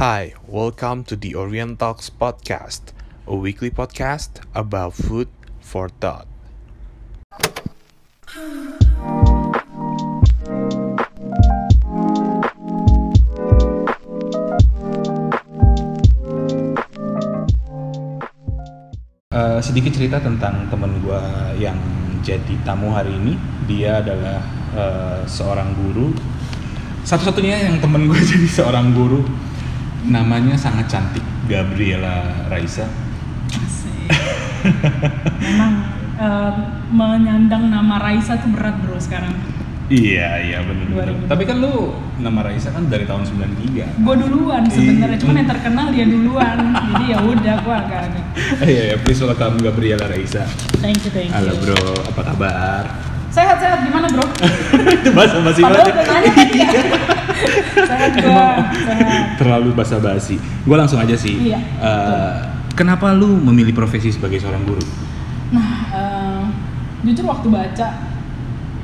Hi, welcome to the Orient Talks podcast, a weekly podcast about food for thought. Eh, sedikit cerita tentang temen gue yang jadi tamu hari ini. Dia adalah eh, seorang guru. Satu-satunya yang temen gue jadi seorang guru. Namanya sangat cantik, Gabriela Raisa. Memang eh, menyandang nama Raisa tuh berat bro sekarang. Iya, iya benar. 2000. Tapi kan lu nama Raisa kan dari tahun 93. Gue duluan sebenarnya, Iya. cuman yang terkenal dia duluan. Jadi ya udah gue agak-agak. Iya, iya, please welcome Gabriela Raisa. Thank you, thank you. Halo bro, apa kabar? Sehat-sehat gimana bro? Itu bahasa basi Padahal banget. udah nanya tadi ya. sehat gue, sehat. Terlalu basa-basi. Gue langsung aja sih. Iya, Eh, kenapa lu memilih profesi sebagai seorang guru? Nah, eh, jujur waktu baca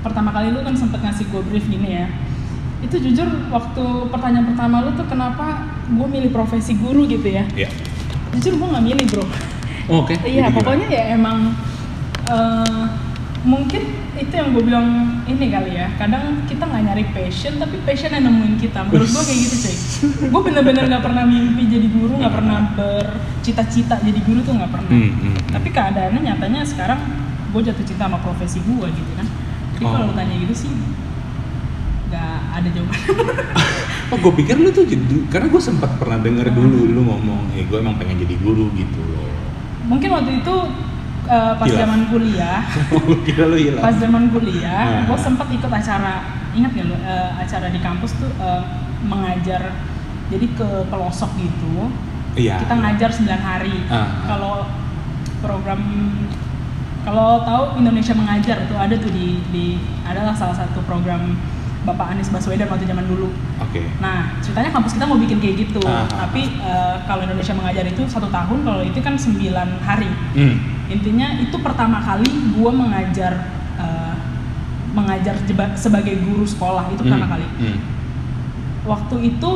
pertama kali lu kan sempet ngasih gue brief gini ya. Itu jujur waktu pertanyaan pertama lu tuh kenapa gue milih profesi guru gitu ya? Iya. Jujur gue nggak milih bro. Oh, Oke. Iya, jadi pokoknya ya emang eh, mungkin itu yang gue bilang ini kali ya. Kadang kita nggak nyari passion, tapi passion yang nemuin kita. Menurut gue kayak gitu cuy. gue bener-bener nggak pernah mimpi jadi guru, nggak pernah bercita-cita jadi guru tuh nggak pernah. Hmm, hmm, hmm. Tapi keadaannya nyatanya sekarang gue jatuh cinta sama profesi gue gitu kan. Jadi kalau Oh. lu tanya gitu sih nggak ada jawaban. Oh, gue pikir lu tuh jadi karena gue sempat pernah denger dulu lu ngomong, eh gue emang pengen jadi guru gitu loh. Mungkin waktu itu eh, pas Hilaf. zaman kuliah. Gue kira lu hilang. pas zaman kuliah Nah. gue sempat ikut acara ingat nggak lo eh, acara di kampus tuh eh, mengajar jadi ke pelosok gitu Iya. kita ngajar 9 hari ah. kalau program kalau tahu Indonesia mengajar tuh ada tuh di, di adalah salah satu program Bapak Anies Baswedan waktu zaman dulu Oke. Nah, ceritanya kampus kita mau bikin kayak gitu. Ah, ah, Tapi eh, kalau Indonesia mengajar itu satu tahun, kalau itu kan 9 hari. Hmm. Intinya itu pertama kali gue mengajar eh, mengajar jeba- sebagai guru sekolah itu pertama Hmm, kali. hmm. Waktu itu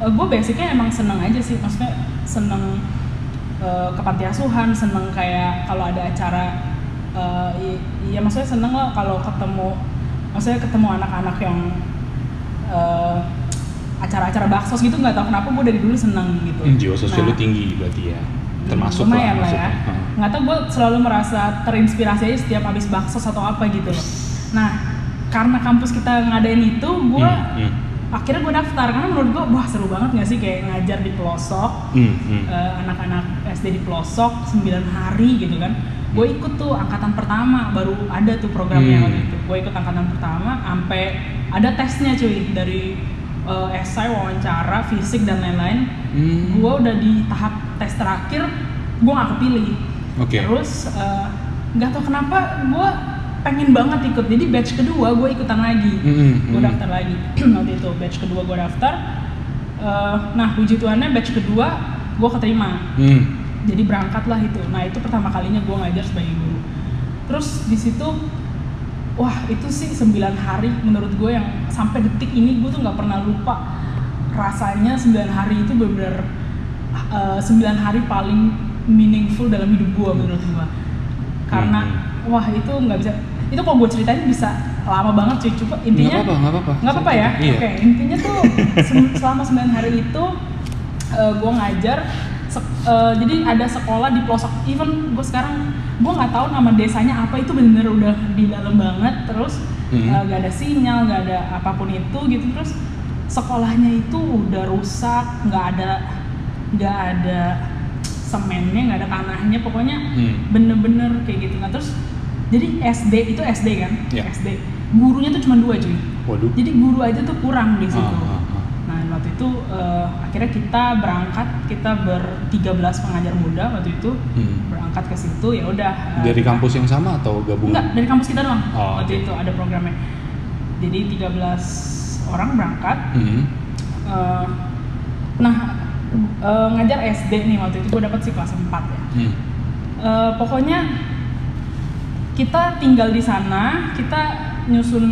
gue basicnya emang seneng aja sih, maksudnya seneng eh, ke panti asuhan, seneng kayak kalau ada acara, eh, i- iya maksudnya seneng lah kalau ketemu, maksudnya ketemu anak-anak yang eh, acara-acara baksos gitu nggak tahu kenapa gue dari dulu seneng gitu. Hmm, Jiwa sosial lu Nah, tinggi berarti ya. Termasuk lumayan lah ya nggak tahu gue selalu merasa terinspirasi aja setiap habis bakso atau apa gitu loh nah karena kampus kita ngadain itu gue Hmm, hmm. akhirnya gue daftar karena menurut gue wah seru banget nggak sih kayak ngajar di pelosok Hmm, hmm. eh, anak-anak SD di pelosok 9 hari gitu kan gue ikut tuh angkatan pertama baru ada tuh programnya Hmm. waktu itu gue ikut angkatan pertama sampai ada tesnya cuy dari eh, esai wawancara fisik dan lain-lain Hmm. gue udah di tahap tes terakhir gue gak kepilih Oke. terus eh, nggak tahu kenapa gue pengen banget ikut jadi batch kedua gue ikutan lagi Hmm, hmm, gue hmm. daftar lagi waktu itu batch kedua gue daftar Eh, nah puji Tuhannya batch kedua gue keterima Hmm. Jadi berangkatlah itu nah itu pertama kalinya gue ngajar sebagai guru terus di situ wah itu sih 9 hari menurut gue yang sampai detik ini gue tuh nggak pernah lupa rasanya 9 hari itu benar-benar eh, 9 hari paling meaningful dalam hidup gue menurut gue karena Hmm. wah itu nggak bisa itu kalau gue ceritain bisa lama banget cuy coba intinya Nggak apa-apa, nggak apa-apa. nggak apa-apa ya Iya. oke intinya tuh selama 9 hari itu gue ngajar sek- eh, jadi ada sekolah di pelosok even gue sekarang gue nggak tahu nama desanya apa itu bener-bener udah di dalam banget terus Mhm. eh, nggak ada sinyal nggak ada apa pun itu gitu terus sekolahnya itu udah rusak nggak ada nggak ada semennya nggak ada tanahnya pokoknya Hmm. bener-bener kayak gitu nah terus jadi SD itu SD kan Ya. SD gurunya tuh cuma dua cuy Waduh. jadi guru aja tuh kurang di situ Ah, ah, ah. Nah waktu itu eh, akhirnya kita berangkat kita ber 13 pengajar muda waktu itu Hmm. berangkat ke situ ya udah eh, Dari kampus yang sama atau gabungan? enggak dari kampus kita doang Oh, waktu oke. itu ada programnya jadi 13 orang berangkat Hmm. Eh, nah eh, ngajar SD nih waktu itu gue dapat sih kelas 4 ya Hmm. Eh, pokoknya kita tinggal di sana kita nyusun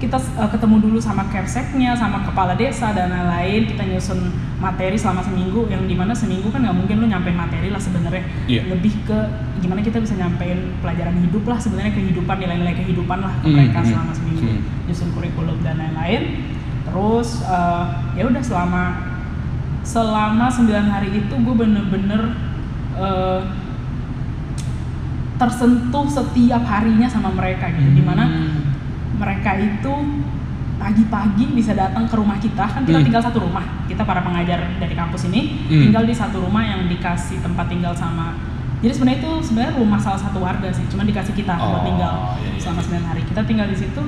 kita uh, ketemu dulu sama kepseknya sama kepala desa dan lain-lain kita nyusun materi selama seminggu yang di mana seminggu kan nggak mungkin lu nyampein materi lah sebenarnya Iya. lebih ke gimana kita bisa nyampein pelajaran hidup lah sebenarnya kehidupan nilai-nilai kehidupan lah ke Hmm, mereka hmm, selama seminggu hmm. nyusun kurikulum dan lain-lain terus uh, ya udah selama selama 9 hari itu gue bener-bener uh, tersentuh setiap harinya sama mereka gitu di mana Hmm. Mereka itu pagi-pagi bisa datang ke rumah kita kan kita Hmm. tinggal satu rumah kita para pengajar dari kampus ini Hmm. tinggal di satu rumah yang dikasih tempat tinggal sama jadi sebenarnya itu sebenarnya rumah salah satu warga sih cuma dikasih kita buat Oh, tinggal iya, iya, selama iya. 9 hari kita tinggal di situ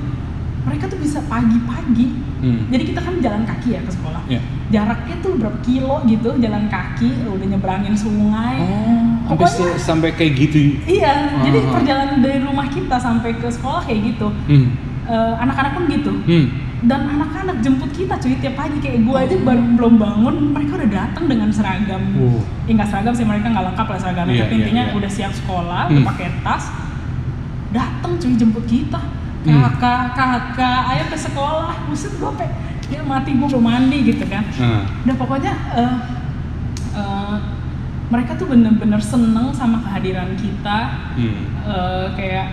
mereka tuh bisa pagi-pagi Hmm. jadi kita kan jalan kaki ya ke sekolah Iya. jaraknya tuh berapa kilo gitu jalan kaki udah nyeberangin sungai Oh, sampai Pokoknya- sampai kayak gitu. iya jadi Ah. perjalanan dari rumah kita sampai ke sekolah kayak gitu Hmm. Eh, anak-anak pun gitu Hmm. dan anak-anak jemput kita cuy tiap pagi kayak gue aja baru belum bangun mereka udah datang dengan seragam Oh. ya nggak seragam sih mereka nggak lengkap lah seragamnya Iya, tapi iya, intinya iya. udah siap sekolah Hmm. udah pakai tas datang cuy jemput kita Hmm. kakak kakak ayo ke sekolah buset gue pe dia mati gue belum mandi gitu kan Ah. udah pokoknya eh, eh, mereka tuh bener-bener seneng sama kehadiran kita Hmm. eh, kayak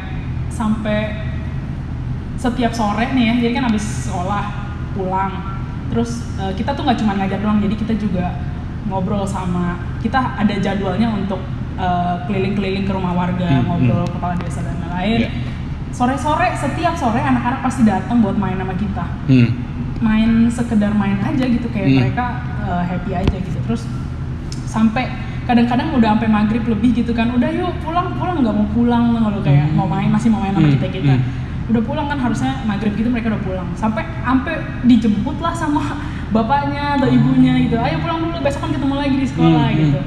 sampai setiap sore nih ya jadi kan habis sekolah pulang terus eh, kita tuh nggak cuma ngajar doang jadi kita juga ngobrol sama kita ada jadwalnya untuk eh, keliling-keliling ke rumah warga Hmm, ngobrol kepala desa dan lain-lain Iya. sore-sore setiap sore anak-anak pasti datang buat main sama kita Hmm. main sekedar main aja gitu kayak Hmm. mereka uh, happy aja gitu terus sampai kadang-kadang udah sampai maghrib lebih gitu kan udah yuk pulang pulang nggak mau pulang kalau kayak Hmm. mau main masih mau main sama Hmm. kita kita Hmm. Udah pulang kan harusnya maghrib gitu mereka udah pulang. Sampai sampai dijemput lah sama bapaknya atau ibunya gitu. Ayo pulang dulu besok kan ketemu lagi di sekolah Hmm. gitu.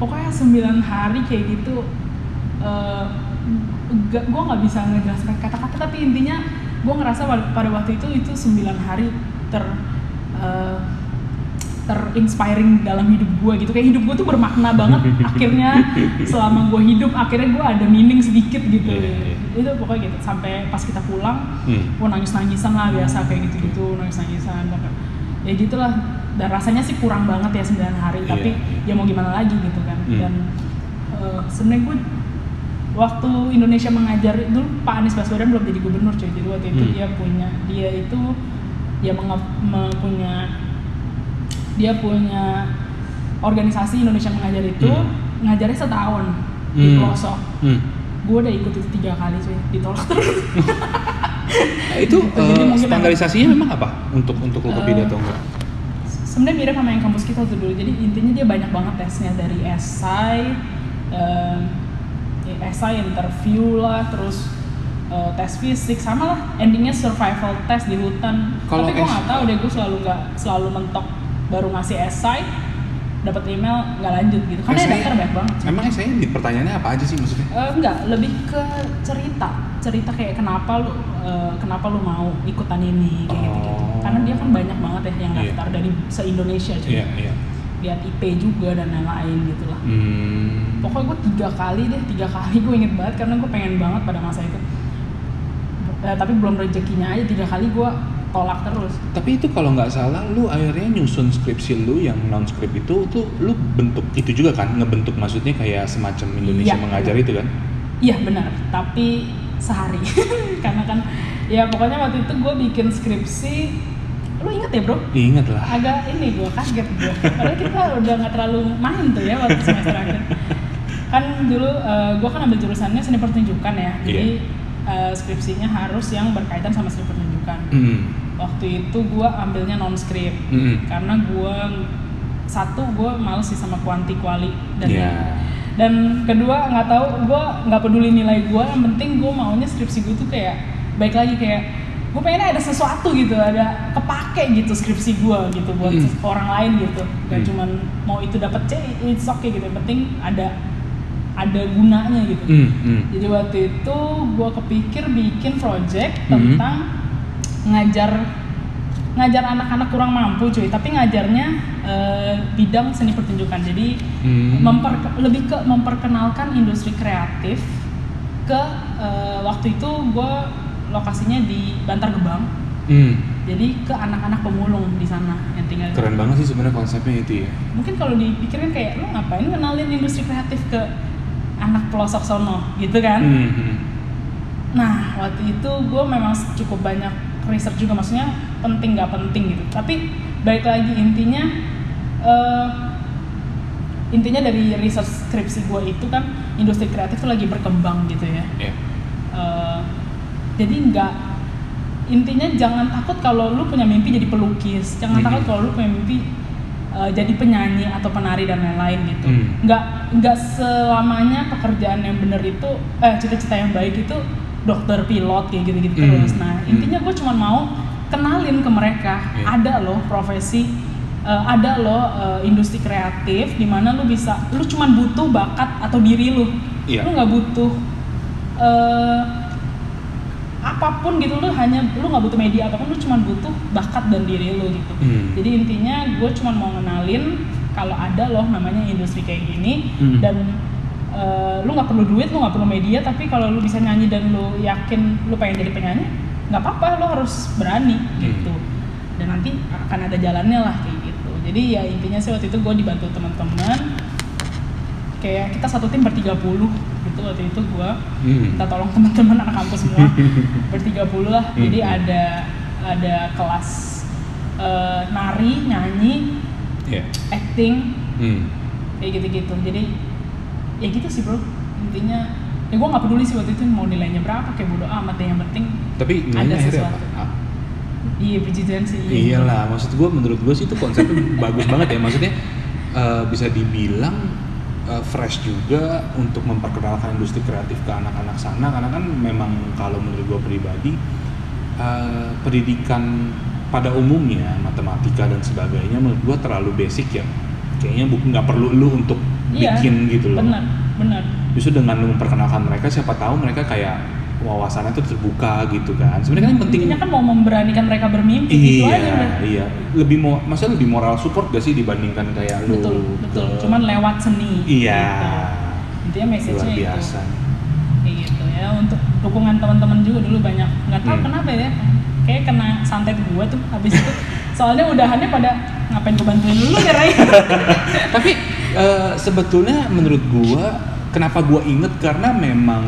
Pokoknya 9 hari kayak gitu eh, gak, gue nggak bisa ngejelaskan kata-kata tapi intinya gue ngerasa pada waktu itu itu 9 hari ter eh, terinspiring dalam hidup gue gitu kayak hidup gue tuh bermakna banget akhirnya selama gue hidup akhirnya gue ada meaning sedikit gitu Iya, iya. itu pokoknya gitu sampai pas kita pulang Hmm. gue nangis nangisan lah biasa kayak gitu gitu nangis nangisan ya gitulah dan rasanya sih kurang banget ya 9 hari Iya, tapi ya mau gimana lagi gitu kan Hmm. dan eh, sebenarnya gue waktu Indonesia mengajar dulu Pak Anies Baswedan belum jadi gubernur cuy jadi waktu itu Hmm. dia punya dia itu ya menga- me- punya dia punya organisasi Indonesia mengajar itu Hmm. ngajarnya setahun di Hmm. pelosok Hmm. gue udah ikut itu tiga kali cuy ditolak terus Nah, itu Jadi mungkin standarisasinya memang apa untuk untuk Tokopedia Eh, atau enggak? sebenarnya mirip sama yang kampus kita tuh dulu jadi intinya dia banyak banget tesnya dari esai ya, esai interview lah terus tes fisik sama lah endingnya survival test di hutan Kalau tapi gue nggak tahu deh gue selalu nggak selalu mentok baru ngasih esai dapat email nggak lanjut gitu karena Esai- daftar banyak banget Emang saya di pertanyaannya apa aja sih maksudnya? Eh, enggak, lebih ke cerita. Cerita kayak kenapa lu eh, kenapa lu mau ikutan ini kayak gitu gitu. Oh. Karena dia kan banyak banget ya yang Iya. daftar dari se-Indonesia cuy. Iya, iya. Lihat IP juga dan lain-lain gitu lah. Hmm. Pokoknya gue tiga kali deh, tiga kali gue inget banget karena gue pengen banget pada masa itu. Eh, tapi belum rezekinya aja tiga kali gue tolak terus. Tapi itu kalau nggak salah, lu akhirnya nyusun skripsi lu yang non skrip itu tuh lu bentuk itu juga kan ngebentuk maksudnya kayak semacam Indonesia Iya. mengajar itu kan? Iya benar, tapi sehari. karena kan ya pokoknya waktu itu gue bikin skripsi. Lu inget ya bro? Ingat lah. agak ini gue kaget gue padahal kita udah nggak terlalu main tuh ya waktu semester akhir kan dulu gue kan ambil jurusannya seni pertunjukan ya jadi eh, skripsinya harus yang berkaitan sama seni pertunjukan Hmm. Waktu itu gue ambilnya non skrip Hmm. karena gue satu gue males sih sama kuanti kuali dan Iya. dan kedua nggak tahu gue nggak peduli nilai gue yang penting gue maunya skripsi gue tuh kayak baik lagi kayak gue pengennya ada sesuatu gitu ada kepake gitu skripsi gue gitu buat Hmm. orang lain gitu gak Hmm. cuman mau itu dapat C it's okay gitu yang penting ada ada gunanya gitu Hmm. Hmm. jadi waktu itu gue kepikir bikin project Hmm. tentang ngajar ngajar anak-anak kurang mampu cuy tapi ngajarnya eh, bidang seni pertunjukan jadi Hmm. memper- lebih ke memperkenalkan industri kreatif ke eh, waktu itu gue lokasinya di Bantar Gebang Hmm. jadi ke anak-anak pemulung di sana yang tinggal Keren banget sih sebenarnya konsepnya itu ya. mungkin kalau dipikirin kayak lu ngapain kenalin industri kreatif ke anak pelosok sono gitu kan Hmm, hmm. nah waktu itu gue memang cukup banyak research juga maksudnya penting nggak penting gitu tapi balik lagi intinya eh, intinya dari research skripsi gue itu kan industri kreatif tuh lagi berkembang gitu ya Iya. Eh, jadi nggak intinya jangan takut kalau lu punya mimpi jadi pelukis jangan Mhm. takut kalau lu punya mimpi eh, jadi penyanyi atau penari dan lain-lain gitu Hmm. nggak nggak selamanya pekerjaan yang bener itu eh cita-cita yang baik itu dokter pilot kayak gitu-gitu Hmm. terus nah Hmm. intinya gue cuma mau kenalin ke mereka Iya. ada loh profesi eh, ada loh eh, industri kreatif di mana lu bisa lu cuma butuh bakat atau diri lu Iya. lu nggak butuh eh, apa pun gitu lu hanya lu nggak butuh media apa pun lu cuma butuh bakat dan diri lu gitu Hmm. jadi intinya gue cuma mau ngenalin kalau ada loh namanya industri kayak gini Hmm. dan eh, lu nggak perlu duit lu nggak perlu media tapi kalau lu bisa nyanyi dan lu yakin lu pengen jadi penyanyi nggak apa-apa lu harus berani Hmm. gitu dan nanti akan ada jalannya lah kayak gitu jadi ya intinya sih waktu itu gue dibantu teman-teman kayak kita satu tim bertiga puluh gitu waktu itu gue Hmm. minta tolong teman-teman anak kampus semua bertiga puluh lah Hmm. jadi ada ada kelas eh, nari nyanyi Iya. acting Hmm. kayak gitu-gitu jadi ya gitu sih bro intinya ya gue nggak peduli sih waktu itu mau nilainya berapa kayak bodo amat deh yang penting Tapi Ada nilainya sesuatu. apa? Ah, iya puji Tuhan sih iya. Iyalah, maksud gue menurut gue sih itu konsepnya bagus banget ya. Maksudnya eh, bisa dibilang eh, fresh juga untuk memperkenalkan industri kreatif ke anak-anak sana karena kan memang kalau menurut gue pribadi eh, pendidikan pada umumnya matematika dan sebagainya menurut gue terlalu basic ya. Kayaknya bukan nggak perlu lu untuk Iya, bikin gitu loh. benar benar Justru dengan lu memperkenalkan mereka, siapa tahu mereka kayak wawasannya tuh terbuka gitu kan. Sebenarnya kan yang penting intinya kan mau memberanikan mereka bermimpi gitu iya, aja udah iya. Lebih mau, maksudnya lebih moral support gak sih dibandingkan kayak lu betul betul ke- cuman lewat seni Iya. gitu. intinya message-nya luar itu biasa. kayak gitu ya untuk dukungan teman-teman juga dulu banyak nggak tahu Hmm. kenapa ya kayak kena santet gua tuh habis itu soalnya udahannya pada ngapain gua bantuin dulu ya Ray Tapi eh, sebetulnya menurut gua kenapa gua inget? Karena memang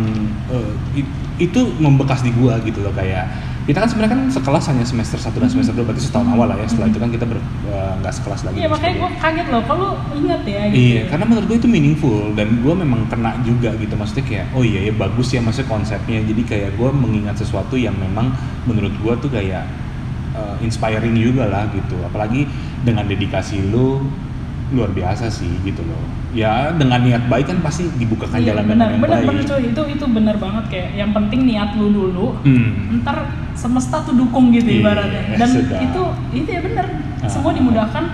eh, it- itu membekas di gua gitu loh kayak kita kan sebenarnya kan sekelas hanya semester 1 dan semester 2 berarti setahun awal lah ya setelah itu kan kita ber- eh, nggak sekelas lagi iya makanya gua sebagainya. kaget loh kalau inget ya gitu. Iya, karena menurut gue itu meaningful dan gue memang kena juga gitu maksudnya kayak oh iya ya bagus ya maksudnya konsepnya. Jadi kayak gue mengingat sesuatu yang memang menurut gue tuh kayak uh, inspiring juga lah gitu. Apalagi dengan dedikasi lu luar biasa sih gitu loh. Ya dengan niat baik kan pasti dibukakan Iya, jalan benar yang benar baik. benar cuy itu itu benar banget kayak yang penting niat lu dulu hmm. ntar semesta tuh dukung gitu Iya, ibaratnya. Dan itu itu ya benar. Semua Ah. dimudahkan.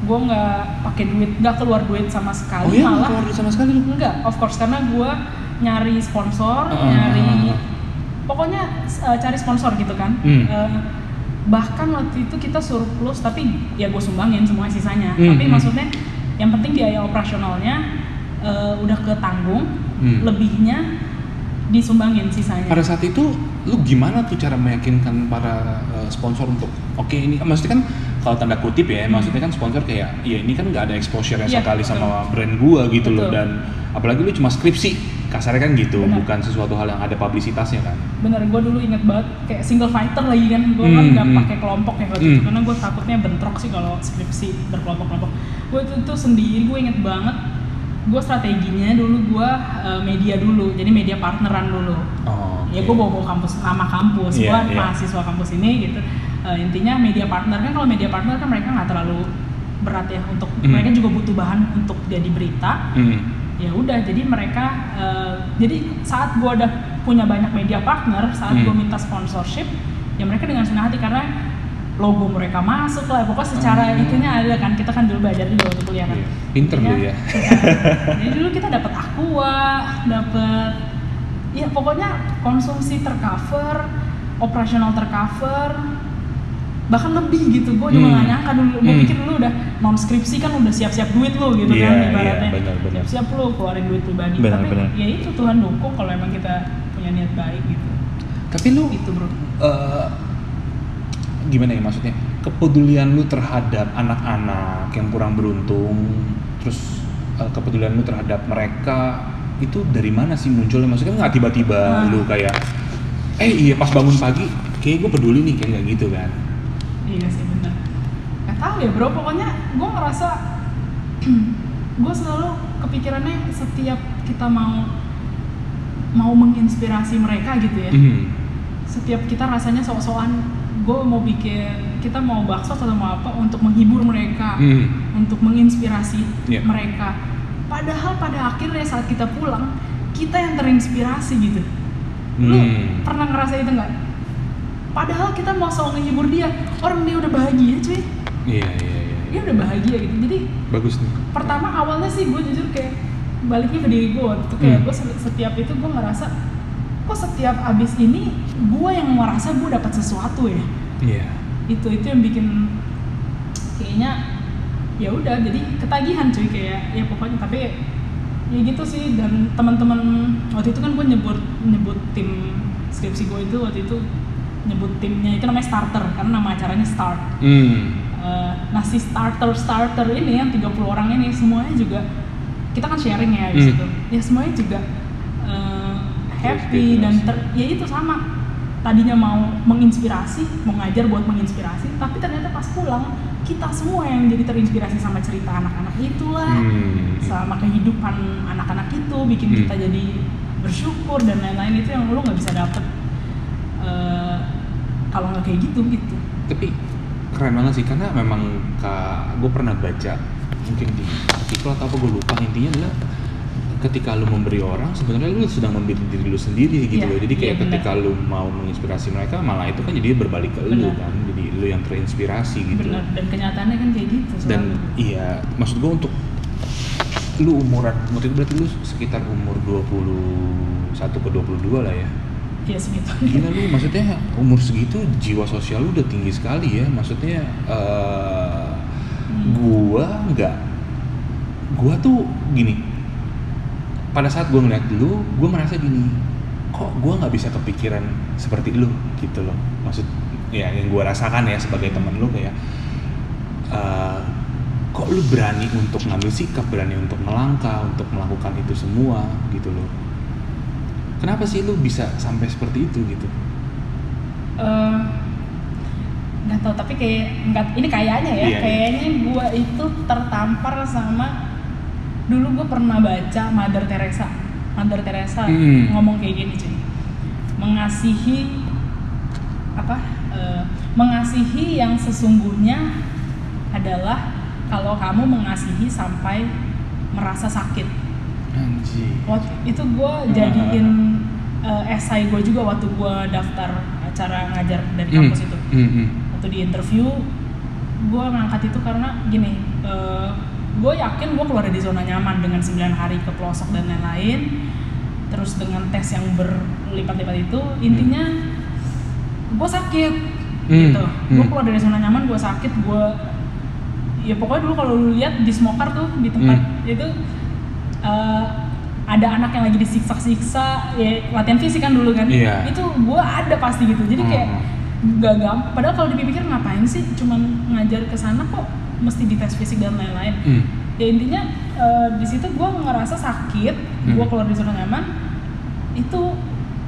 Gue nggak pakai duit nggak keluar duit sama oh sekali iya malah. keluar duit sama sekali enggak of course karena gue nyari sponsor Ah, nyari ah, ah. pokoknya eh, cari sponsor gitu kan. Hmm. Eh, bahkan waktu itu kita surplus tapi ya gue sumbangin semua sisanya Hmm, tapi hmm. maksudnya yang penting biaya operasionalnya eh, udah ketanggung Hmm. lebihnya disumbangin sisanya pada saat itu lu gimana tuh cara meyakinkan para uh, sponsor untuk oke ini maksudnya kan kalau tanda kutip ya maksudnya kan sponsor kayak ya ini kan nggak ada exposure Hmm. Iya, sekali betul. sama brand gua gitu loh Betul. dan apalagi lu cuma skripsi kasarnya kan gitu Benar. bukan sesuatu hal yang ada publisitasnya kan bener gue dulu inget banget kayak single fighter lagi kan gue kan Hmm, nggak hmm. pakai kelompok ya waktu itu Hmm. karena gue takutnya bentrok sih kalau skripsi berkelompok-kelompok gue itu tuh sendiri gue inget banget gue strateginya dulu gue uh, media dulu jadi media partneran dulu oh ya gue bawa bawa kampus nama kampus Iya, gue iya. mahasiswa kampus ini gitu Eh, intinya media partner kan kalau media partner kan mereka nggak terlalu berat ya untuk Hmm. mereka juga butuh bahan untuk jadi berita hmm. ya udah jadi mereka eh, jadi saat gue udah punya banyak media partner saat Hmm. gue minta sponsorship ya mereka dengan senang hati karena logo mereka masuk lah pokoknya secara Hmm. itunya ada kan kita kan dulu belajar juga waktu kuliah kan Iya. Pinter Intinya, lu ya. jadi dulu kita dapat aqua dapat ya pokoknya konsumsi tercover operasional tercover bahkan lebih gitu gue juga Hmm. nggak nyangka dulu gue Hmm. pikir dulu udah non skripsi kan udah siap-siap duit lo gitu Iya, kan iya, ibaratnya benar, benar. siap lo keluarin duit pribadi Benar, tapi benar. ya itu Tuhan dukung kalau emang kita punya niat baik gitu tapi lu gitu bro eh, gimana ya maksudnya kepedulian lu terhadap anak-anak yang kurang beruntung terus eh, kepedulian lu terhadap mereka itu dari mana sih munculnya maksudnya nggak tiba-tiba Ah. lu kayak eh iya pas bangun pagi kayak gue peduli nih kayak gitu kan Iya sih bener. Gak tau ya bro, pokoknya gue ngerasa gue selalu kepikirannya setiap kita mau mau menginspirasi mereka gitu ya. Mhm. Setiap kita rasanya sok-sokan gue mau bikin kita mau bakso atau mau apa untuk menghibur mereka, Mhm. untuk menginspirasi Iya. mereka. Padahal pada akhirnya saat kita pulang kita yang terinspirasi gitu. Lu Hmm. pernah ngerasa itu nggak? Padahal kita mau sok menghibur dia, orang dia udah bahagia cuy. Iya iya iya. Dia udah bahagia gitu. Jadi bagus nih. pertama awalnya sih gue jujur kayak baliknya ke diri gue waktu itu kayak Hmm. gue setiap itu gue ngerasa kok setiap abis ini gue yang merasa gue dapat sesuatu ya? Iya. Itu itu yang bikin kayaknya ya udah jadi ketagihan cuy kayak ya pokoknya. Tapi ya gitu sih dan teman-teman waktu itu kan gue nyebut nyebut tim skripsi gue itu waktu itu nyebut timnya itu namanya starter karena nama acaranya start hmm Eh, nah si starter starter ini yang 30 orang ini semuanya juga kita kan sharing ya di Hmm. situ ya semuanya juga Terinspirasi. happy dan ter, ya itu sama tadinya mau menginspirasi mau ngajar buat menginspirasi tapi ternyata pas pulang kita semua yang jadi terinspirasi sama cerita anak-anak itulah Hmm. sama kehidupan anak-anak itu bikin Hmm. kita jadi bersyukur dan lain-lain itu yang lo nggak bisa dapet eh, kalau nggak kayak gitu gitu tapi keren banget sih karena memang kak gue pernah baca mungkin di artikel atau apa gue lupa intinya adalah ketika lu memberi orang sebenarnya lu sedang memberi diri lu sendiri gitu Iya, loh jadi kayak iya, benar. ketika lu mau menginspirasi mereka malah itu kan jadi berbalik ke lu Benar. kan jadi lu yang terinspirasi gitu bener dan kenyataannya kan kayak gitu dan selalu. iya maksud gue untuk lu umuran waktu itu berarti lu sekitar umur 21 ke 22 lah ya ya segitu. Gila lu maksudnya umur segitu jiwa sosial lu udah tinggi sekali ya. Maksudnya eh Hmm. gua nggak gua tuh gini. Pada saat gua ngeliat lu gua merasa gini kok gua nggak bisa kepikiran seperti lu? Gitu loh. Maksud ya yang gua rasakan ya sebagai teman lu kayak eh, kok lu berani untuk ngambil sikap berani untuk melangkah untuk melakukan itu semua? Gitu loh kenapa sih lu bisa sampai seperti itu gitu Eh, nggak tahu tapi kayak nggak ini kayaknya ya Iya, iya. kayaknya gua itu tertampar sama dulu gue pernah baca Mother Teresa Mother Teresa Hmm. ngomong kayak gini cuy mengasihi apa eh, mengasihi yang sesungguhnya adalah kalau kamu mengasihi sampai merasa sakit waktu itu gue jadiin eh, esai gue juga waktu gue daftar acara ngajar dari kampus itu Hmm, hmm. waktu di interview gue ngangkat itu karena gini gue yakin gue keluar dari zona nyaman dengan 9 hari ke pelosok dan lain-lain terus dengan tes yang berlipat-lipat itu intinya gue sakit Hmm, gitu gue hmm. keluar dari zona nyaman gue sakit gue ya pokoknya dulu kalau lu lihat di Smokar tuh di tempat Hmm. itu eh, ada anak yang lagi disiksa-siksa ya latihan fisik kan dulu kan Iya. itu gue ada pasti gitu jadi kayak Hmm. gak gampang padahal kalau dipikir ngapain sih cuman ngajar ke sana kok mesti dites fisik dan lain-lain Hmm. ya intinya eh, di situ gue ngerasa sakit gue Hmm. keluar dari zona nyaman itu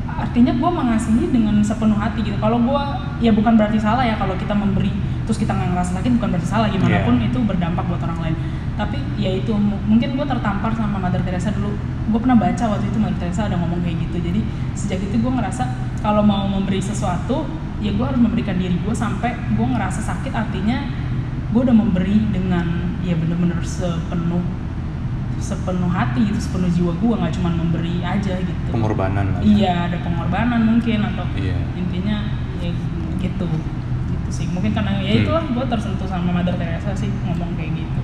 artinya gue mengasihi dengan sepenuh hati gitu kalau gue ya bukan berarti salah ya kalau kita memberi terus kita nggak ngerasa sakit bukan berarti salah gimana Iya. pun itu berdampak buat orang lain tapi ya itu mu- mungkin gue tertampar sama Mother Teresa dulu gue pernah baca waktu itu Mother Teresa ada ngomong kayak gitu jadi sejak itu gue ngerasa kalau mau memberi sesuatu ya gue harus memberikan diri gue sampai gue ngerasa sakit artinya gue udah memberi dengan ya bener-bener sepenuh sepenuh hati gitu sepenuh jiwa gue nggak cuma memberi aja gitu pengorbanan lah ya. iya ada pengorbanan mungkin atau Iya. intinya ya gitu sih. Mungkin karena ya Hmm. itulah gue tersentuh sama Mother Teresa sih ngomong kayak gitu.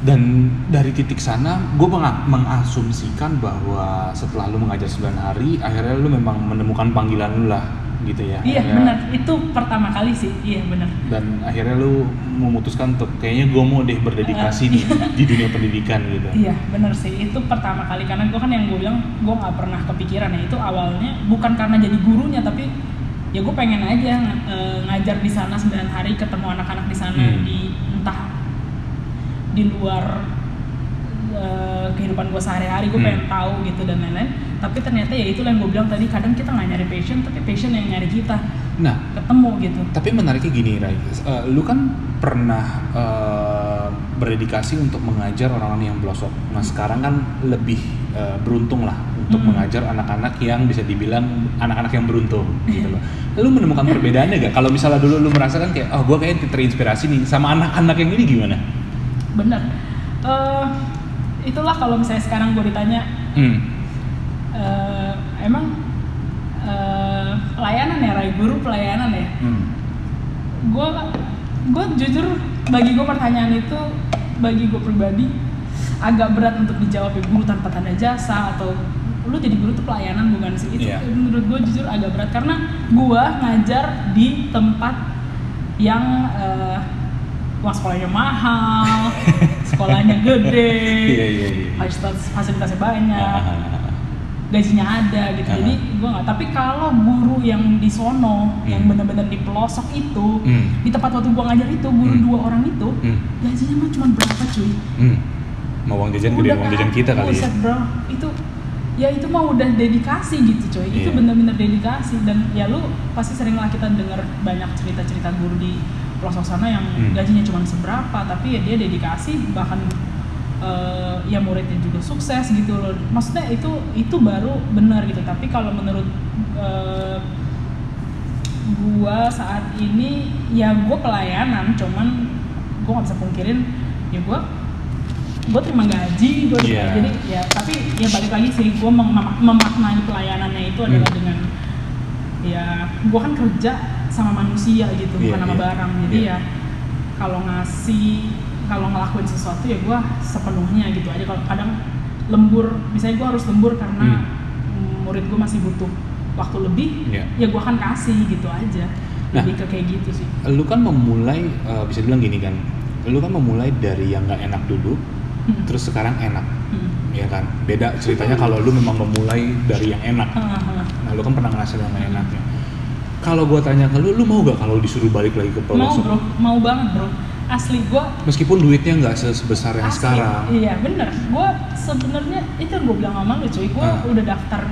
Dan dari titik sana gue mengasumsikan bahwa setelah lu mengajar 9 hari akhirnya lu memang menemukan panggilan lu lah gitu ya. Iya Akhirnya- benar. Itu pertama kali sih. Iya benar. Dan akhirnya lu memutuskan untuk kayaknya gue mau deh berdedikasi di, di dunia pendidikan gitu. Iya bener sih. Itu pertama kali. Karena gue kan yang gue bilang gue nggak pernah kepikiran ya. Itu awalnya bukan karena jadi gurunya tapi ya gue pengen aja eh, ngajar di sana 9 hari ketemu anak-anak di sana Hmm. di entah di luar eh, kehidupan gue sehari-hari gue Hmm. pengen tahu gitu dan lain-lain tapi ternyata ya itu yang gue bilang tadi kadang kita nggak nyari passion tapi passion yang nyari kita Nah, ketemu gitu tapi menariknya gini, Rai. Eh, lu kan pernah eh, berdedikasi untuk mengajar orang-orang yang pelosok. Nah, sekarang kan lebih eh, beruntung lah untuk Hmm. mengajar anak-anak yang bisa dibilang anak-anak yang beruntung gitu loh. Lu menemukan perbedaannya gak? Kalau misalnya dulu lu merasakan kayak, oh gue kayaknya terinspirasi nih sama anak-anak yang ini gimana? bener Eh, itulah kalau misalnya sekarang gue ditanya Hmm. eh, emang eh, pelayanan ya Rai guru pelayanan ya Hmm. gue gue jujur bagi gue pertanyaan itu bagi gue pribadi agak berat untuk dijawab ya guru tanpa tanda jasa atau lu jadi guru tuh pelayanan bukan sih itu Iya. menurut gue jujur agak berat karena gue ngajar di tempat yang eh, uang sekolahnya mahal sekolahnya gede Iya iya iya. fasilitas fasilitasnya banyak gajinya ada gitu jadi gue nggak tapi kalau guru yang di sono yang Hmm. benar-benar di pelosok itu Hmm. di tempat waktu gue ngajar itu guru Hmm. dua orang itu Hmm. gajinya mah cuma berapa cuy Hmm. Mau uang jajan gede uang jajan kita kali ya. bro itu ya itu mah udah dedikasi gitu coy itu Iya. benar-benar dedikasi dan ya lu pasti sering lah kita dengar banyak cerita-cerita guru di pelosok sana yang Hmm. gajinya cuma seberapa tapi ya dia dedikasi bahkan eh, ya muridnya juga sukses gitu loh maksudnya itu itu baru benar gitu tapi kalau menurut eh, gua saat ini ya gua pelayanan cuman gua nggak bisa pungkirin ya gua gue terima gaji gue Iya. jadi ya ya balik lagi sih gue mem- memaknai pelayanannya itu adalah Hmm. dengan ya gue kan kerja sama manusia gitu Iya, bukan sama iya. barang jadi Iya. ya kalau ngasih kalau ngelakuin sesuatu ya gue sepenuhnya gitu aja kalau kadang lembur misalnya gue harus lembur karena murid gue masih butuh waktu lebih Iya. ya gue akan kasih gitu aja Nah. lebih ke kayak gitu sih lu kan memulai eh, bisa bilang gini kan lu kan memulai dari yang nggak enak dulu Hmm. terus sekarang enak Hmm. Ya kan beda ceritanya kalau lu memang memulai dari yang enak Ah, ah. nah lu kan pernah ngerasain yang enaknya kalau gua tanya ke lu lu mau gak kalau disuruh balik lagi ke mau pelosok bro mau banget bro asli gue meskipun duitnya nggak sebesar yang Asli, sekarang Iya bener. Gue sebenarnya itu yang gue bilang sama lu cuy. Gue Ah. udah daftar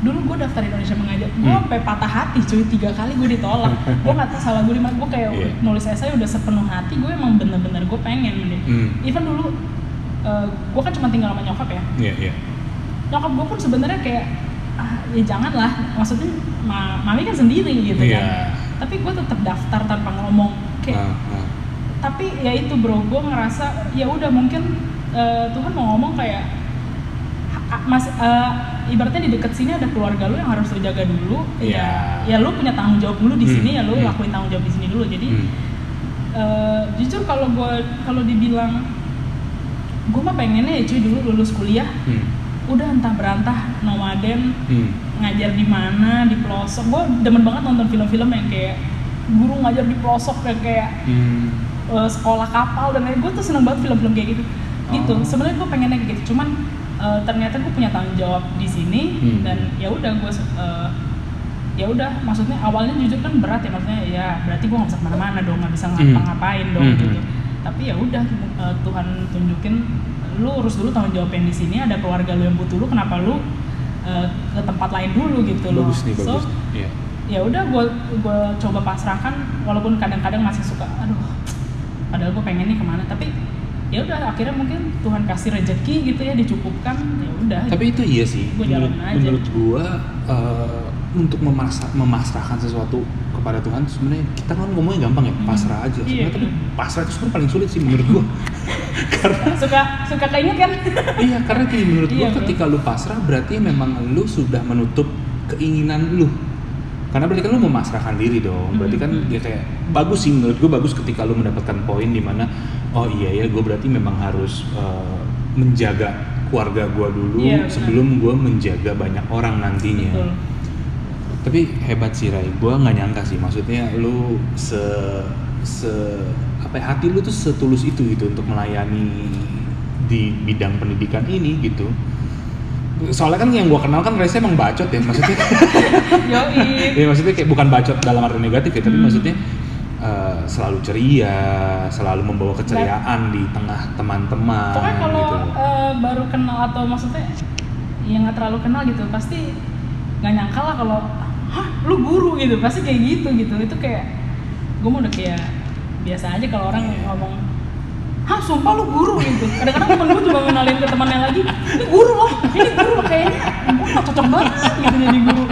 dulu gue daftar Indonesia mengajar. Gue Hmm. sampai patah hati cuy tiga kali gue ditolak. gue nggak tahu salah gue di mana. Gue kayak Iya. nulis esai udah sepenuh hati. Gue emang bener-bener gue pengen deh. Hmm. Even dulu gue kan cuma tinggal sama nyokap ya. iya iya Nyokap gue pun sebenarnya kayak ah, ya janganlah. Maksudnya ma mami kan sendiri gitu Iya. kan. Tapi gue tetap daftar tanpa ngomong. Kayak Ah, ah. tapi ya itu bro gue ngerasa ya udah mungkin eh, Tuhan mau ngomong kayak ha- mas eh, ibaratnya di deket sini ada keluarga lu yang harus lu jaga dulu Iya. ya ya lu punya tanggung jawab dulu di Hmm, sini ya lu hmm. lakuin tanggung jawab di sini dulu jadi Hmm. eh, jujur kalau gue kalau dibilang gue mah pengennya ya cuy dulu lulus kuliah Hmm. udah entah berantah nomaden Hmm. ngajar di mana di pelosok gue demen banget nonton film-film yang kayak guru ngajar di pelosok kayak kayak Hmm. uh, sekolah kapal dan lain gue tuh seneng banget film-film kayak gitu gitu Oh. sebenarnya gue pengennya kayak gitu cuman uh, ternyata gue punya tanggung jawab di sini Hmm. dan ya udah gue uh, ya udah maksudnya awalnya jujur kan berat ya maksudnya ya berarti gue nggak bisa ke mana-mana dong nggak bisa Hmm. ngapa-ngapain dong Hmm. gitu tapi ya udah uh, Tuhan tunjukin lu urus dulu tanggung jawab yang di sini ada keluarga lu yang butuh lu kenapa lu uh, ke tempat lain dulu gitu loh bagus nih so bagus Iya. ya udah gue gue coba pasrahkan walaupun kadang-kadang masih suka aduh padahal gue pengen nih ke mana tapi ya udah akhirnya mungkin Tuhan kasih rezeki gitu ya dicukupkan ya udah Tapi itu iya sih. Gua menurut, aja. menurut gua eh, untuk memasrah, memasrahkan sesuatu kepada Tuhan sebenarnya kita kan ngomongnya gampang ya, Hmm. pasrah aja. Iya, Sebenarnya tapi bener. pasrah itu sebenarnya paling sulit sih menurut gua. karena suka suka keinget kan iya, karena gini menurut gua Iya, ketika lu pasrah berarti memang lu sudah menutup keinginan lu. Karena berarti kan lu memasrahkan diri dong. Berarti kan Hmm. dia kayak bagus sih menurut gua bagus ketika lu mendapatkan poin di mana oh iya ya gua berarti memang harus eh, menjaga keluarga gua dulu Iya, sebelum gue menjaga banyak orang nantinya. betul Tapi hebat sih Rai, gue nggak nyangka sih. Maksudnya lu se se apa ya, hati lu tuh setulus itu gitu untuk melayani di bidang pendidikan ini gitu. soalnya kan yang gua kenal kan Reza emang bacot ya maksudnya ya maksudnya kayak bukan bacot dalam arti negatif ya tapi Hmm. maksudnya eh, selalu ceria selalu membawa keceriaan di tengah teman-teman Pokoknya kalau gitu eh, baru kenal atau maksudnya yang nggak terlalu kenal gitu pasti nggak nyangka lah kalau hah lu guru gitu pasti kayak gitu gitu itu kayak gue mau udah kayak biasa aja kalau orang Iya. ngomong hah sumpah lu guru gitu kadang-kadang temen gue juga ngenalin ke temannya lagi ini guru loh ini guru loh kayaknya. Gue nggak cocok banget gitu jadi guru.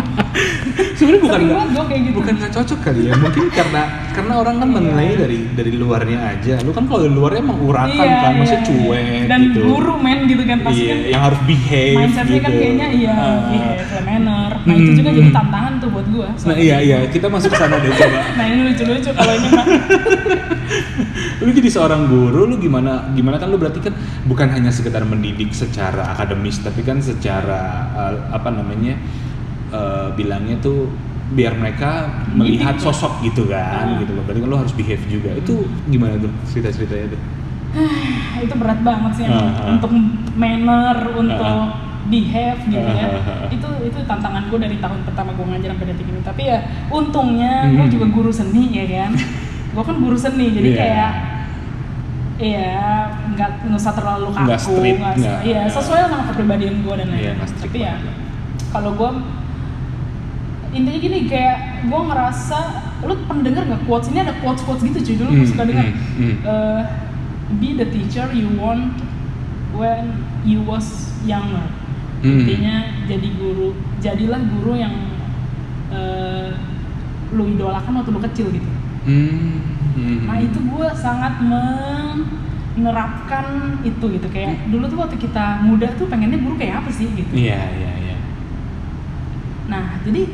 Sebenarnya bukan nggak gua gitu. bukan nggak cocok kali ya. Mungkin karena karena orang kan menilai dari dari luarnya aja. Lu kan kalau luarnya emang urakan kan maksudnya iya. cuek dan gitu. guru men gitu kan. Pasti iya kan yang harus behave mindsetnya gitu. kan kayaknya iya Ah. behave manner. Nah itu juga Hmm. jadi tantangan tuh buat gue nah iya iya. Kita masuk ke sana deh coba. Nah ini lucu-lucu kalau ini mah lu jadi seorang guru lu gimana gimana kan lu berarti kan bukan hanya sekedar mendidik secara akademis tapi kan secara eh, apa namanya eh, bilangnya tuh biar mereka melihat ya. sosok gitu kan Ah. gitu loh berarti kan lu harus behave juga itu gimana tuh cerita ceritanya tuh itu berat banget sih emang. Ah, ah. untuk manner untuk Ah. behave gitu ya itu itu tantangan gue dari tahun pertama gue ngajar sampai detik ini tapi ya untungnya gue Hmm. juga guru seni ya kan gue kan guru seni jadi Iya. kayak Iya, nggak nggak usah terlalu kaku, Nggak strict, nggak- nggak- iya sesuai sama kepribadian gue dan Iya, lain-lain. strict Tapi ya, kalau gue intinya gini kayak gue ngerasa lu pendengar nggak quotes? Ini ada quotes quotes gitu cuy dulu Hmm, suka dengar hmm, hmm. Eh, be the teacher you want when you was younger. Hmm. intinya jadi guru jadilah guru yang eh, lu idolakan waktu lu kecil gitu. Hmm, hmm. nah itu gue sangat menerapkan itu gitu kayak dulu tuh waktu kita muda tuh pengennya guru kayak apa sih gitu iya iya iya Nah, jadi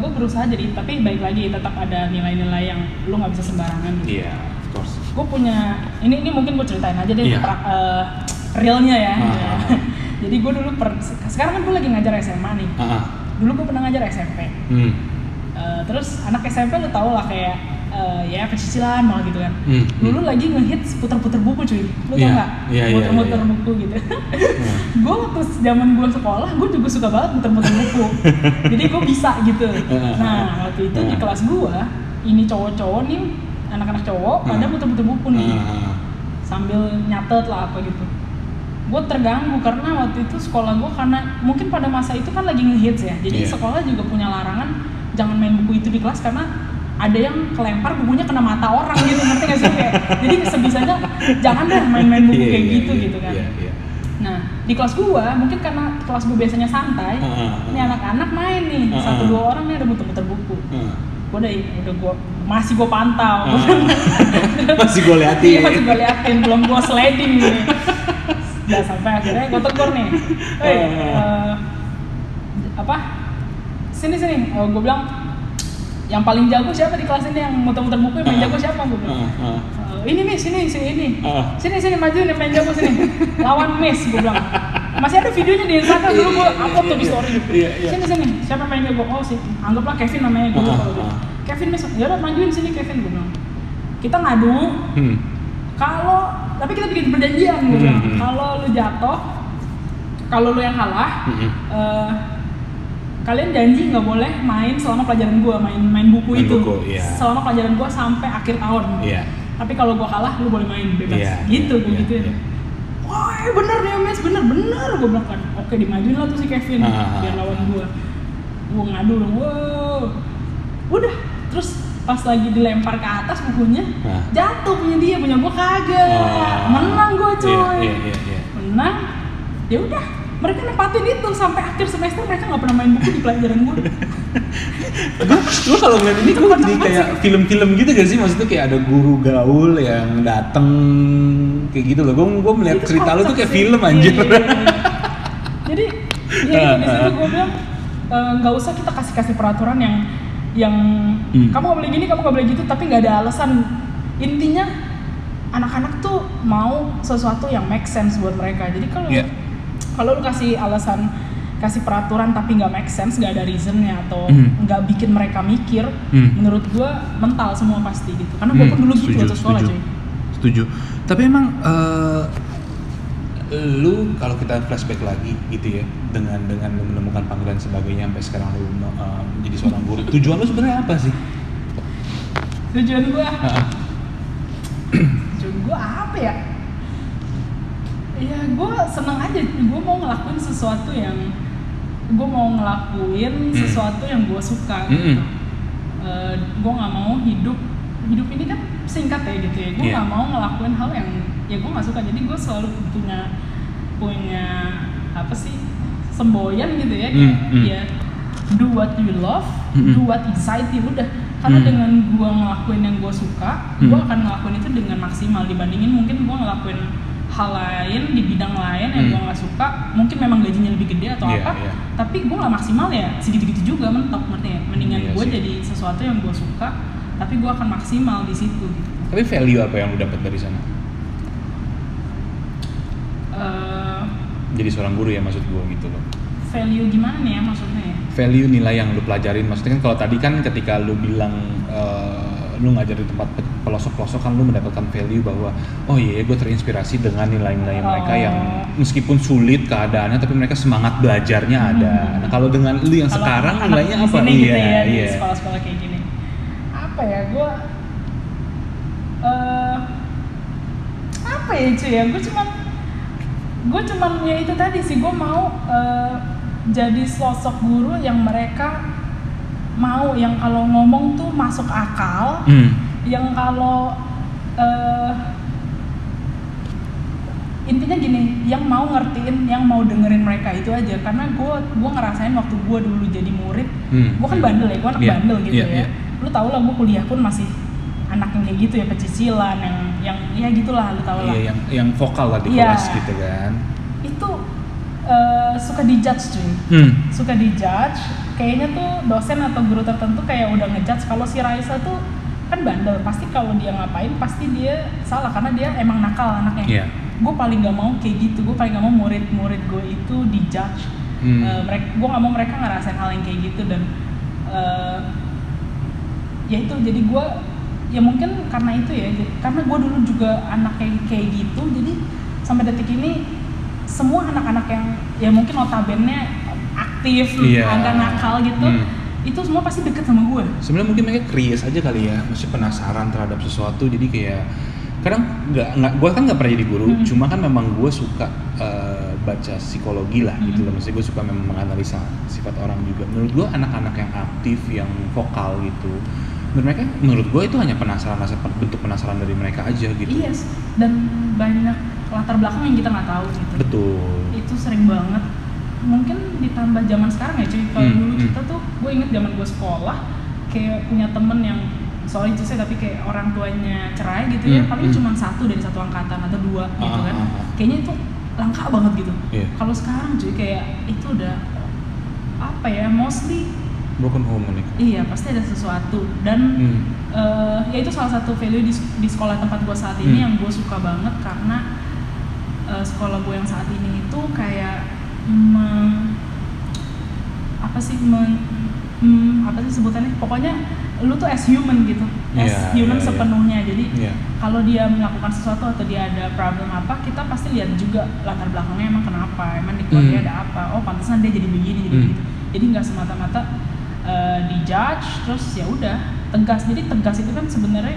gue berusaha jadi, tapi baik lagi tetap ada nilai-nilai yang lu nggak bisa sembarangan gitu. iya of course Gue punya, ini ini mungkin gue ceritain aja deh Iya. pra- eh, realnya ya. Ah, Ya. ah, ah. jadi gue dulu per, sekarang kan gue lagi ngajar SMA nih. ah ah. Dulu gue pernah ngajar SMP. hmm. Eh, terus anak SMP lu tau lah kayak eh, ya pecicilan malah gitu kan. Hmm, Dulu lagi ngehits puter-puter buku cuy. Lu tau Iya, nggak? iya, iya, Muter-muter iya, iya. buku gitu. Hmm. gue waktu zaman gue sekolah gue juga suka banget muter-muter buku jadi gue bisa gitu nah waktu itu di Hmm. kelas gue ini cowok-cowok nih anak-anak cowok pada Hmm. muter-muter buku nih sambil nyatet lah apa gitu gue terganggu karena waktu itu sekolah gue karena mungkin pada masa itu kan lagi ngehits ya jadi Iya. sekolah juga punya larangan jangan main buku itu di kelas karena ada yang kelempar bukunya kena mata orang gitu ngerti gak sih kayak jadi sebisanya jangan deh main-main buku Iya, kayak iya, gitu iya, gitu kan iya, iya. Nah, di kelas gua mungkin karena kelas gua biasanya santai, Ah, ah, ini anak-anak main nih, Ah, satu dua orang nih ada muter-muter buku. Ah. Gua udah udah gua masih gua pantau. Ah. masih gue liatin Iya, masih gua liatin, belum gua sliding nih. Nah, sampai akhirnya gua tegur nih. Hei, Ah. eh, apa? Sini sini. Oh, gua bilang yang paling jago siapa di kelas ini yang muter-muter buku yang paling Ah. jago siapa gua bilang. Ah, ah. Eh, ini Miss, sini, sini, ini. Ah. Sini, sini, maju nih, main jago sini. Lawan Miss, gue bilang. Masih ada videonya di Instagram dulu gue upload tuh di story. Iya, iya. Sini, sini, siapa main jago? Oh, sih, anggaplah Kevin namanya dulu. Ah, kalau gitu. ah. Kevin Miss, ya udah majuin sini Kevin, gue bilang. Kita ngadu, Hmm. kalau, tapi kita bikin perjanjian, gue bilang. Hmm, hmm. Kalau lu jatuh, kalau lu yang kalah, Hmm. eh, kalian janji nggak boleh main selama pelajaran gua main main buku Main itu buku, iya. selama pelajaran gua sampai akhir tahun Iya. tapi kalau gua kalah lu boleh main bebas Iya, gitu gua iya, gituin iya. wah eh, bener nih mes bener bener gua bilang kan oke dimajuin lah tuh si Kevin Ah, ah, biar ah. lawan gua gua ngadu dong wow udah terus pas lagi dilempar ke atas bukunya Ah. jatuh punya dia punya gua kagak Ah. menang gua cuy Iya, iya, iya, iya. menang ya udah mereka nempatin itu sampai akhir semester mereka nggak pernah main buku di pelajaran gue gue gue kalau ngeliat ini gue jadi kayak film-film gitu gak sih maksudnya kayak ada guru gaul yang dateng kayak gitu loh gue gue melihat Itu cerita lu tuh kayak sih. film anjir iya, iya, iya. jadi ya itu di situ gue bilang eh, nggak usah kita kasih kasih peraturan yang yang Hmm. kamu nggak boleh gini kamu nggak boleh gitu tapi nggak ada alasan intinya anak-anak tuh mau sesuatu yang make sense buat mereka jadi kalau Iya. Kalau lu kasih alasan kasih peraturan tapi nggak make sense nggak ada reasonnya atau Hmm. nggak bikin mereka mikir Hmm. menurut gua mental semua pasti gitu karena gua Hmm, pun dulu gitu setuju, waktu sekolah setuju. cuy setuju tapi emang eh, lu kalau kita flashback lagi gitu ya dengan dengan lu menemukan panggilan sebagainya sampai sekarang lu uh, menjadi seorang guru tujuan lu sebenarnya apa sih tujuan gue Heeh. tujuan gue apa ya ya gue seneng aja gue mau ngelakuin sesuatu yang gue mau ngelakuin Hmm. sesuatu yang gue suka Mm-mm. gitu gue nggak mau hidup hidup ini kan singkat ya gitu ya gue Iya. nggak mau ngelakuin hal yang ya gue nggak suka jadi gue selalu punya punya apa sih semboyan gitu ya kayak Mm, mm. ya do what you love Mm-mm. do what excite you udah karena Mm. dengan gue ngelakuin yang gue suka gue Mm. akan ngelakuin itu dengan maksimal dibandingin mungkin gue ngelakuin hal lain di bidang lain yang Mm. gue nggak suka mungkin memang gajinya lebih gede atau Iya, apa iya. tapi gue nggak maksimal ya segitu-gitu juga mentok ngerti ya mendingan Iya gue sih. jadi sesuatu yang gue suka tapi gue akan maksimal di situ gitu tapi value apa yang lu dapat dari sana Eh, jadi seorang guru ya maksud gua gitu loh value gimana nih ya maksudnya ya value nilai yang lu pelajarin maksudnya kan kalau tadi kan ketika lu bilang eh, lu ngajar di tempat pe- pelosok-pelosok kan lu mendapatkan value bahwa oh iya gue terinspirasi dengan nilai-nilai mereka Oh. yang meskipun sulit keadaannya tapi mereka semangat belajarnya ada. Hmm. Nah, kalau dengan lu yang Kalau sekarang anak nilainya apa? sini gitu ya, di iya. sekolah-sekolah kayak gini apa ya gue eh apa ya cuy ya gue cuman gue cuman ya itu tadi sih gue mau eh, jadi sosok guru yang mereka mau yang kalau ngomong tuh masuk akal Hmm. yang kalau eh, intinya gini yang mau ngertiin yang mau dengerin mereka itu aja karena gue gue ngerasain waktu gue dulu jadi murid Hmm. gue kan bandel ya gue anak Iya, bandel gitu iya, ya iya. lu tau lah gue kuliah pun masih anak yang kayak gitu ya pecicilan yang yang ya gitulah lu tau lah Iya, yang yang vokal lah di Iya. kelas gitu kan. itu eh, suka dijudge cuy Hmm. suka dijudge kayaknya tuh dosen atau guru tertentu kayak udah ngejudge kalau si Raisa tuh kan bandel. Pasti kalau dia ngapain pasti dia salah karena dia emang nakal anaknya. Iya. gue paling gak mau kayak gitu. Gue paling gak mau murid-murid gue itu dijudge. Hmm. mereka gue gak mau mereka ngerasain hal yang kayak gitu dan eh, ya itu. Jadi gue ya mungkin karena itu ya karena gue dulu juga anak kayak kayak gitu. Jadi sampai detik ini semua anak-anak yang ya mungkin notabene aktif Iya. agak nakal gitu Hmm. itu semua pasti deket sama gue sebenarnya mungkin mereka curious aja kali ya masih penasaran terhadap sesuatu jadi kayak kadang nggak nggak gue kan nggak pernah jadi guru Hmm. cuma kan memang gue suka eh, baca psikologi lah gitu Hmm. loh maksudnya gue suka memang menganalisa sifat orang juga menurut gue anak-anak yang aktif yang vokal gitu menurut mereka menurut gue itu hanya penasaran bentuk penasaran dari mereka aja gitu yes dan banyak latar belakang yang kita nggak tahu gitu betul itu sering banget mungkin ditambah zaman sekarang ya cuy kalau Hmm, dulu hmm. kita tuh gue inget zaman gue sekolah kayak punya temen yang soal itu saya tapi kayak orang tuanya cerai gitu ya Hmm, paling hmm. cuma satu dari satu angkatan atau dua gitu Ah, kan ah, ah. kayaknya itu langka banget gitu Iya. kalau sekarang cuy kayak itu udah apa ya mostly broken home mereka iya pasti ada sesuatu dan Hmm. eh, ya itu salah satu value di, di sekolah tempat gue saat ini Hmm. yang gue suka banget karena eh, sekolah gue yang saat ini itu kayak me- apa sih men, hmm, apa sih sebutannya pokoknya lu tuh as human gitu as Iya, human iya. sepenuhnya jadi Iya. kalau dia melakukan sesuatu atau dia ada problem apa kita pasti lihat juga latar belakangnya emang kenapa emang di keluarga Hmm. ada apa oh pantesan dia jadi begini jadi Hmm. begitu jadi nggak semata-mata eh, dijudge terus ya udah tegas jadi tegas itu kan sebenarnya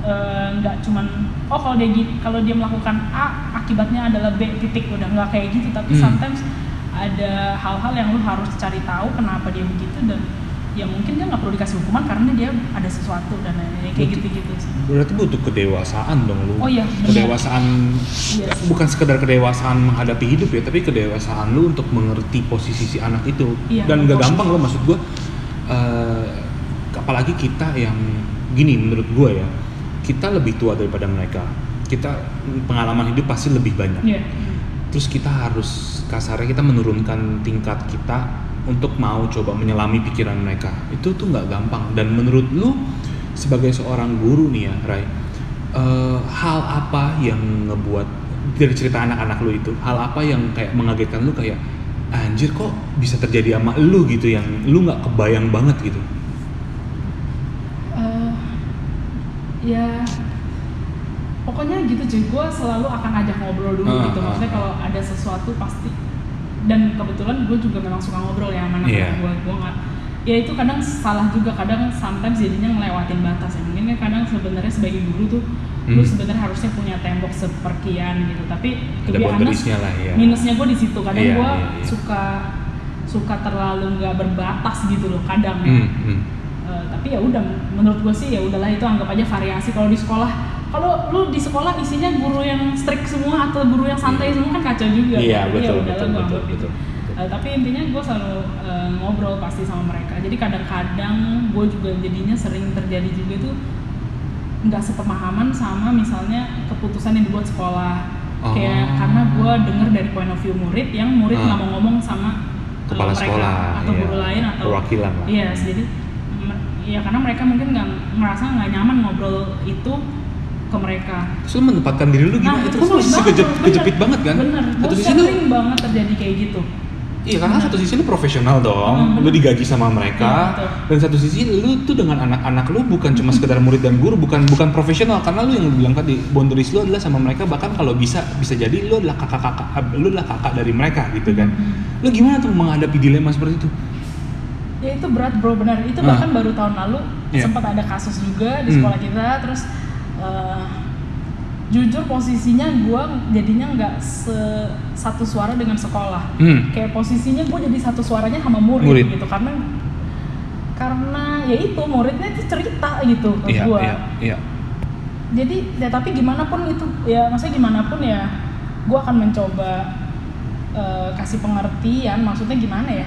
eh, nggak cuman oh kalau dia kalau dia melakukan A akibatnya adalah B titik udah nggak kayak gitu tapi Hmm. sometimes ada hal-hal yang lu harus cari tahu kenapa dia begitu dan ya mungkin dia nggak perlu dikasih hukuman karena dia ada sesuatu dan lain-lain kayak gitu-gitu sih. berarti butuh kedewasaan dong lu Oh iya, benar. kedewasaan Yes. bukan sekedar kedewasaan menghadapi hidup ya tapi kedewasaan lu untuk mengerti posisi si anak itu Iya, dan gak gampang lo maksud gua eh, apalagi kita yang gini menurut gua ya kita lebih tua daripada mereka. Kita pengalaman hidup pasti lebih banyak. Iya. terus kita harus kasarnya kita menurunkan tingkat kita untuk mau coba menyelami pikiran mereka. Itu tuh nggak gampang. Dan menurut lu sebagai seorang guru nih ya Rai eh, hal apa yang ngebuat dari cerita anak-anak lu itu hal apa yang kayak mengagetkan lu kayak anjir kok bisa terjadi sama lu gitu yang lu nggak kebayang banget gitu Eh, ya pokoknya gitu cuy gue selalu akan ajak ngobrol dulu Ah, gitu ah, maksudnya ah. kalau ada sesuatu pasti dan kebetulan gue juga memang suka ngobrol ya anak Iya. gue gue nggak ya itu kadang salah juga kadang sometimes jadinya ngelewatin batas ya mungkin kan kadang sebenarnya sebagai guru tuh lu Hmm. sebenarnya harusnya punya tembok seperkian gitu tapi boundariesnya lah, ya. minusnya gue di situ kadang Iya, gue iya, iya. suka suka terlalu nggak berbatas gitu loh kadang ya Hmm, Eh, tapi ya udah menurut gue sih ya udahlah itu anggap aja variasi kalau di sekolah kalau lu di sekolah isinya guru yang strict semua atau guru yang santai semua kan kacau juga Iya, Jadi betul, ya betul, betul, betul, betul. Eh, tapi intinya gue selalu eh, ngobrol pasti sama mereka jadi kadang-kadang gue juga jadinya sering terjadi juga tuh nggak sepemahaman sama misalnya keputusan yang dibuat sekolah Oh. kayak karena gue denger dari point of view murid yang murid Ah. nggak mau ngomong sama eh, Kepala mereka sekolah, atau iya. guru lain atau Perwakilan lah. Iya, jadi ya karena mereka mungkin nggak merasa nggak nyaman ngobrol itu ke mereka. Terus lu menempatkan diri lu gimana? itu kan posisi kejep, kejepit banget kan? Bener, Satu sisi lu banget terjadi kayak gitu. Iya karena Bener. satu sisi lu profesional dong, lu bener. digaji sama mereka, betul. dan satu sisi lu tuh dengan anak-anak lu bukan cuma sekedar murid dan guru, bukan bukan profesional karena lu yang bilang tadi boundaries lu adalah sama mereka bahkan kalau bisa bisa jadi lu adalah kakak-kakak, lu adalah kakak dari mereka gitu kan. Hmm. Lu gimana tuh menghadapi dilema seperti itu? Ya itu berat bro, benar. Itu Nah. bahkan baru tahun lalu Iya. sempat ada kasus juga di Hmm. sekolah kita. Terus eh, jujur posisinya gue jadinya nggak satu suara dengan sekolah. Hmm. Kayak posisinya gue jadi satu suaranya sama murid, Murid. gitu karena karena ya itu muridnya itu cerita gitu ke Iya, gue. iya, iya. jadi ya tapi gimana pun itu ya maksudnya gimana pun ya gue akan mencoba eh, kasih pengertian maksudnya gimana ya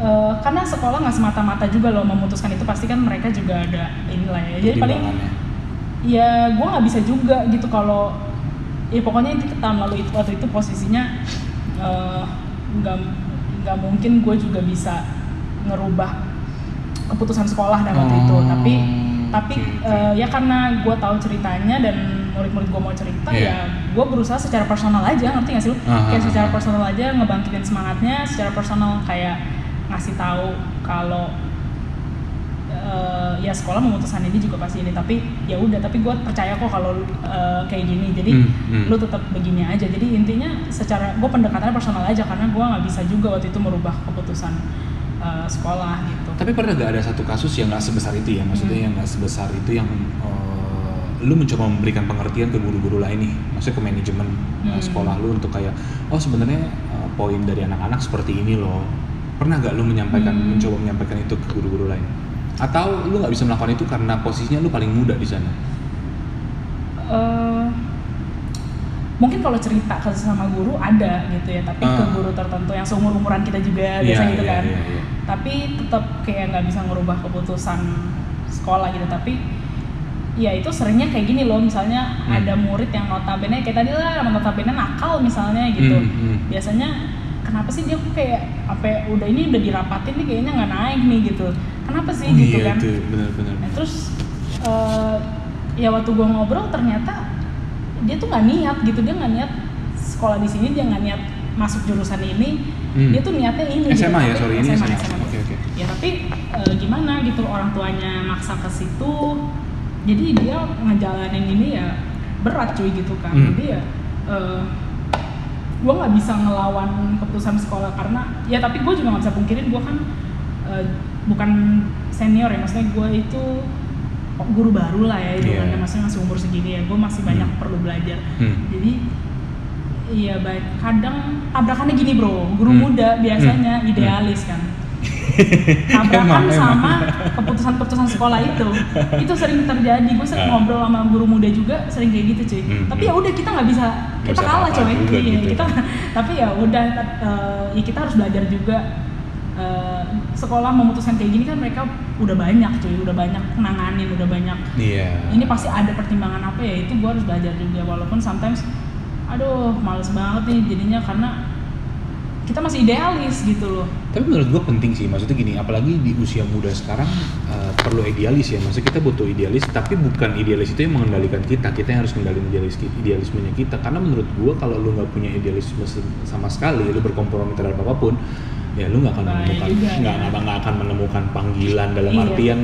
Eh, karena sekolah nggak semata-mata juga loh memutuskan itu pasti kan mereka juga ada inilah ya. Jadi paling ya gue nggak bisa juga gitu kalau ya pokoknya itu tahun lalu itu waktu itu posisinya eh, nggak nggak mungkin gue juga bisa ngerubah keputusan sekolah dan waktu itu. Oh, tapi tapi eh, ya karena gue tahu ceritanya dan murid-murid gue mau cerita Iya. ya gue berusaha secara personal aja ngerti gak sih lu? Ah, kayak ah, secara personal aja ngebangkitin semangatnya secara personal kayak ngasih tahu kalau eh, ya sekolah memutuskan ini juga pasti ini tapi ya udah tapi gue percaya kok kalau eh, kayak gini jadi Hmm, hmm. lu tetap begini aja jadi intinya secara gue pendekatannya personal aja karena gue nggak bisa juga waktu itu merubah keputusan eh, sekolah gitu Tapi pernah gak ada satu kasus yang nggak sebesar itu ya? Maksudnya Hmm. yang nggak sebesar itu yang eh, lu mencoba memberikan pengertian ke guru-guru lain nih, maksudnya ke manajemen Hmm. sekolah lu untuk kayak, oh sebenarnya eh, poin dari anak-anak seperti ini loh. Pernah gak lu menyampaikan, Hmm. mencoba menyampaikan itu ke guru-guru lain? Atau lu nggak bisa melakukan itu karena posisinya lu paling muda di sana? Eh, mungkin kalau cerita ke sama guru ada gitu ya tapi ke Ah. guru tertentu yang seumur umuran kita juga biasa Iya, gitu iya, kan iya, iya. tapi tetap kayak nggak bisa ngerubah keputusan sekolah gitu tapi ya itu seringnya kayak gini loh misalnya Hmm. ada murid yang notabene kayak tadi lah notabene nakal misalnya gitu Hmm, hmm. biasanya kenapa sih dia kok kayak apa udah ini udah dirapatin nih kayaknya nggak naik nih gitu kenapa sih Oh gitu iya kan itu benar-benar. Nah, terus eh, ya waktu gua ngobrol ternyata dia tuh nggak niat gitu dia nggak niat sekolah di sini dia nggak niat masuk jurusan ini Hmm. dia tuh niatnya ini SMA ya, Tapi- sorry, ini SMA, SMA. SMA. Oke, oke. ya tapi eh, gimana gitu orang tuanya maksa ke situ jadi dia ngejalanin ini ya berat cuy gitu kan Hmm. jadi ya eh, gue nggak bisa ngelawan keputusan sekolah karena ya tapi gue juga nggak bisa pungkirin gue kan eh, bukan senior ya maksudnya gue itu guru baru lah ya itu kan maksudnya masih umur segini ya gue masih banyak Hmm. perlu belajar. Hmm. jadi iya baik. Kadang tabrakannya gini bro. Guru Hmm. muda biasanya idealis kan tabrakan sama keputusan-keputusan sekolah itu. Itu sering terjadi. Gue sering Ah. ngobrol sama guru muda juga sering kayak gitu cuy. Hmm, tapi hmm. ya udah kita nggak bisa kita bisa kalah coy. Iya, gitu. kita tapi ya udah eh, ya kita harus belajar juga. Eh, sekolah memutuskan kayak gini kan mereka udah banyak cuy. Udah banyak nanganin udah banyak. Iya. ini pasti ada pertimbangan apa ya itu gue harus belajar juga. Walaupun sometimes aduh males banget nih jadinya karena kita masih idealis gitu loh Tapi menurut gue penting sih, maksudnya gini, apalagi di usia muda sekarang eh, perlu idealis ya, maksudnya kita butuh idealis, tapi bukan idealis itu yang mengendalikan kita, kita yang harus mengendalikan idealis idealismenya kita. Karena menurut gue kalau lu nggak punya idealisme sama sekali, lu berkompromi terhadap apa pun, ya lu nggak akan Bahaya menemukan juga, nggak ya. nggak akan menemukan panggilan dalam Iya. artian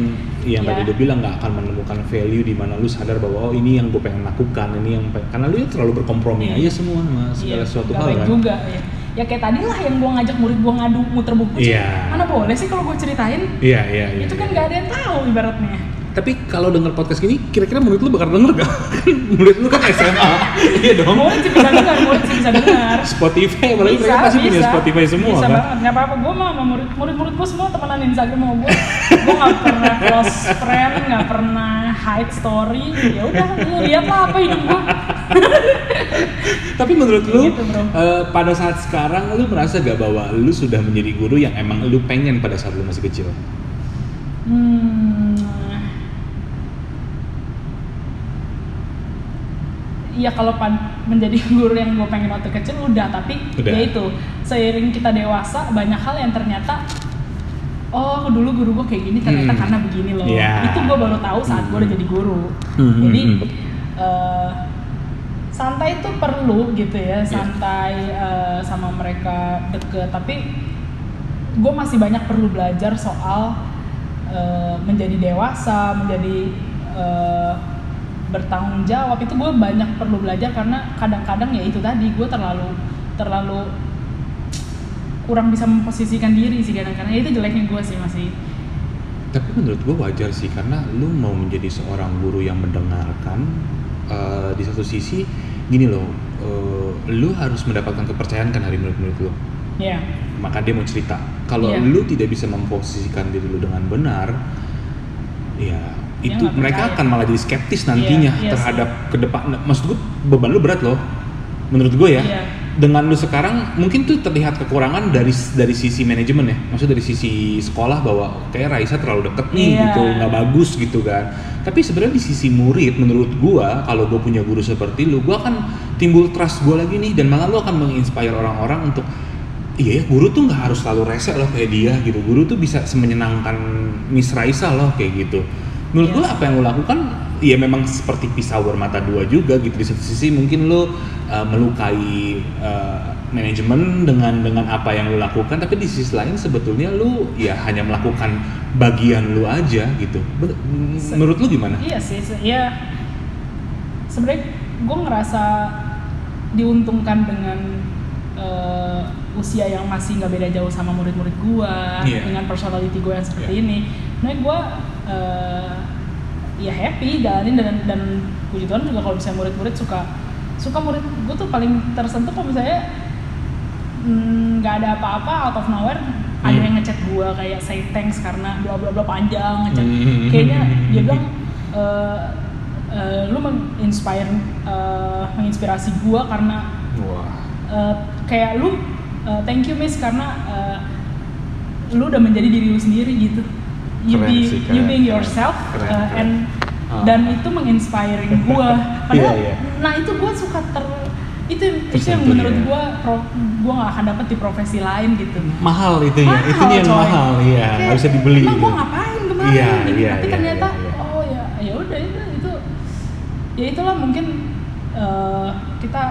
yang Iya. tadi udah bilang nggak akan menemukan value di mana lu sadar bahwa oh ini yang gue pengen lakukan ini yang pengen, karena lu ya terlalu berkompromi Iya. aja semua sama segala Iya, sesuatu hal baik kan juga ya ya kayak tadi lah yang gue ngajak murid gue ngadu muter buku sih Iya. mana boleh sih kalau gue ceritain? Iya iya iya itu kan iya. nggak ada yang tahu ibaratnya. Tapi kalau denger podcast gini kira-kira murid lu bakal denger gak? murid lu kan SMA iya dong. Murid sih bisa dengar murid sih bisa dengar Spotify apalagi mereka pasti punya Spotify semua bisa kan? Banget nggak apa-apa gue mah sama murid murid murid gue semua temenan Instagram sama gue gue nggak pernah close friend nggak pernah hide story. Ya udah lu lihat lah apa hidup gue Tapi menurut lu Gitu, eh, pada saat sekarang lu merasa gak bahwa lu sudah menjadi guru yang emang lu pengen pada saat lu masih kecil? Hmm. Iya kalau pan- menjadi guru yang gue pengen waktu kecil udah tapi Udah. ya itu seiring kita dewasa banyak hal yang ternyata oh dulu guru gue kayak gini ternyata Hmm. karena begini loh Iya. itu gue baru tahu saat gue udah Hmm. jadi guru Hmm, jadi hmm, eh, santai itu perlu gitu ya Iya. santai eh, sama mereka deket. Tapi gue masih banyak perlu belajar soal eh, menjadi dewasa menjadi eh, bertanggung jawab. Itu gue banyak perlu belajar karena kadang-kadang ya itu tadi gue terlalu terlalu kurang bisa memposisikan diri sih kadang-kadang. Ya itu jeleknya gue sih masih. Tapi menurut gua wajar sih karena lu mau menjadi seorang guru yang mendengarkan eh, di satu sisi gini loh, eh, lu harus mendapatkan kepercayaan kan dari murid-murid lu. ya Maka dia mau cerita. Kalau Iya. lu tidak bisa memposisikan diri lu dengan benar, ya itu nggak mereka percaya. akan malah jadi skeptis nantinya Iya, iya terhadap ke depan. Maksud gua beban lu berat loh. Menurut gue ya. Iya. Dengan lu sekarang mungkin tuh terlihat kekurangan dari dari sisi manajemen ya. Maksud dari sisi sekolah bahwa kayak Raisa terlalu deket nih Iya. gitu, nggak bagus gitu kan. Tapi sebenarnya di sisi murid menurut gua kalau gue punya guru seperti lu, gua akan timbul trust gua lagi nih dan malah lu akan menginspire orang-orang untuk iya ya guru tuh nggak harus selalu rese loh kayak dia gitu. Guru tuh bisa semenyenangkan Miss Raisa loh kayak gitu. Menurut Iya. gua apa yang lu lakukan ya memang seperti pisau bermata dua juga gitu di satu sisi mungkin lu uh, melukai uh, manajemen dengan dengan apa yang lu lakukan tapi di sisi lain sebetulnya lu ya hanya melakukan bagian lu aja gitu Ben- menurut lu gimana? Iya sih, se- ya sebenarnya gue ngerasa diuntungkan dengan eh, usia yang masih nggak beda jauh sama murid-murid gue, Iya. dengan personality gue yang seperti Iya. ini. Nah gue eh, ya happy jalanin dan dan puji Tuhan juga kalau misalnya murid-murid suka suka murid gue tuh paling tersentuh kalau misalnya mm, nggak ada apa-apa out of nowhere ada Hmm. yang ngechat gue kayak say thanks karena bla bla bla panjang ngechat Hmm. kayaknya dia bilang eh, eh, lu menginspire eh, menginspirasi gua karena Wah. eh, kayak lu eh, thank you miss karena eh, lu udah menjadi diri lu sendiri gitu you Keren be sih, you keren, being yourself keren, eh, keren. and Ah. dan itu menginspiring gua padahal Iya, iya. nah itu gua suka ter itu itu yang menurut ya. gua pro, gua nggak akan dapat di profesi lain gitu mahal itu ya mahal, itu yang coy. mahal iya nggak bisa dibeli emang gitu. gua ngapain kemarin Iya, gitu. iya, tapi iya, ternyata iya, iya. oh ya ya udah itu itu ya itulah mungkin eh, kita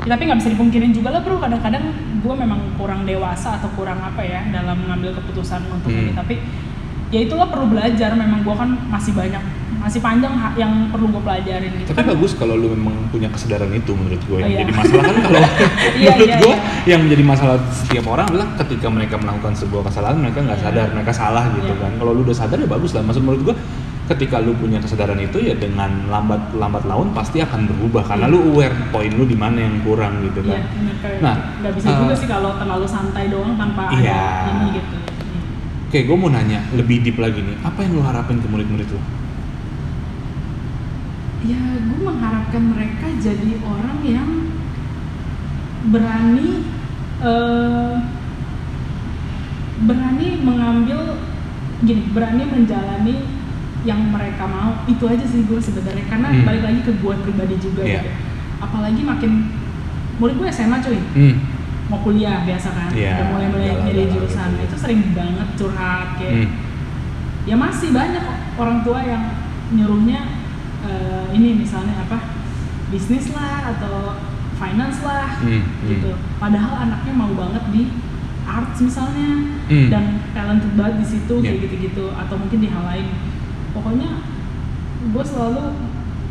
ya, tapi nggak bisa dipungkirin juga lah bro kadang-kadang gue memang kurang dewasa atau kurang apa ya dalam mengambil keputusan untuk Hmm. ini tapi ya itulah perlu belajar memang gue kan masih banyak masih panjang yang perlu gue pelajarin gitu Tapi kan bagus kalau lu memang punya kesadaran itu menurut gue. Yang Iya. jadi masalah kan kalau Iya, menurut iya, gue iya. yang menjadi masalah setiap orang adalah ketika mereka melakukan sebuah kesalahan mereka nggak Iya. sadar mereka salah gitu Iya. kan. Kalau lu udah sadar ya bagus lah. Maksud menurut gue ketika lu punya kesadaran itu ya dengan lambat lambat laun pasti akan berubah karena Iya. lu aware poin lu di mana yang kurang gitu Iya, kan. bener, kayak Nah, nggak bisa eh, juga sih kalau terlalu santai doang tanpa Iya. ada ini gitu. Oke, gue mau nanya lebih deep lagi nih. Apa yang lu harapin ke murid-murid lu? Ya, gue mengharapkan mereka jadi orang yang berani eh, berani mengambil gini, berani menjalani yang mereka mau. Itu aja sih gue sebenarnya karena Hmm. balik lagi ke gue pribadi juga Iya. gitu. Apalagi makin murid gue SMA cuy, Hmm. Mau kuliah biasa kan, Iya, udah mulai mulai galau-galau milih gitu. jurusan. Itu sering banget curhat kayak Hmm. ya masih banyak orang tua yang nyuruhnya eh, ini misalnya apa bisnis lah atau finance lah Hmm, hmm. gitu padahal anaknya mau banget di arts misalnya Hmm. dan talented banget di situ kayak Yeah. gitu-gitu atau mungkin di hal lain pokoknya gue selalu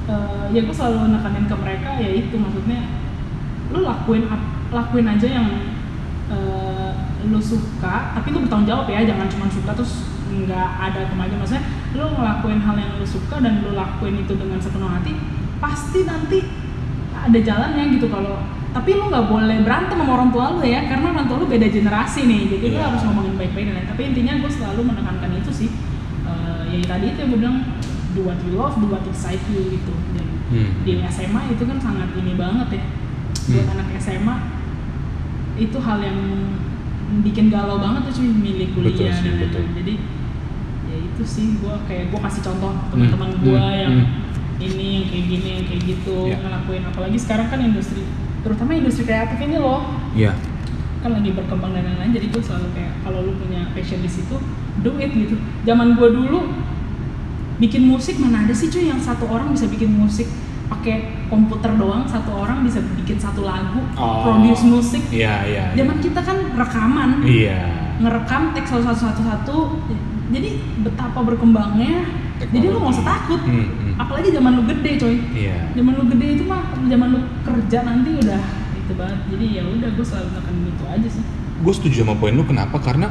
eh, ya gue selalu nekanin ke mereka ya itu maksudnya lu lakuin ap- lakuin aja yang eh, lu suka tapi lu bertanggung jawab ya jangan cuma suka terus nggak ada kemajuan maksudnya lu ngelakuin hal yang lu suka dan lu lakuin itu dengan sepenuh hati pasti nanti ada jalannya gitu kalau tapi lu nggak boleh berantem sama orang tua lu ya karena orang tua lu beda generasi nih jadi lu Iya. harus ngomongin baik-baik dan lain tapi intinya gue selalu menekankan itu sih Eh, ya tadi itu yang gue bilang do what you love do what excite you gitu dan Hmm. di SMA itu kan sangat ini banget ya buat Hmm. anak SMA itu hal yang bikin galau banget tuh cuy milih kuliah Betul sih, dan betul. jadi ya itu sih gue kayak gue kasih contoh teman-teman Hmm, gue hmm, yang hmm. ini yang kayak gini yang kayak gitu Ya. ngelakuin apalagi sekarang kan industri terutama industri kreatif ini loh Iya. kan lagi berkembang dan lain-lain jadi gue selalu kayak kalau lu punya passion di situ do it gitu zaman gue dulu bikin musik mana ada sih cuy yang satu orang bisa bikin musik pakai komputer doang satu orang bisa bikin satu lagu Oh. produce musik Iya, iya. iya. zaman kita kan rekaman Iya. ngerekam teks satu satu satu satu jadi betapa berkembangnya jadi lu nggak usah takut Hmm, hmm. apalagi zaman lu gede coy Iya. zaman lu gede itu mah zaman lu kerja nanti udah itu banget jadi ya udah gue selalu akan itu aja sih gue setuju sama poin lu kenapa karena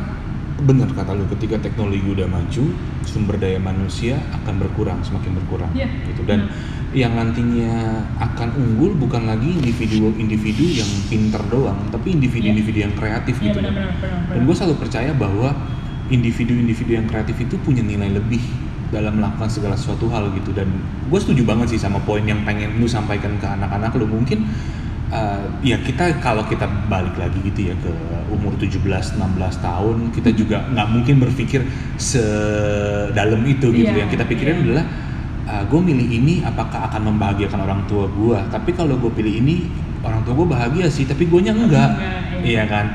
benar kata lu ketika teknologi udah maju sumber daya manusia akan berkurang semakin berkurang Iya, gitu dan yang nantinya akan unggul bukan lagi individu-individu yang pinter doang tapi individu-individu yang kreatif Iya gitu loh. benar-benar benar. dan gue selalu percaya bahwa individu-individu yang kreatif itu punya nilai lebih dalam melakukan segala sesuatu hal gitu dan gue setuju banget sih sama poin yang pengen lu sampaikan ke anak-anak lu mungkin uh, ya kita kalau kita balik lagi gitu ya ke umur 17-16 tahun kita juga nggak mungkin berpikir sedalam itu gitu Iya, yang kita pikirin iya. adalah gue milih ini apakah akan membahagiakan orang tua gue tapi kalau gue pilih ini orang tua gue bahagia sih tapi gue nya enggak. Enggak, iya. kan?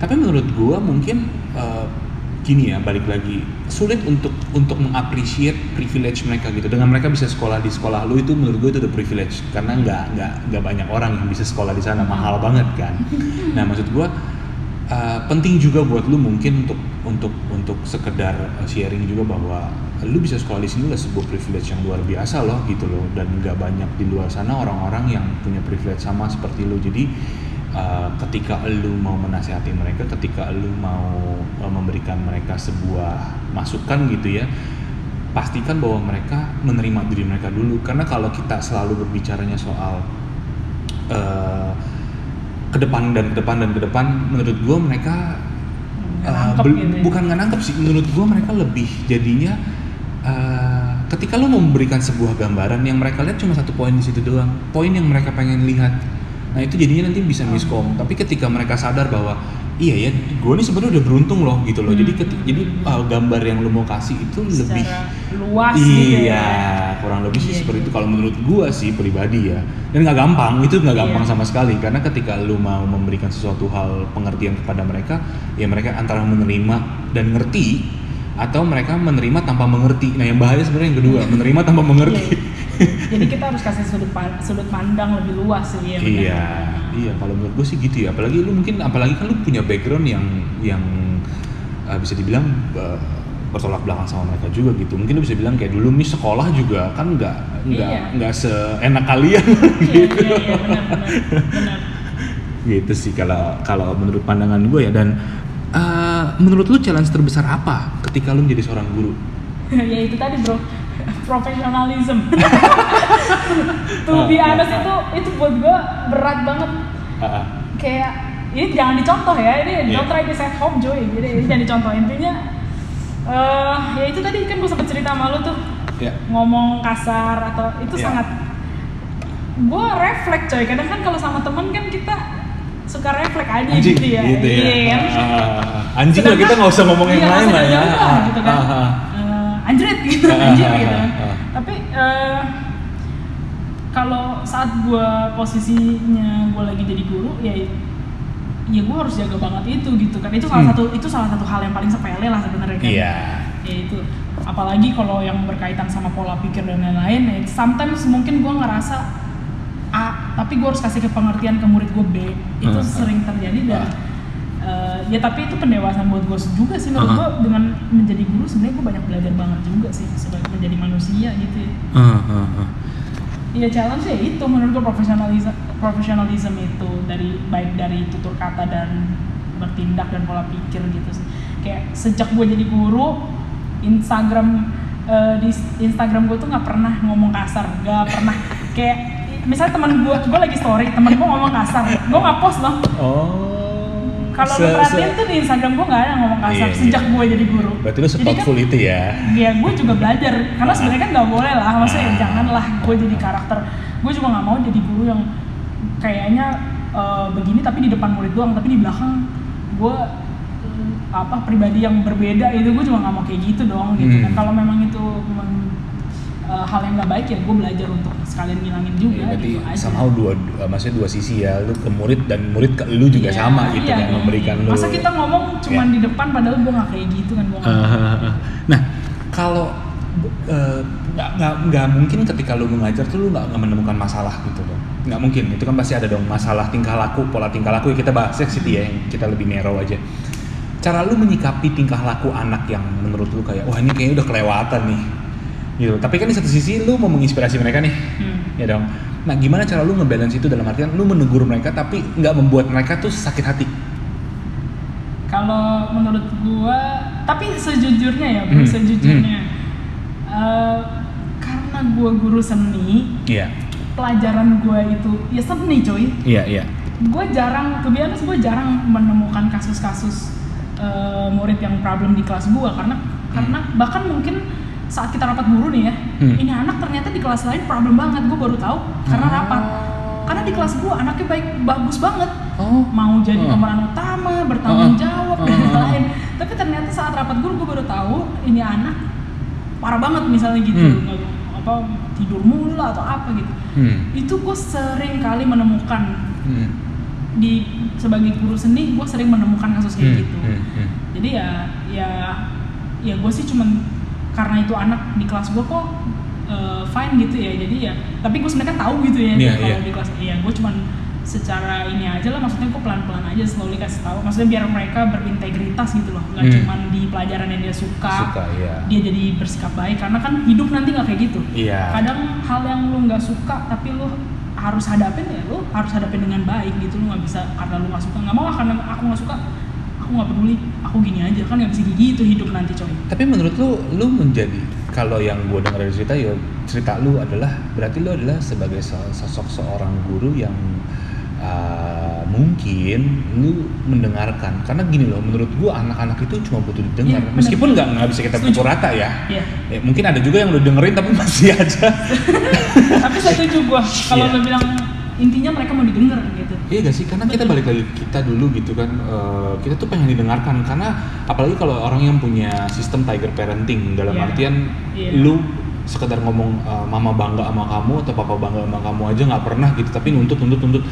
Tapi menurut gue mungkin uh, gini ya balik lagi. Sulit untuk untuk mengapresiasi privilege mereka gitu. Dengan mereka bisa sekolah di sekolah lu itu menurut gue itu udah privilege. Karena nggak nggak nggak banyak orang yang bisa sekolah di sana. Mahal banget kan? Nah maksud gue uh, penting juga buat lu mungkin untuk untuk untuk sekedar uh, sharing juga bahwa lu bisa sekolah di sini adalah sebuah privilege yang luar biasa loh gitu loh. Dan nggak banyak di luar sana orang-orang yang punya privilege sama seperti lu. Jadi uh, ketika lu mau menasihati mereka ketika lu mau uh, memberikan mereka sebuah masukan gitu ya pastikan bahwa mereka menerima diri mereka dulu. Karena kalau kita selalu berbicaranya soal uh, ke depan dan ke depan dan ke depan menurut gua mereka uh, gitu ya. bukan nggak nangkep sih menurut gua mereka lebih jadinya uh, ketika lo mau memberikan sebuah gambaran yang mereka lihat cuma satu poin di situ doang poin yang mereka pengen lihat. Nah itu jadinya nanti bisa miskom. Tapi ketika mereka sadar bahwa iya ya gue ini sebenarnya udah beruntung loh gitu loh. Jadi keti- jadi uh, gambar yang lo mau kasih itu lebih secara luas gitu iya ya. kurang lebih sih Iya, seperti iya. itu. Kalau menurut gua sih pribadi ya. Dan nggak gampang itu nggak gampang Iya. sama sekali. Karena ketika lu mau memberikan sesuatu hal pengertian kepada mereka ya mereka antara menerima dan ngerti atau mereka menerima tanpa mengerti. Nah yang bahaya sebenarnya yang kedua menerima tanpa mengerti. Iya. jadi kita harus kasih sudut pan- sudut pandang lebih luas sih ya iya iya kalau menurut gue sih gitu ya. Apalagi lu mungkin apalagi kan lu punya background yang yang uh, bisa dibilang uh, bertolak belakang sama mereka juga gitu. Mungkin lu bisa bilang kayak dulu mis sekolah juga kan nggak nggak Iya. nggak seenak kalian iya gitu. iya iya benar benar benar. Gitu sih kalau kalau menurut pandangan gue ya. Dan uh, menurut lu challenge terbesar apa ketika lu menjadi seorang guru? Ya itu tadi bro profesionalism. To be Ah, ah, honest ah. itu itu buat gue berat banget. Kayak ini jangan dicontoh ya ini Iya. don't try this at home Joy. Jadi ini jangan dicontoh. Intinya eh ya itu tadi kan gue sempet cerita sama lu tuh. Ya ngomong kasar atau itu Iya. sangat gue refleks coy. Kadang kan kalau sama temen kan kita suka refleks aja anjing gitu ya. gitu ya. Iya kan? Ah, anjing lah kita nggak usah ngomong yang iya, lain lah ya. gitu kan. Anjrit gitu, anjir gitu. Tapi eh, kalau saat gue posisinya gue lagi jadi guru, ya ya gue harus jaga banget itu gitu kan. Itu salah Hmm. satu itu salah satu hal yang paling sepele lah sebenarnya kan. iya Ya itu. Apalagi kalau yang berkaitan sama pola pikir dan lain-lain, ya sometimes mungkin gue ngerasa A, tapi gue harus kasih ke pengertian ke murid gue B. Itu Hmm. sering terjadi dan Ah. Eh, ya tapi itu pendewasaan buat gue juga sih menurut Aha. gue dengan menjadi guru sebenarnya gue banyak belajar banget juga sih sebagai menjadi manusia gitu ya. Ah. Iya challenge ya itu menurut gue profesionalisme profesionalisme itu dari baik dari tutur kata dan bertindak dan pola pikir gitu sih. Kayak sejak gue jadi guru Instagram eh, di Instagram gue tuh nggak pernah ngomong kasar, nggak pernah kayak misalnya teman gue, gue lagi story temen gue ngomong kasar, gue nggak post loh. Oh. Kalau lu perhatiin tuh di Instagram gue nggak ada ngomong kasar Iya, sejak iya. gue jadi guru. Berarti lu Jadi kan- itu ya. ya gue juga belajar karena Ah. sebenarnya kan nggak boleh lah maksudnya Ah. janganlah gue jadi karakter gue juga nggak mau jadi guru yang kayaknya eh, begini tapi di depan murid doang tapi di belakang gue apa pribadi yang berbeda itu gue juga nggak mau kayak gitu dong gitu Hmm. kan kalau memang itu men- eh, hal yang nggak baik ya gue belajar untuk sekalian ngilangin juga Ya, berarti gitu aja. somehow dua, dua- maksudnya dua sisi ya, lu ke murid dan murid ke lu juga Iya, sama gitu iya, kan, iya, memberikan lu. masa kita ngomong cuman Ya. di depan padahal gue nggak kayak gitu kan gue nggak mau. Ah, nah, kalau eh, nggak nggak nggak mungkin ketika lu mengajar tuh lu nggak menemukan masalah gitu loh. Nggak mungkin, itu kan pasti ada dong masalah tingkah laku, pola tingkah laku ya kita bahasnya ke situ ya, yang kita lebih narrow aja. Cara lu menyikapi tingkah laku anak yang menurut lu kayak, wah ini kayaknya udah kelewatan nih. Gitu. Tapi kan di satu sisi lu mau menginspirasi mereka nih, Hmm. ya dong. Nah gimana cara lu ngebalance itu dalam artian lu menegur mereka tapi nggak membuat mereka tuh sakit hati? Kalau menurut gua, tapi sejujurnya ya, Hmm, sejujurnya, eh, karena gua guru seni, Iya, pelajaran gua itu ya seni coy. iya, iya. Gue jarang, kebiasaan gue jarang menemukan kasus-kasus eh, murid yang problem di kelas gua karena karena bahkan mungkin saat kita rapat guru nih ya, Hmm. ini anak ternyata di kelas lain problem banget, gue baru tahu karena Oh. rapat. Karena di kelas gua anaknya baik bagus banget, Oh, mau jadi Oh. pemeran utama, bertanggung Oh. jawab Oh. dan lain-lain. Tapi ternyata saat rapat guru gue baru tahu ini anak parah banget misalnya gitu, Hmm. nggak- apa tidur mulu atau apa gitu. Hmm. Itu gue sering kali menemukan Hmm. di sebagai guru seni gue sering menemukan kasus kayak Hmm, gitu. hmm, hmm. Jadi ya ya ya gue sih cuman karena itu anak di kelas gue kok uh, fine gitu ya. Jadi ya tapi gue sebenarnya kan tahu gitu ya Iya, kalau iya. di kelas. Iya gue cuman secara ini aja lah maksudnya gue pelan-pelan aja slowly kasih tahu maksudnya biar mereka berintegritas gitu loh nggak Hmm. cuman di pelajaran yang dia suka, Suka, iya. dia jadi bersikap baik karena kan hidup nanti nggak kayak gitu Iya. kadang hal yang lu nggak suka tapi lu harus hadapin ya lu harus hadapin dengan baik gitu lu nggak bisa karena lu nggak suka nggak mau karena aku nggak suka aku nggak peduli aku gini aja. Kan nggak bisa gitu hidup nanti coy. Tapi menurut lu, lu menjadi kalau yang gue dengar dari cerita, ya cerita lu adalah berarti lu adalah sebagai so- sosok seorang guru yang uh, mungkin lu mendengarkan. Karena gini loh menurut gua anak-anak itu cuma butuh didengar. Benar. meskipun nggak nggak bisa kita pukul rata ya. Iya. Ya, mungkin ada juga yang lu dengerin tapi masih aja. Tapi setuju gua. Kalau Iya. lu bilang intinya mereka mau didengar gitu Iya gak sih? Karena kita balik lagi kita dulu gitu kan, eh, kita tuh pengen didengarkan karena apalagi kalau orang yang punya sistem tiger parenting dalam Iya. artian Iya. lu sekedar ngomong eh, mama bangga sama kamu atau papa bangga sama kamu aja nggak pernah gitu, tapi nuntut nuntut nuntut.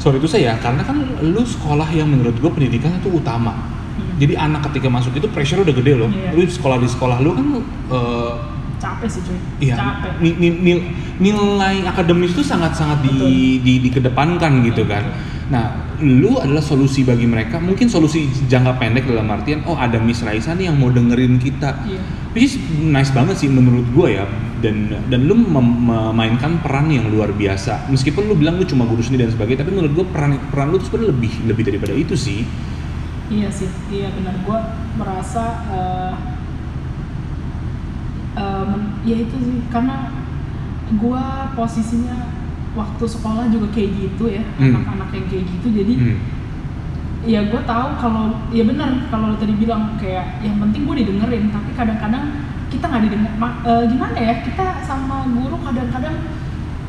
Sorry itu saya, karena kan lu sekolah yang menurut gue pendidikan itu utama. Hmm. Jadi anak ketika masuk itu pressure udah gede loh. Iya. Lu sekolah di sekolah lu kan eh, capek sih cuy Iya, capek ni- ni- nil- nilai akademis itu sangat-sangat di, Betul. di, dikedepankan gitu kan. Nah, lu adalah solusi bagi mereka. Mungkin solusi jangka pendek dalam artian, oh ada Miss Raisa nih yang mau dengerin kita. Iya. Which is nice banget sih menurut gue ya. Dan dan lu mem- memainkan peran yang luar biasa. Meskipun lu bilang lu cuma guru seni dan sebagainya, tapi menurut gue peran peran lu tuh sebenarnya lebih lebih daripada itu sih. Iya sih, iya benar. Gua merasa eh, men- ya itu sih karena gua posisinya waktu sekolah juga kayak gitu ya, Hmm. anak-anak yang kayak gitu. Jadi Hmm. ya gue tahu kalau ya benar kalau lo tadi bilang kayak yang penting gue didengerin, tapi kadang-kadang kita nggak didengar. Ma- eh, gimana ya? Kita sama guru kadang-kadang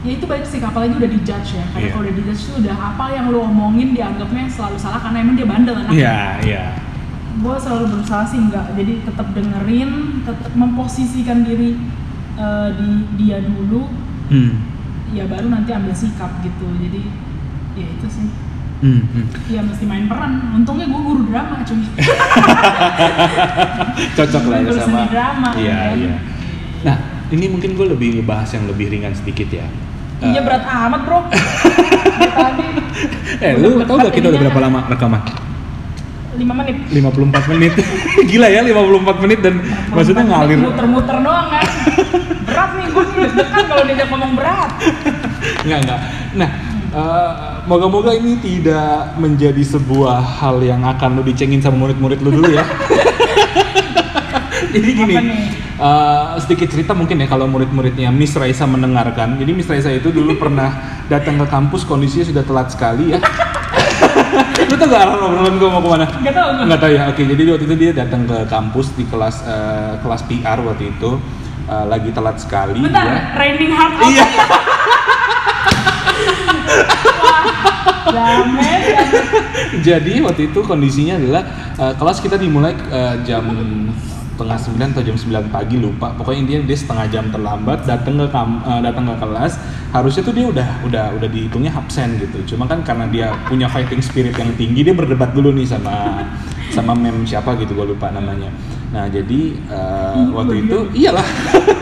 ya itu baik sih apalagi udah dijudge ya karena Iya. kalau udah dijudge tuh udah apa yang lo omongin dianggapnya selalu salah karena emang dia bandel anaknya Iya, iya. Gue selalu berusaha sih enggak jadi tetap dengerin tetap memposisikan diri eh, di dia dulu. Hmm. ya baru nanti ambil sikap gitu jadi ya itu sih. Hmm. hmm. ya mesti main peran. Untungnya gue guru drama cuy. Cocok lah ya sama. drama, iya kan? iya. Nah ini mungkin gue lebih ngebahas yang lebih ringan sedikit ya. Iya Eh, berat amat bro. Tadi eh lu tau gak kita udah berapa lama rekaman 5 menit 54 menit. Gila ya 54 menit dan maksudnya ngalir. muter-muter doang kan berat nih gue deg-degan kalau diajak ngomong berat Enggak, enggak. Nah, eh, moga-moga ini tidak menjadi sebuah hal yang akan lu dicengin sama murid-murid lu dulu ya. Jadi gini, eh, sedikit cerita mungkin ya kalau murid-muridnya Miss Raisa mendengarkan. Jadi Miss Raisa itu dulu pernah datang ke kampus kondisinya sudah telat sekali ya. Tau gak arah obrolan gue mau ke mana? Nggak tahu gue. Nggak tahu ya. Oke, jadi waktu itu dia datang ke kampus di kelas eh, kelas PR waktu itu eh, lagi telat sekali. bentar dia. raining hard out Iya. Jamet. Jadi waktu itu kondisinya adalah eh, kelas kita dimulai eh, jam setengah sembilan atau jam 9 pagi lupa. Pokoknya intinya dia setengah jam terlambat datang ke kam- eh, datang ke kelas. Harusnya tuh dia udah udah udah dihitungnya absen gitu. Cuma kan karena dia punya fighting spirit yang tinggi dia berdebat dulu nih sama sama mem siapa gitu gue lupa namanya. Nah jadi eh, waktu itu iyalah.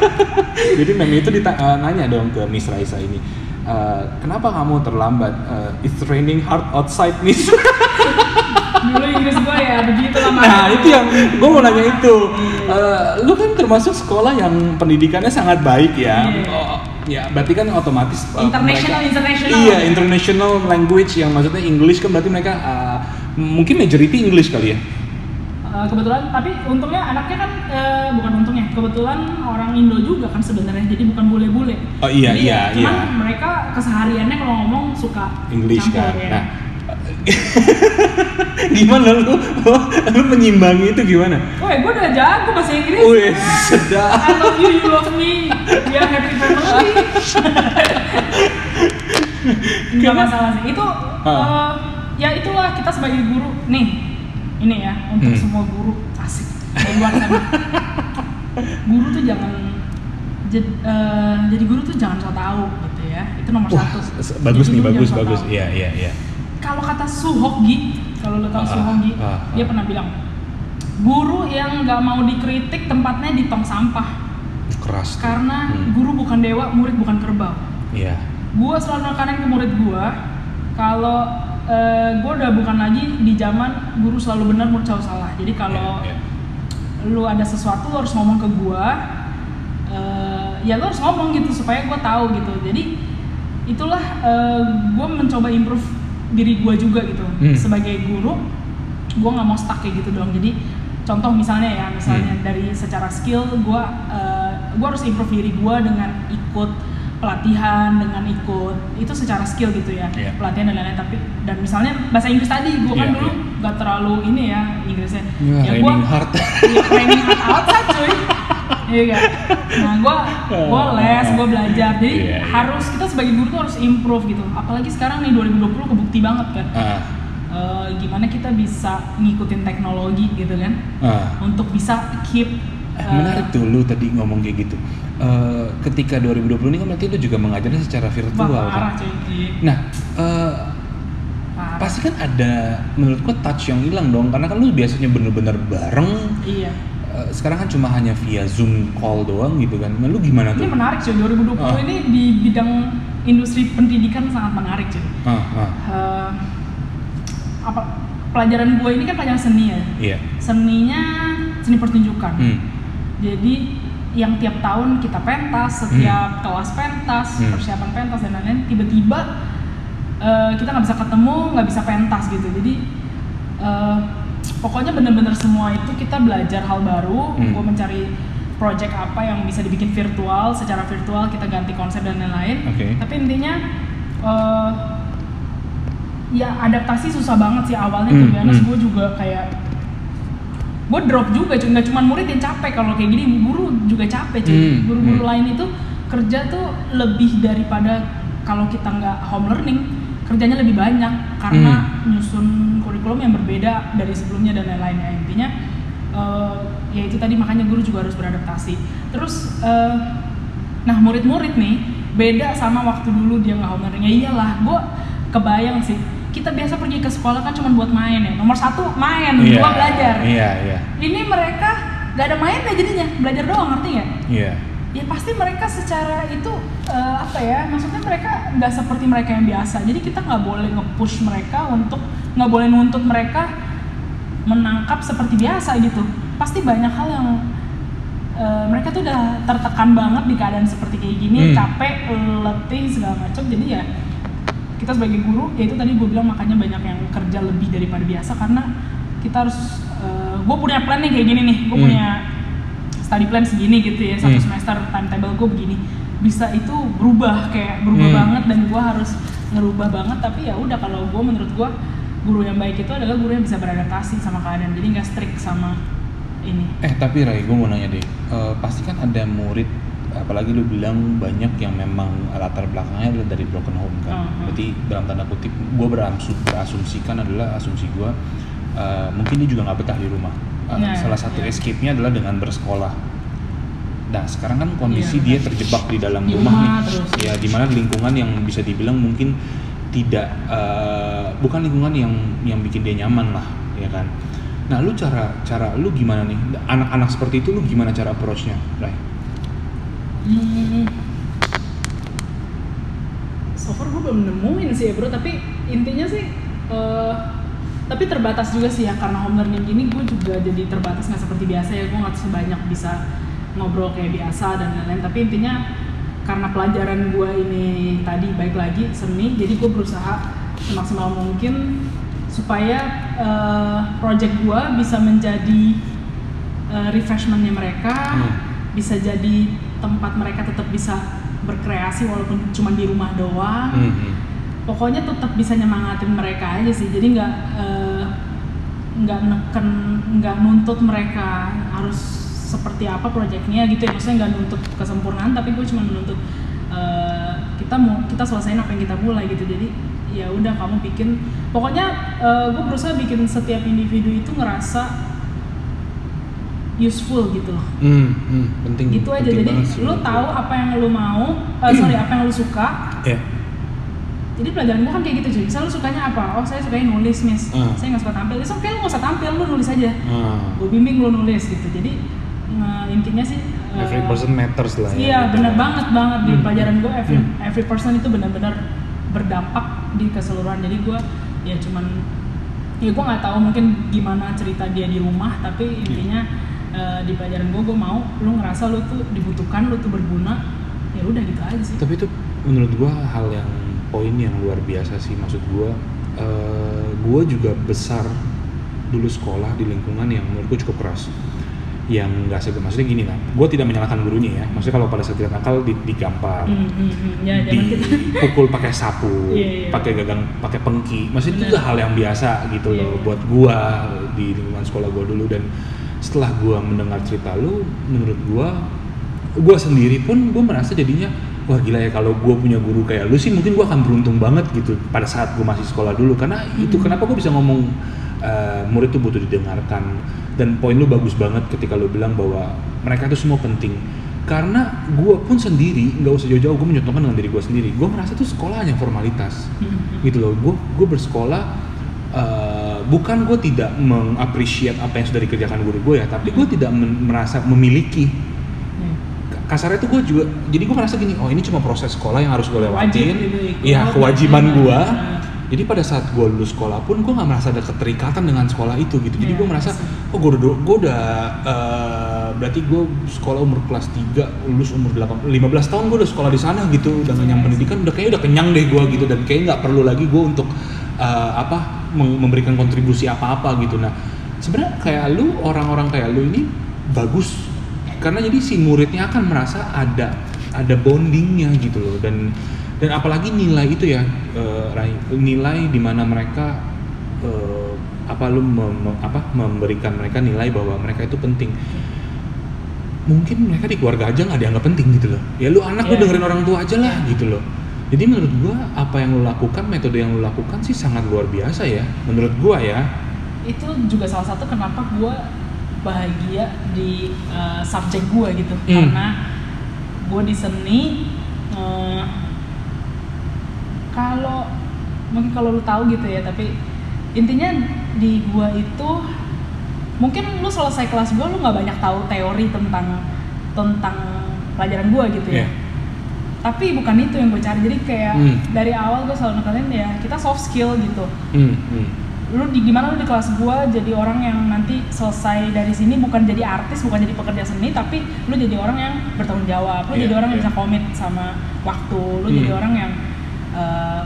jadi mem itu dita- eh, nanya dong ke Miss Raisa ini. "Eh, kenapa kamu terlambat? Eh, it's raining hard outside, Miss. dulu Inggris gue ya begitu lah Nah itu yang gue mau nanya itu. Eh, lu kan termasuk sekolah yang pendidikannya sangat baik ya. Iya. Oh, ya berarti kan otomatis eh, International, mereka- international. Iya international language yang maksudnya English kan berarti mereka eh, mungkin majority English kali ya. Eh, kebetulan tapi untungnya anaknya kan eh, bukan untungnya kebetulan orang Indo juga kan sebenarnya jadi bukan bule-bule Oh, iya, Jadi iya, cuman iya. mereka kesehariannya kalau ngomong suka English campur, kan. ya. Nah, gimana lu lu menyimbangi itu gimana? Woi, gue udah jago bahasa Inggris. Wih, Ya. sedap. I love you, you love me. We are happy family. Gak masalah sih. Itu eh, ya itulah kita sebagai guru. Nih, ini ya untuk Hmm. semua guru asik di luar sana. guru tuh jangan jad- eh, jadi guru tuh jangan so tau gitu ya. Itu nomor Wah, satu. bagus Jadi nih, bagus, bagus. Iya, iya, iya. Kalau kata Suhogi, kalau lo tau Ah, Suhogi, ah, ah. dia pernah bilang, guru yang nggak mau dikritik tempatnya di tong sampah. Keras. tuh. Karena Hmm. guru bukan dewa, murid bukan kerbau. Iya. Gua selalu nekanin ke murid gua, kalau eh, gua udah bukan lagi di zaman guru selalu benar, murid selalu salah. Jadi kalau Iya, iya. lu ada sesuatu lu harus ngomong ke gua, eh, ya lu harus ngomong gitu supaya gua tahu gitu. Jadi itulah eh, gua mencoba improve diri gua juga gitu Hmm. sebagai guru. Gua nggak mau stuck kayak gitu dong. Jadi contoh misalnya ya, misalnya Hmm. dari secara skill gua eh, gua harus improve diri gua dengan ikut pelatihan dengan ikut itu secara skill gitu ya Iya. pelatihan dan lain-lain tapi dan misalnya bahasa Inggris tadi gua kan Iya, dulu iya. nggak terlalu ini ya Inggrisnya Ya, ya raining hard. Iya, training hard outside cuy Iya kan? Nah gua, gua les, gua belajar Jadi Iya, iya. harus, kita sebagai guru tuh harus improve gitu Apalagi sekarang nih 2020 kebukti banget kan Ah, Eh, Gimana kita bisa ngikutin teknologi gitu kan ah. Untuk bisa keep Eh, eh, menarik tuh lu tadi ngomong kayak gitu. Eh, ketika 2020 ini kan berarti lu juga mengajarnya secara virtual kan. Iya, Nah, parah. pasti kan ada menurut gua touch yang hilang dong karena kan lu biasanya bener-bener bareng. Iya Eh, sekarang kan cuma hanya via Zoom call doang gitu kan. Nah, lu gimana Ini tuh? menarik cuy, 2020 Ah. ini di bidang industri pendidikan sangat menarik cuy Ah, ah, Eh, apa pelajaran gue ini kan pelajaran seni ya iya. seninya seni pertunjukan Hmm. jadi yang tiap tahun kita pentas setiap kelas pentas Hmm. persiapan pentas dan lain-lain tiba-tiba eh, kita nggak bisa ketemu nggak bisa pentas gitu jadi eh, pokoknya bener-bener semua itu kita belajar hal baru Hmm. gue mencari project apa yang bisa dibikin virtual secara virtual kita ganti konsep dan lain-lain Oke. tapi intinya eh, ya adaptasi susah banget sih awalnya tuh Hmm, Bianas hmm. gue juga kayak gue drop juga cuy nggak cuma murid yang capek kalau kayak gini guru juga capek cuy Hmm, guru-guru hmm. lain itu kerja tuh lebih daripada kalau kita nggak home learning kerjanya lebih banyak karena Hmm. nyusun kurikulum yang berbeda dari sebelumnya dan lain-lain ya intinya eh, ya itu tadi makanya guru juga harus beradaptasi terus eh, nah murid-murid nih beda sama waktu dulu dia nggak home learning ya iyalah gue kebayang sih kita biasa pergi ke sekolah kan cuma buat main ya nomor satu main Iya. dua belajar Iya, iya. ini mereka gak ada mainnya jadinya belajar doang ngerti nggak Iya. Ya pasti mereka secara itu eh, apa ya maksudnya mereka nggak seperti mereka yang biasa. Jadi kita nggak boleh nge-push mereka untuk nggak boleh nuntut mereka menangkap seperti biasa gitu. Pasti banyak hal yang eh, mereka tuh udah tertekan banget di keadaan seperti kayak gini Hmm. capek letih segala macam jadi ya kita sebagai guru ya itu tadi gue bilang makanya banyak yang kerja lebih daripada biasa. Karena kita harus gue punya plan nih kayak gini nih. Gue Hmm. punya study plan segini gitu ya satu Hmm. semester timetable gue begini bisa itu berubah kayak berubah Hmm. banget dan gue harus ngerubah banget tapi ya udah kalau gue menurut gue guru yang baik itu adalah guru yang bisa beradaptasi sama keadaan jadi nggak strict sama ini Eh tapi Rai, gue mau nanya deh, Eh, pasti kan ada murid, apalagi lu bilang banyak yang memang latar belakangnya adalah dari broken home kan. Mhm. Berarti dalam tanda kutip, gue berasumsikan adalah asumsi gue, eh, mungkin dia juga nggak betah di rumah. Eh, Nah, salah satu escape-nya adalah dengan bersekolah. Nah sekarang kan kondisi Iya, dia terjebak di dalam Di rumah, rumah nih, terus. ya di mana lingkungan yang bisa dibilang mungkin tidak, eh, bukan lingkungan yang yang bikin dia nyaman lah, ya kan. Nah, lu cara cara lu gimana nih? Anak-anak seperti itu lu gimana cara approach-nya, Ray? Hmm. So far gue belum nemuin sih ya bro, tapi intinya sih eh, tapi terbatas juga sih ya karena home learning gini gue juga jadi terbatas nggak seperti biasa ya gue nggak sebanyak bisa ngobrol kayak biasa dan lain-lain tapi intinya karena pelajaran gue ini tadi baik lagi seni jadi gue berusaha semaksimal mungkin supaya eh, project gue bisa menjadi eh, refreshmentnya mereka Hmm. bisa jadi tempat mereka tetap bisa berkreasi walaupun cuma di rumah doang Mhm. Pokoknya tetap bisa nyemangatin mereka aja sih. Jadi nggak eh, nggak neken nggak nuntut mereka harus seperti apa proyeknya gitu ya. Maksudnya nggak nuntut kesempurnaan tapi gue cuma menuntut eh, kita mau kita selesaiin apa yang kita mulai gitu. Jadi ya udah kamu bikin. Pokoknya eh, gue berusaha bikin setiap individu itu ngerasa useful gitu loh. Hmm, hmm, penting. gitu aja. penting jadi lu tahu apa yang lu mau eh, sorry apa yang lu suka. Gua. Ya. jadi pelajaran gua kan kayak gitu cuy misal lu sukanya apa oh saya sukanya nulis miss Hmm. saya nggak suka tampil itu oke lu nggak usah tampil lu nulis aja Ah. gue bimbing lu nulis gitu jadi eh, intinya sih eh, Every person matters lah ya. iya gitu benar kan. banget banget di Hmm. pelajaran gue every Hmm. every person itu benar-benar berdampak di keseluruhan jadi gue ya cuman ya gue nggak tahu mungkin gimana cerita dia di rumah tapi intinya eh, di pelajaran gue gue mau lu ngerasa lu tuh dibutuhkan lu tuh berguna ya udah gitu aja sih Tapi itu menurut gua hal yang poin yang luar biasa sih maksud gua. eh, gua juga besar dulu sekolah di lingkungan yang menurut gua cukup keras yang nggak segan maksudnya gini lah gue tidak menyalahkan gurunya ya maksudnya kalau pada saat dia nakal di, digampar Hmm, hmm, hmm. ya kita dipukul pakai sapu, Iya, iya. pakai gagang, pakai pengki. Maksudnya itu juga hal yang biasa gitu Iya, loh iya. buat gua di lingkungan sekolah gua dulu dan setelah gua mendengar cerita lu, menurut gua gua sendiri pun gua merasa jadinya wah gila ya kalau gua punya guru kayak lu sih mungkin gua akan beruntung banget gitu pada saat gua masih sekolah dulu. Karena itu Hmm. kenapa gua bisa ngomong eh, murid tuh butuh didengarkan. Dan poin lu bagus banget ketika lu bilang bahwa mereka itu semua penting. Karena gue pun sendiri nggak usah jauh-jauh gue mencontohkan dengan diri gue sendiri. Gue merasa tuh sekolah hanya formalitas Hmm, gitu loh. Gue gue bersekolah eh, bukan gue tidak mengapresiat apa yang sudah dikerjakan guru gue ya tapi gue tidak merasa memiliki. Kasarnya tuh gue juga jadi gue merasa gini oh ini cuma proses sekolah yang harus gue lewatin. Iya kewajiban Nah, gue jadi pada saat gue lulus sekolah pun gue nggak merasa ada keterikatan dengan sekolah itu gitu. Jadi Iya, gue merasa sih. oh gue udah gue udah eh, berarti gue sekolah umur kelas 3 lulus umur 8 15 tahun gue udah sekolah di sana gitu. Udah ngenyang Iya, pendidikan udah kayaknya udah kenyang deh gue gitu. Dan kayaknya nggak perlu lagi gue untuk eh, apa mem- memberikan kontribusi apa-apa gitu. Nah sebenarnya kayak lu orang-orang kayak lu ini bagus karena jadi si muridnya akan merasa ada ada bondingnya gitu loh. Dan dan apalagi nilai itu ya Rai, nilai di mana mereka eh, apa lu mem- apa memberikan mereka nilai bahwa mereka itu penting. Mungkin mereka di keluarga aja nggak dianggap penting gitu loh. Ya lu anak lu Iya. dengerin orang tua aja lah gitu loh. Jadi menurut gua apa yang lu lakukan metode yang lu lakukan sih sangat luar biasa ya menurut gua ya. Itu juga salah satu kenapa gue bahagia di uh, subjek gue gitu Hmm. karena gue di seni uh, kalau mungkin kalau lu tahu gitu ya tapi intinya di gue itu mungkin lu selesai kelas gue lu nggak banyak tahu teori tentang tentang pelajaran gue gitu ya Iya. tapi bukan itu yang gue cari jadi kayak Hmm. dari awal gue selalu nekenin ya kita soft skill gitu hmm, hmm. Lu di gimana lu di kelas gua jadi orang yang nanti selesai dari sini bukan jadi artis bukan jadi pekerja seni tapi lu jadi orang yang bertanggung jawab lu Iya, jadi orang yang iya. bisa komit sama waktu lu jadi Hmm. orang yang eh,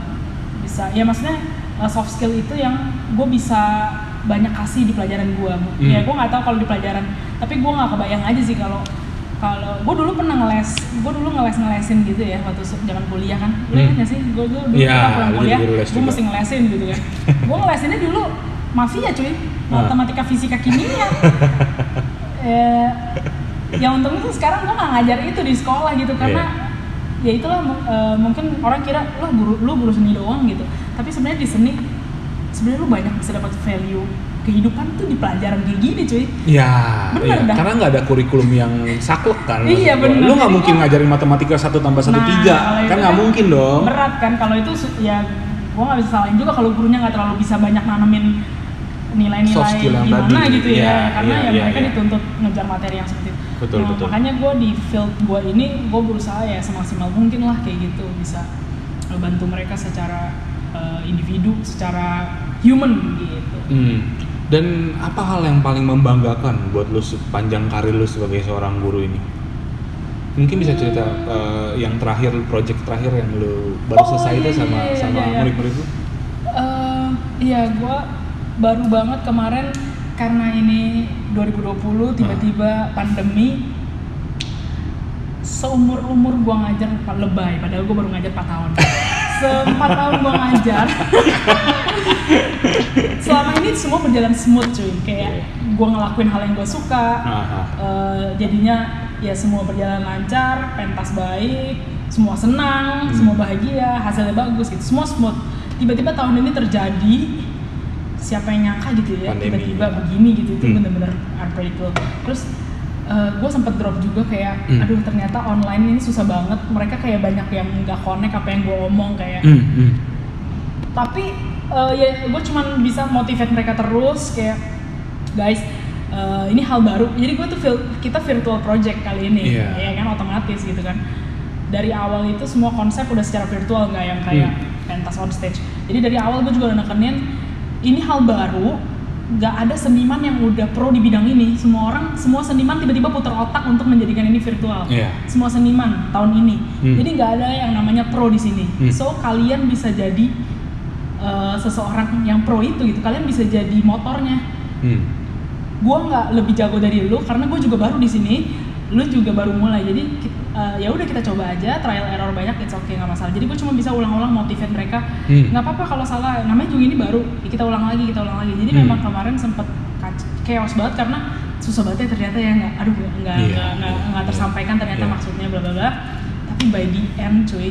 bisa ya maksudnya eh, soft skill itu yang gue bisa banyak kasih di pelajaran gua Hmm. ya gue nggak tahu kalau di pelajaran tapi gua nggak kebayang aja sih kalau kalau gue dulu pernah ngeles gue dulu ngeles ngelesin gitu ya waktu zaman kuliah kan. Lu Hmm. nggak sih? Gue dulu dulu Iya, pernah pulang kuliah gue mesti ngelesin gitu kan. Gue ngelesinnya dulu mafia cuy. Matematika fisika kimia. Eh, ya untungnya tuh sekarang gue nggak ngajar itu di sekolah gitu karena ya itulah eh, mungkin orang kira lo guru lu guru seni doang gitu. Tapi sebenarnya di seni sebenarnya lu banyak bisa dapat value kehidupan tuh di pelajaran kayak gini cuy Ya, Bener iya. dah. karena nggak ada kurikulum yang saklek kan. Iya, gua. bener. Lu nggak mungkin gua- ngajarin matematika satu tambah satu Nah, tiga, kan nggak mungkin dong. berat kan kalau itu ya gue nggak bisa salahin juga kalau gurunya nggak terlalu bisa banyak nanemin nilai-nilai gimana tadi. gitu ya Iya, karena iya, ya iya, mereka iya. dituntut ngejar materi yang seperti itu Betul, nah, betul. makanya gue di field gue ini gue berusaha ya semaksimal mungkin lah kayak gitu bisa membantu mereka secara eh, individu secara human gitu Hmm. Dan apa hal yang paling membanggakan buat lu sepanjang karir lu sebagai seorang guru ini? Mungkin bisa cerita eh, yang terakhir, project terakhir yang lu baru Oh, selesai itu iya, sama iya, iya, sama iya, iya. murid-murid lu? Eh, iya, gue baru banget kemarin karena ini 2020 tiba-tiba pandemi seumur umur gue ngajar lebay padahal gue baru ngajar 4 tahun seempat tahun gue ngajar selama ini semua berjalan smooth cuy kayak gue ngelakuin hal yang gue suka. Eh, jadinya ya semua berjalan lancar, pentas baik, semua senang, Hmm. semua bahagia, hasilnya bagus gitu, semua smooth. Tiba-tiba tahun ini terjadi, siapa yang nyangka gitu ya, tiba-tiba begini gitu, itu Hmm. bener-bener unpredictable. Terus gue sempet drop juga kayak, Hmm. aduh ternyata online ini susah banget, mereka kayak banyak yang nggak connect apa yang gue omong kayak, Hmm, hmm. tapi eh, ya gue cuman bisa motivate mereka terus kayak guys eh, ini hal baru jadi gue tuh kita virtual project kali ini Iya. ya kan otomatis gitu kan dari awal itu semua konsep udah secara virtual nggak yang kayak Hmm. pentas on stage jadi dari awal gue juga udah nekenin ini hal baru nggak ada seniman yang udah pro di bidang ini semua orang semua seniman tiba-tiba putar otak untuk menjadikan ini virtual Iya. semua seniman tahun ini Hmm. jadi nggak ada yang namanya pro di sini Hmm. so kalian bisa jadi uh, seseorang yang pro itu gitu kalian bisa jadi motornya Hmm. gue nggak lebih jago dari lu karena gue juga baru di sini lu juga baru mulai jadi uh, ya udah kita coba aja trial error banyak it's okay nggak masalah jadi gue cuma bisa ulang-ulang motivate mereka Hmm. nggak apa-apa kalau salah namanya juga ini baru ya kita ulang lagi kita ulang lagi jadi Hmm. memang kemarin sempet chaos banget karena susah banget ya ternyata ya nggak aduh nggak nggak Iya, nggak- nggak iya, nggak iya. tersampaikan ternyata Iya. maksudnya bla bla bla tapi by the end cuy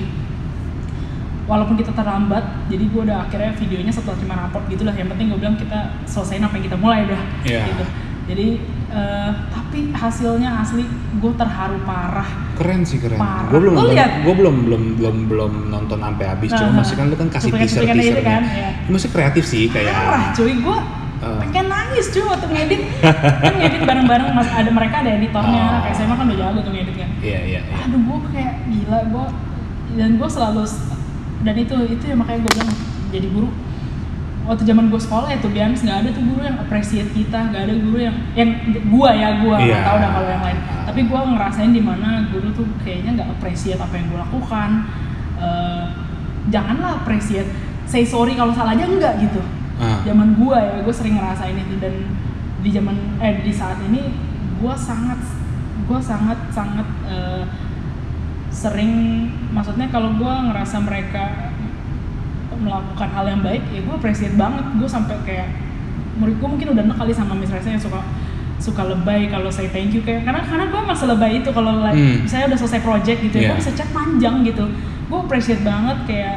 walaupun kita terlambat jadi gue udah akhirnya videonya setelah terima raport gitu lah yang penting gue bilang kita selesaiin apa yang kita mulai udah Iya. gitu jadi eh, tapi hasilnya asli gue terharu parah Keren sih keren. Gue belum Lu nonton, gue belum belum belum belum nonton sampai habis. Cuma Nah, masih kan lu kan kasih teaser teasernya. kan, iya. Masih kreatif sih kayak. parah cuy gue Eh. pengen nangis cuy waktu ngedit kan ngedit bareng-bareng mas ada mereka ada editornya Oh. kayak saya mah kan udah jago tuh ngedit kan Iya iya. iya. aduh gue kayak gila gue dan gue selalu dan itu itu ya makanya gue bilang jadi guru waktu zaman gue sekolah ya tuh biasa nggak ada tuh guru yang appreciate kita nggak ada guru yang yang gue ya gue Iya. nggak tahu dah kalau yang lain tapi gue ngerasain di mana guru tuh kayaknya nggak appreciate apa yang gue lakukan Eh, janganlah appreciate say sorry kalau salah aja enggak gitu Ah. zaman gue ya gue sering ngerasain itu dan di zaman eh di saat ini gue sangat gue sangat sangat eh, sering maksudnya kalau gue ngerasa mereka melakukan hal yang baik ya gue appreciate banget gue sampai kayak murid gue mungkin udah kali sama Miss Reza yang suka suka lebay kalau saya thank you kayak karena karena gue masa lebay itu kalau like, Hmm. saya udah selesai project gitu ya Yeah. gue bisa chat panjang gitu gue appreciate banget kayak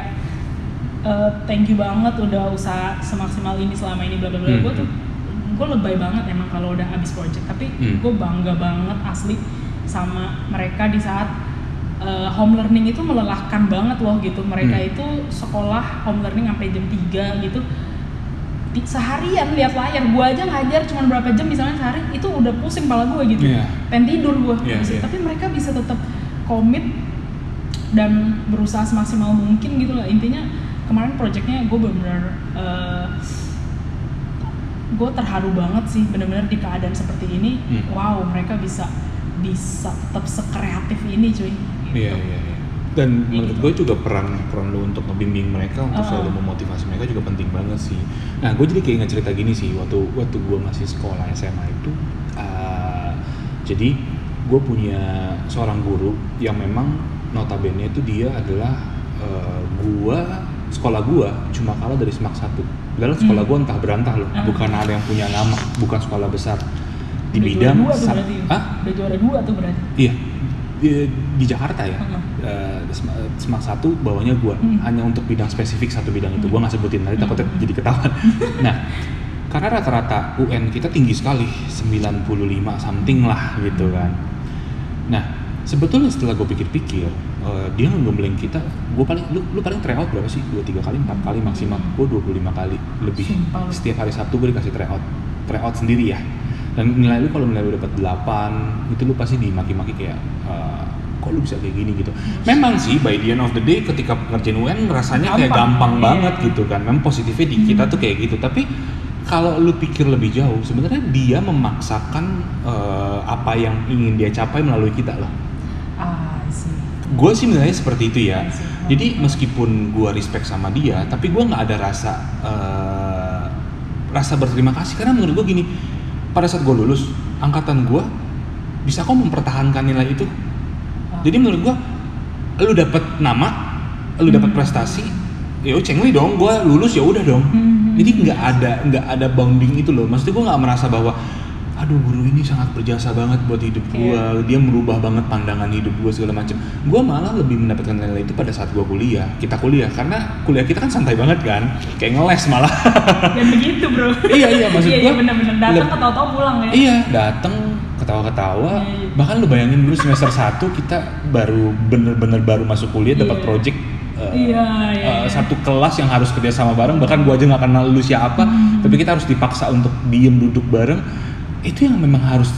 eh, thank you banget udah usaha semaksimal ini selama ini bla bla bla Hmm. gue tuh gue lebay banget emang kalau udah habis project tapi Hmm. gue bangga banget asli sama mereka di saat eh, home learning itu melelahkan banget loh gitu mereka Hmm. itu sekolah home learning sampai jam 3 gitu Di- seharian lihat layar gue aja ngajar cuma berapa jam misalnya sehari itu udah pusing kepala gue gitu Iya. pengen tidur gue Iya, iya. tapi mereka bisa tetap komit dan berusaha semaksimal mungkin gitu lah intinya kemarin projectnya gue bener-bener eh, gue terharu banget sih bener-bener di keadaan seperti ini Hmm. wow mereka bisa bisa tetap sekreatif ini cuy gitu. Iya iya iya. Dan Iya menurut gitu. gue juga peran peran lu untuk ngebimbing mereka untuk Uh-uh. selalu memotivasi mereka juga penting banget sih. Nah gue jadi kayak ingat cerita gini sih waktu waktu gue masih sekolah SMA itu, uh, jadi gue punya seorang guru yang memang notabene itu dia adalah uh, gua sekolah gua cuma kalah dari semak satu. Padahal sekolah Hmm. gua entah berantah loh, Uh. bukan ada yang punya nama, bukan sekolah besar di Udah bidang juara dua tuh sa- berarti Hah? udah juara dua tuh berarti Iya di, di Jakarta ya. Eh, Sema- Semak satu bawahnya gua Hmm. hanya untuk bidang spesifik satu bidang itu Hmm. gua nggak sebutin nanti takutnya Hmm. jadi ketahuan. nah karena rata-rata UN kita tinggi sekali 95 something lah gitu kan. Nah sebetulnya setelah gue pikir-pikir eh, dia ngembleng kita gue paling lu, lu paling tryout berapa sih dua tiga kali empat kali maksimal gue 25 kali lebih Sumpah lu. setiap hari Sabtu gue dikasih tryout tryout sendiri ya dan nilai lu kalau nilai lu dapat 8 itu lu pasti dimaki-maki kayak eh, kok lu bisa kayak gini? gitu. Memang sih by the end of the day ketika ngerjain UN rasanya kayak gampang. Gampang, iya. banget gitu kan. Memang positifnya di kita Hmm. tuh kayak gitu. Tapi kalau lu pikir lebih jauh sebenarnya dia memaksakan eh, apa yang ingin dia capai melalui kita loh ah sih gue sih menilainya seperti itu ya. Jadi meskipun gue respect sama dia tapi gue nggak ada rasa eh, rasa berterima kasih. Karena menurut gue gini pada saat gue lulus angkatan gue bisa kok mempertahankan nilai itu Ah. jadi menurut gue lu dapet nama lu dapet Hmm. prestasi ya cengli dong gue lulus ya udah dong Hmm. jadi nggak ada nggak ada bounding itu loh maksudnya gue nggak merasa bahwa aduh guru ini sangat berjasa banget buat hidup gue Iya. dia merubah banget pandangan hidup gue segala macam gue malah lebih mendapatkan nilai itu pada saat gue kuliah. Kita kuliah karena kuliah kita kan santai banget kan? Kayak ngeles malah. Dan begitu bro. Iya, iya, maksud iya, gua iya bener-bener. Datang ketawa-tawa pulang ya. Iya dateng ketawa-ketawa. Iya, iya. bahkan lu bayangin dulu semester 1 kita baru bener-bener baru masuk kuliah dapat Iya. project uh, Iya, iya, uh, iya. satu kelas yang harus kerja sama bareng. Bahkan gua aja nggak kenal lu siapa. Hmm. tapi kita harus dipaksa untuk diem duduk bareng itu yang memang harus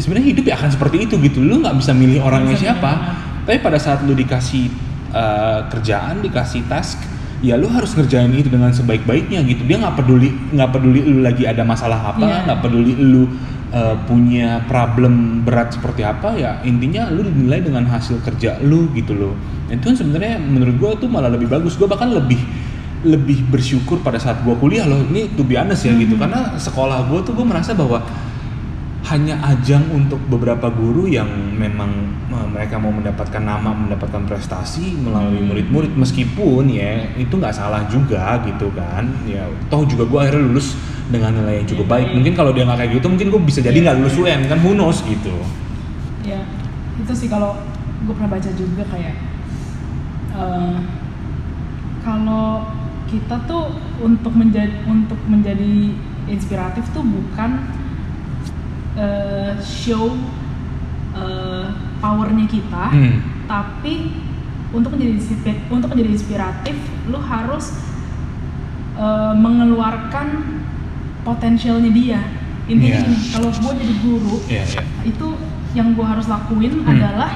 sebenarnya hidup ya akan seperti itu gitu. Lu nggak bisa milih orangnya bisa milih siapa orang. tapi pada saat lu dikasih uh, kerjaan dikasih task ya lu harus ngerjain itu dengan sebaik-baiknya gitu. Dia nggak peduli nggak peduli lu lagi ada masalah apa Iya. nggak peduli lu uh, punya problem berat seperti apa ya intinya lu dinilai dengan hasil kerja lu gitu loh. Itu kan sebenarnya menurut gua tuh malah lebih bagus. Gua bahkan lebih lebih bersyukur pada saat gua kuliah loh. Ini to be honest ya gitu. Mhm. karena sekolah gua tuh gua merasa bahwa hanya ajang untuk beberapa guru yang memang eh, mereka mau mendapatkan nama, mendapatkan prestasi melalui Hmm. murid-murid meskipun ya itu nggak salah juga gitu kan ya toh juga gue akhirnya lulus dengan nilai yang cukup Iya, baik baik. mungkin kalau dia nggak kayak gitu mungkin gue bisa jadi Iya. nggak lulus UN kan who knows gitu ya itu sih kalau gue pernah baca juga kayak eh, kalau kita tuh untuk menjadi untuk menjadi inspiratif tuh bukan eh, show eh, powernya kita Hmm. tapi untuk menjadi untuk menjadi inspiratif lu harus eh, mengeluarkan potensialnya dia intinya Iya. gini kalau gue jadi guru Iya, iya. itu yang gue harus lakuin Hmm. adalah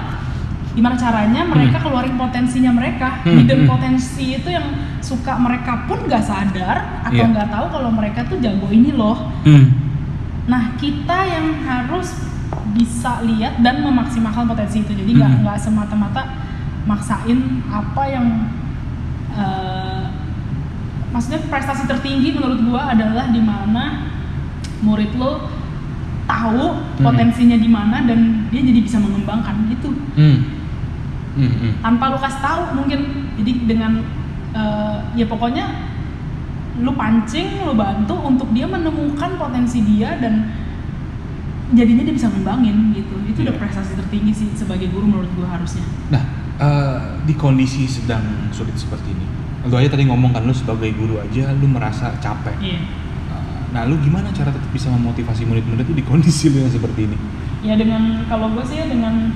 gimana caranya mereka keluarin potensinya mereka Hmm, hidden hmm. potensi itu yang suka mereka pun nggak sadar atau Iya. nggak tahu kalau mereka tuh jago ini loh Hmm. Nah kita yang harus bisa lihat dan memaksimalkan potensi itu jadi nggak Hmm. nggak semata-mata maksain apa yang eh, maksudnya prestasi tertinggi menurut gua adalah di mana murid lo tahu Hmm. potensinya di mana dan dia jadi bisa mengembangkan itu Hmm. Hmm, hmm. tanpa lu kasih tahu mungkin jadi dengan eh, ya pokoknya lu pancing lu bantu untuk dia menemukan potensi dia dan jadinya dia bisa ngembangin gitu itu udah Iya. prestasi tertinggi sih sebagai guru menurut gua harusnya Nah, eh, di kondisi sedang sulit seperti ini, lu aja tadi ngomong kan lu sebagai guru aja lu merasa capek. iya Eh, Nah, lu gimana cara tetap bisa memotivasi murid-murid itu di kondisi lu yang seperti ini? ya dengan kalau gue sih ya dengan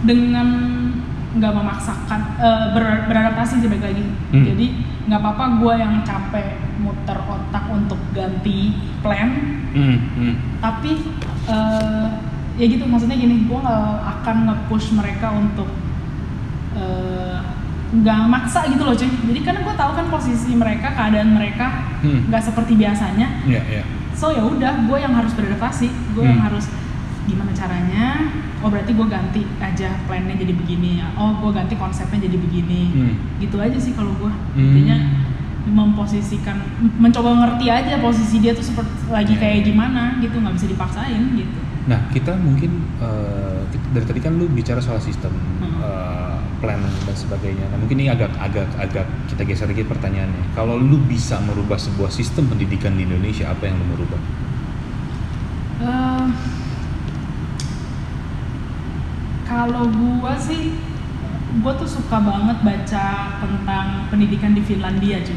dengan nggak memaksakan eh, ber- beradaptasi sih balik lagi Hmm. jadi nggak apa-apa gue yang capek muter otak untuk ganti plan Hmm, hmm. tapi eh, ya gitu maksudnya gini gue nggak akan nge-push mereka untuk eh, nggak maksa gitu loh cuy jadi karena gue tahu kan posisi mereka keadaan mereka Hmm. nggak seperti biasanya Iya, iya. so ya udah gue yang harus beradaptasi gue yang Hmm. harus gimana caranya oh berarti gue ganti aja plannya jadi begini ya oh gue ganti konsepnya jadi begini Hmm. gitu aja sih kalau gue Hmm. intinya memposisikan mencoba ngerti aja posisi dia tuh seperti lagi Iya. kayak gimana gitu nggak bisa dipaksain gitu Nah, kita mungkin kita- dari tadi kan lu bicara soal sistem Hmm. eh, plan dan sebagainya. Nah, mungkin ini agak agak agak kita geser dikit pertanyaannya. Kalau lu bisa merubah sebuah sistem pendidikan di Indonesia, apa yang lu mau rubah? Kalau gua sih gua tuh suka banget baca tentang pendidikan di Finlandia cuy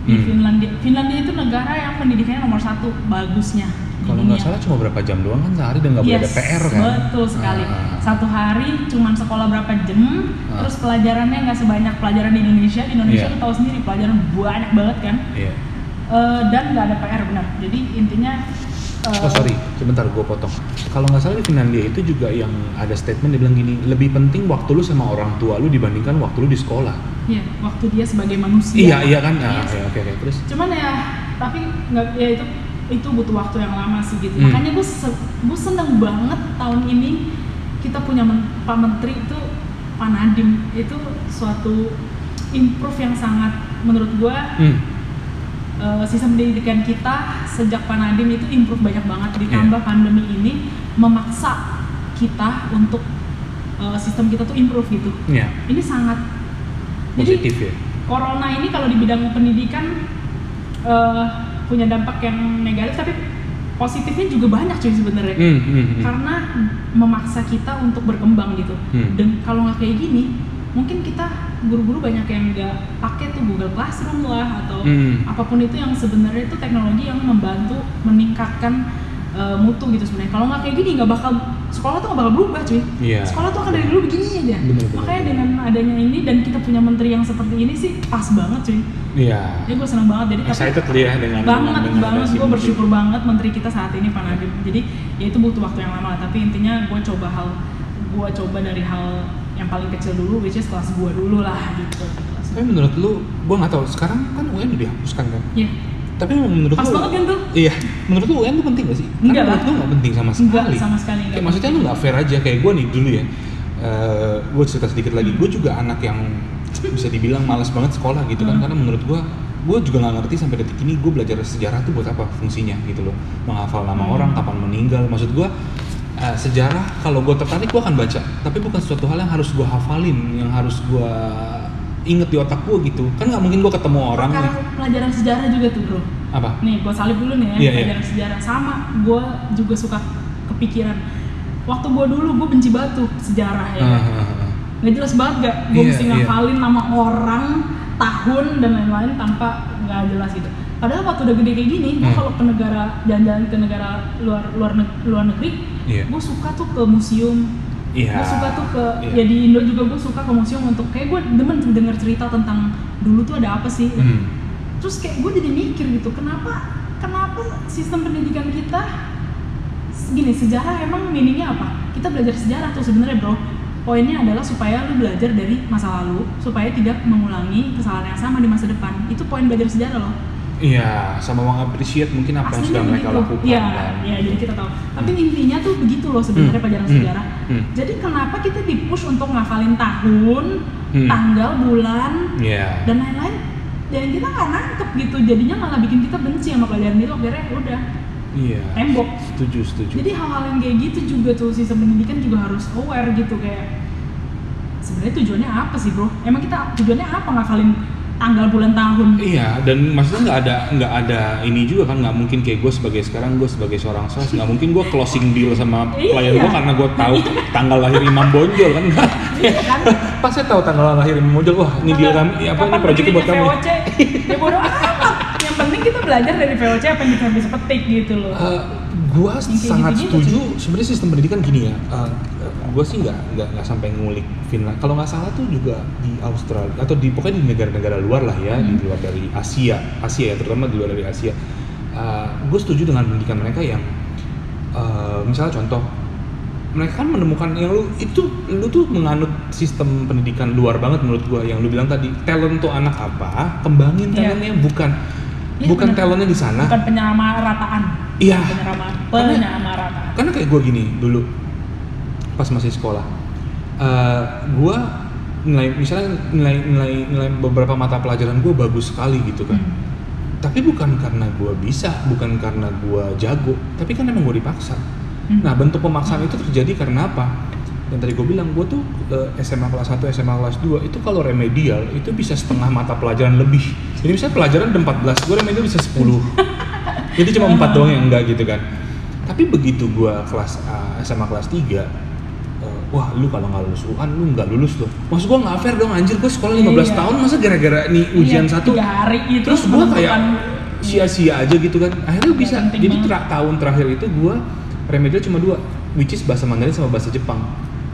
di Hmm. Finlandia Finlandia itu negara yang pendidikannya nomor satu bagusnya Kalau nggak salah cuma berapa jam doang kan sehari dan nggak boleh ada Yes, PR kan? betul sekali Ah. satu hari cuman sekolah berapa jam Ah. terus pelajarannya nggak sebanyak pelajaran di Indonesia di Indonesia tuh tahu sendiri pelajaran banyak banget kan Iya. Eh, dan nggak ada PR benar jadi intinya eh, Oh sorry, sebentar gue potong. Kalau nggak salah di Finlandia itu juga yang ada statement dia bilang gini, lebih penting waktu lu sama orang tua lu dibandingkan waktu lu di sekolah. Iya, waktu dia sebagai manusia. Iya iya kan? Ah, ya, oke oke terus. Cuman ya, tapi nggak ya itu itu butuh waktu yang lama sih gitu. Hmm. Makanya gue gue seneng banget tahun ini kita punya men- Pak Menteri itu Pak Nadiem itu suatu improve yang sangat menurut gue Hmm. Eh, sistem pendidikan kita sejak Pak Nadiem itu improve banyak banget Iya. ditambah pandemi ini memaksa kita untuk eh, sistem kita tuh improve gitu. Iya. Ini sangat Positif ya. corona ini kalau di bidang pendidikan eh, punya dampak yang negatif tapi positifnya juga banyak cuy sebenarnya Hmm, hmm, hmm. karena memaksa kita untuk berkembang gitu Hmm. dan kalau nggak kayak gini mungkin kita guru-guru banyak yang nggak pakai tuh Google Classroom lah atau Hmm. apa pun itu yang sebenarnya itu teknologi yang membantu meningkatkan eh, mutu gitu sebenarnya. Kalau nggak kayak gini nggak bakal sekolah tuh nggak bakal berubah cuy. Iya. sekolah tuh akan dari dulu begini aja. Bener, bener, makanya bener. dengan adanya ini dan kita punya menteri yang seperti ini sih pas banget cuy. Iya. jadi gue seneng banget. Jadi tapi- Excited lu ya dengan banget dengan- banget. Gue bersyukur banget menteri kita saat ini Pak Nadiem. Jadi ya itu butuh waktu yang lama tapi intinya gue coba hal gue coba dari hal yang paling kecil dulu which is kelas gue dulu lah gitu Tapi menurut lu, gua nggak tahu sekarang kan UN udah dihapuskan kan. ya Tapi menurut pas lu, banget kan tuh Iya, menurut lu UN tuh penting gak sih? Enggak Karena lah. menurut lu nggak penting sama sekali. Enggak, sama sekali enggak Kayak maksudnya lu nggak fair aja kayak gue nih dulu ya. Eh gue cerita sedikit lagi, gue juga anak yang bisa dibilang malas banget sekolah gitu kan Hmm. karena menurut gue gue juga nggak ngerti sampai detik ini gue belajar sejarah tuh buat apa fungsinya gitu loh menghafal nama Hmm. orang kapan meninggal maksud gue eh, sejarah kalau gue tertarik gue akan baca tapi bukan suatu hal yang harus gue hafalin yang harus gue inget di otak gue gitu kan nggak mungkin gue ketemu orang Perkara nih. pelajaran sejarah juga tuh bro apa nih gue salib dulu nih ya Iya, iya. pelajaran sejarah sama gue juga suka kepikiran waktu gue dulu gue benci banget tuh sejarah ya Ah, ah, ah. nggak jelas banget gak gue Iya, mesti iya. ngafalin nama orang tahun dan lain-lain tanpa nggak jelas gitu padahal waktu udah gede kayak gini gue Hmm. kalau ke negara jalan-jalan ke negara luar luar luar negeri Iya. gue suka tuh ke museum Iya. gue suka tuh ke Iya. ya di Indo juga gue suka ke museum untuk kayak gue demen denger cerita tentang dulu tuh ada apa sih Hmm. terus kayak gue jadi mikir gitu kenapa kenapa sistem pendidikan kita gini sejarah emang meaningnya apa kita belajar sejarah tuh sebenarnya bro poinnya adalah supaya lu belajar dari masa lalu supaya tidak mengulangi kesalahan yang sama di masa depan itu poin belajar sejarah loh Iya, sama mengapresiat mungkin apa yang sudah mereka lakukan. Iya, kan. iya jadi kita tahu. Tapi intinya tuh begitu loh sebenarnya Hmm, pelajaran hmm, sejarah. hmm. Jadi kenapa kita dipush untuk ngafalin tahun, Hmm. tanggal, bulan, Iya. dan lain-lain? Dan kita nggak nangkep gitu. Jadinya malah bikin kita benci sama pelajaran itu. Akhirnya ya udah Iya. tembok. Setuju, setuju. Jadi hal-hal yang kayak gitu juga tuh sistem pendidikan juga harus aware gitu kayak sebenarnya tujuannya apa sih bro? Emang kita tujuannya apa ngafalin tanggal, bulan, tahun? Iya, dan maksudnya nggak ada nggak ada ini juga kan nggak mungkin kayak gue sebagai sekarang gue sebagai seorang sales nggak mungkin gue closing deal sama klien Iya. gue karena gue tahu tanggal lahir Imam Bonjol kan nggak. Iya kan? Pas saya tahu tanggal lahir Imam Bonjol, wah ini deal kami, apa ini proyeknya buat kami. VOC? Ya bodo amat. Yang penting kita belajar dari VOC apa yang kita bisa petik gitu loh. Eh, kayak sangat setuju. sebenarnya sistem pendidikan gini ya uh, gue sih nggak nggak nggak sampai ngulik Finland. Kalau nggak salah tuh juga di Australia atau di pokoknya di negara-negara luar lah ya di Hmm. luar dari Asia. Asia ya terutama di luar dari Asia. Gue setuju dengan pendidikan mereka yang uh, misalnya contoh mereka kan menemukan yang lu itu lu tuh menganut sistem pendidikan luar banget menurut gua. Yang lu bilang tadi talent tuh anak apa? Kembangin Iya. talentnya bukan Iya, bukan bener. talentnya di sana. Bukan penyamarataan iya. Karena- karena kayak gue gini dulu pas masih sekolah eh gue nilai misalnya nilai nilai nilai beberapa mata pelajaran gue bagus sekali gitu kan. Hmm. tapi bukan karena gue bisa bukan karena gue jago tapi kan emang gue dipaksa. Hmm. nah bentuk pemaksaan itu terjadi karena apa? Yang tadi gue bilang gue tuh eh, SMA kelas 1 SMA kelas 2 itu kalau remedial itu bisa setengah mata pelajaran lebih. Jadi misalnya pelajaran ada 14 gue remedial bisa 10 jadi cuma empat doang yang enggak gitu kan. Tapi begitu gua kelas uh, SMA kelas 3 uh, wah lu kalau nggak lulus UN lu nggak lulus loh. Maksud gua nggak fair dong anjir gua sekolah 15 Iya. tahun masa gara-gara nih ujian Iya, satu? tiga hari itu terus gua kayak sia-sia aja gitu kan. Akhirnya bisa jadi tra- tahun terakhir itu gua remedial cuma dua which is bahasa Mandarin sama bahasa Jepang.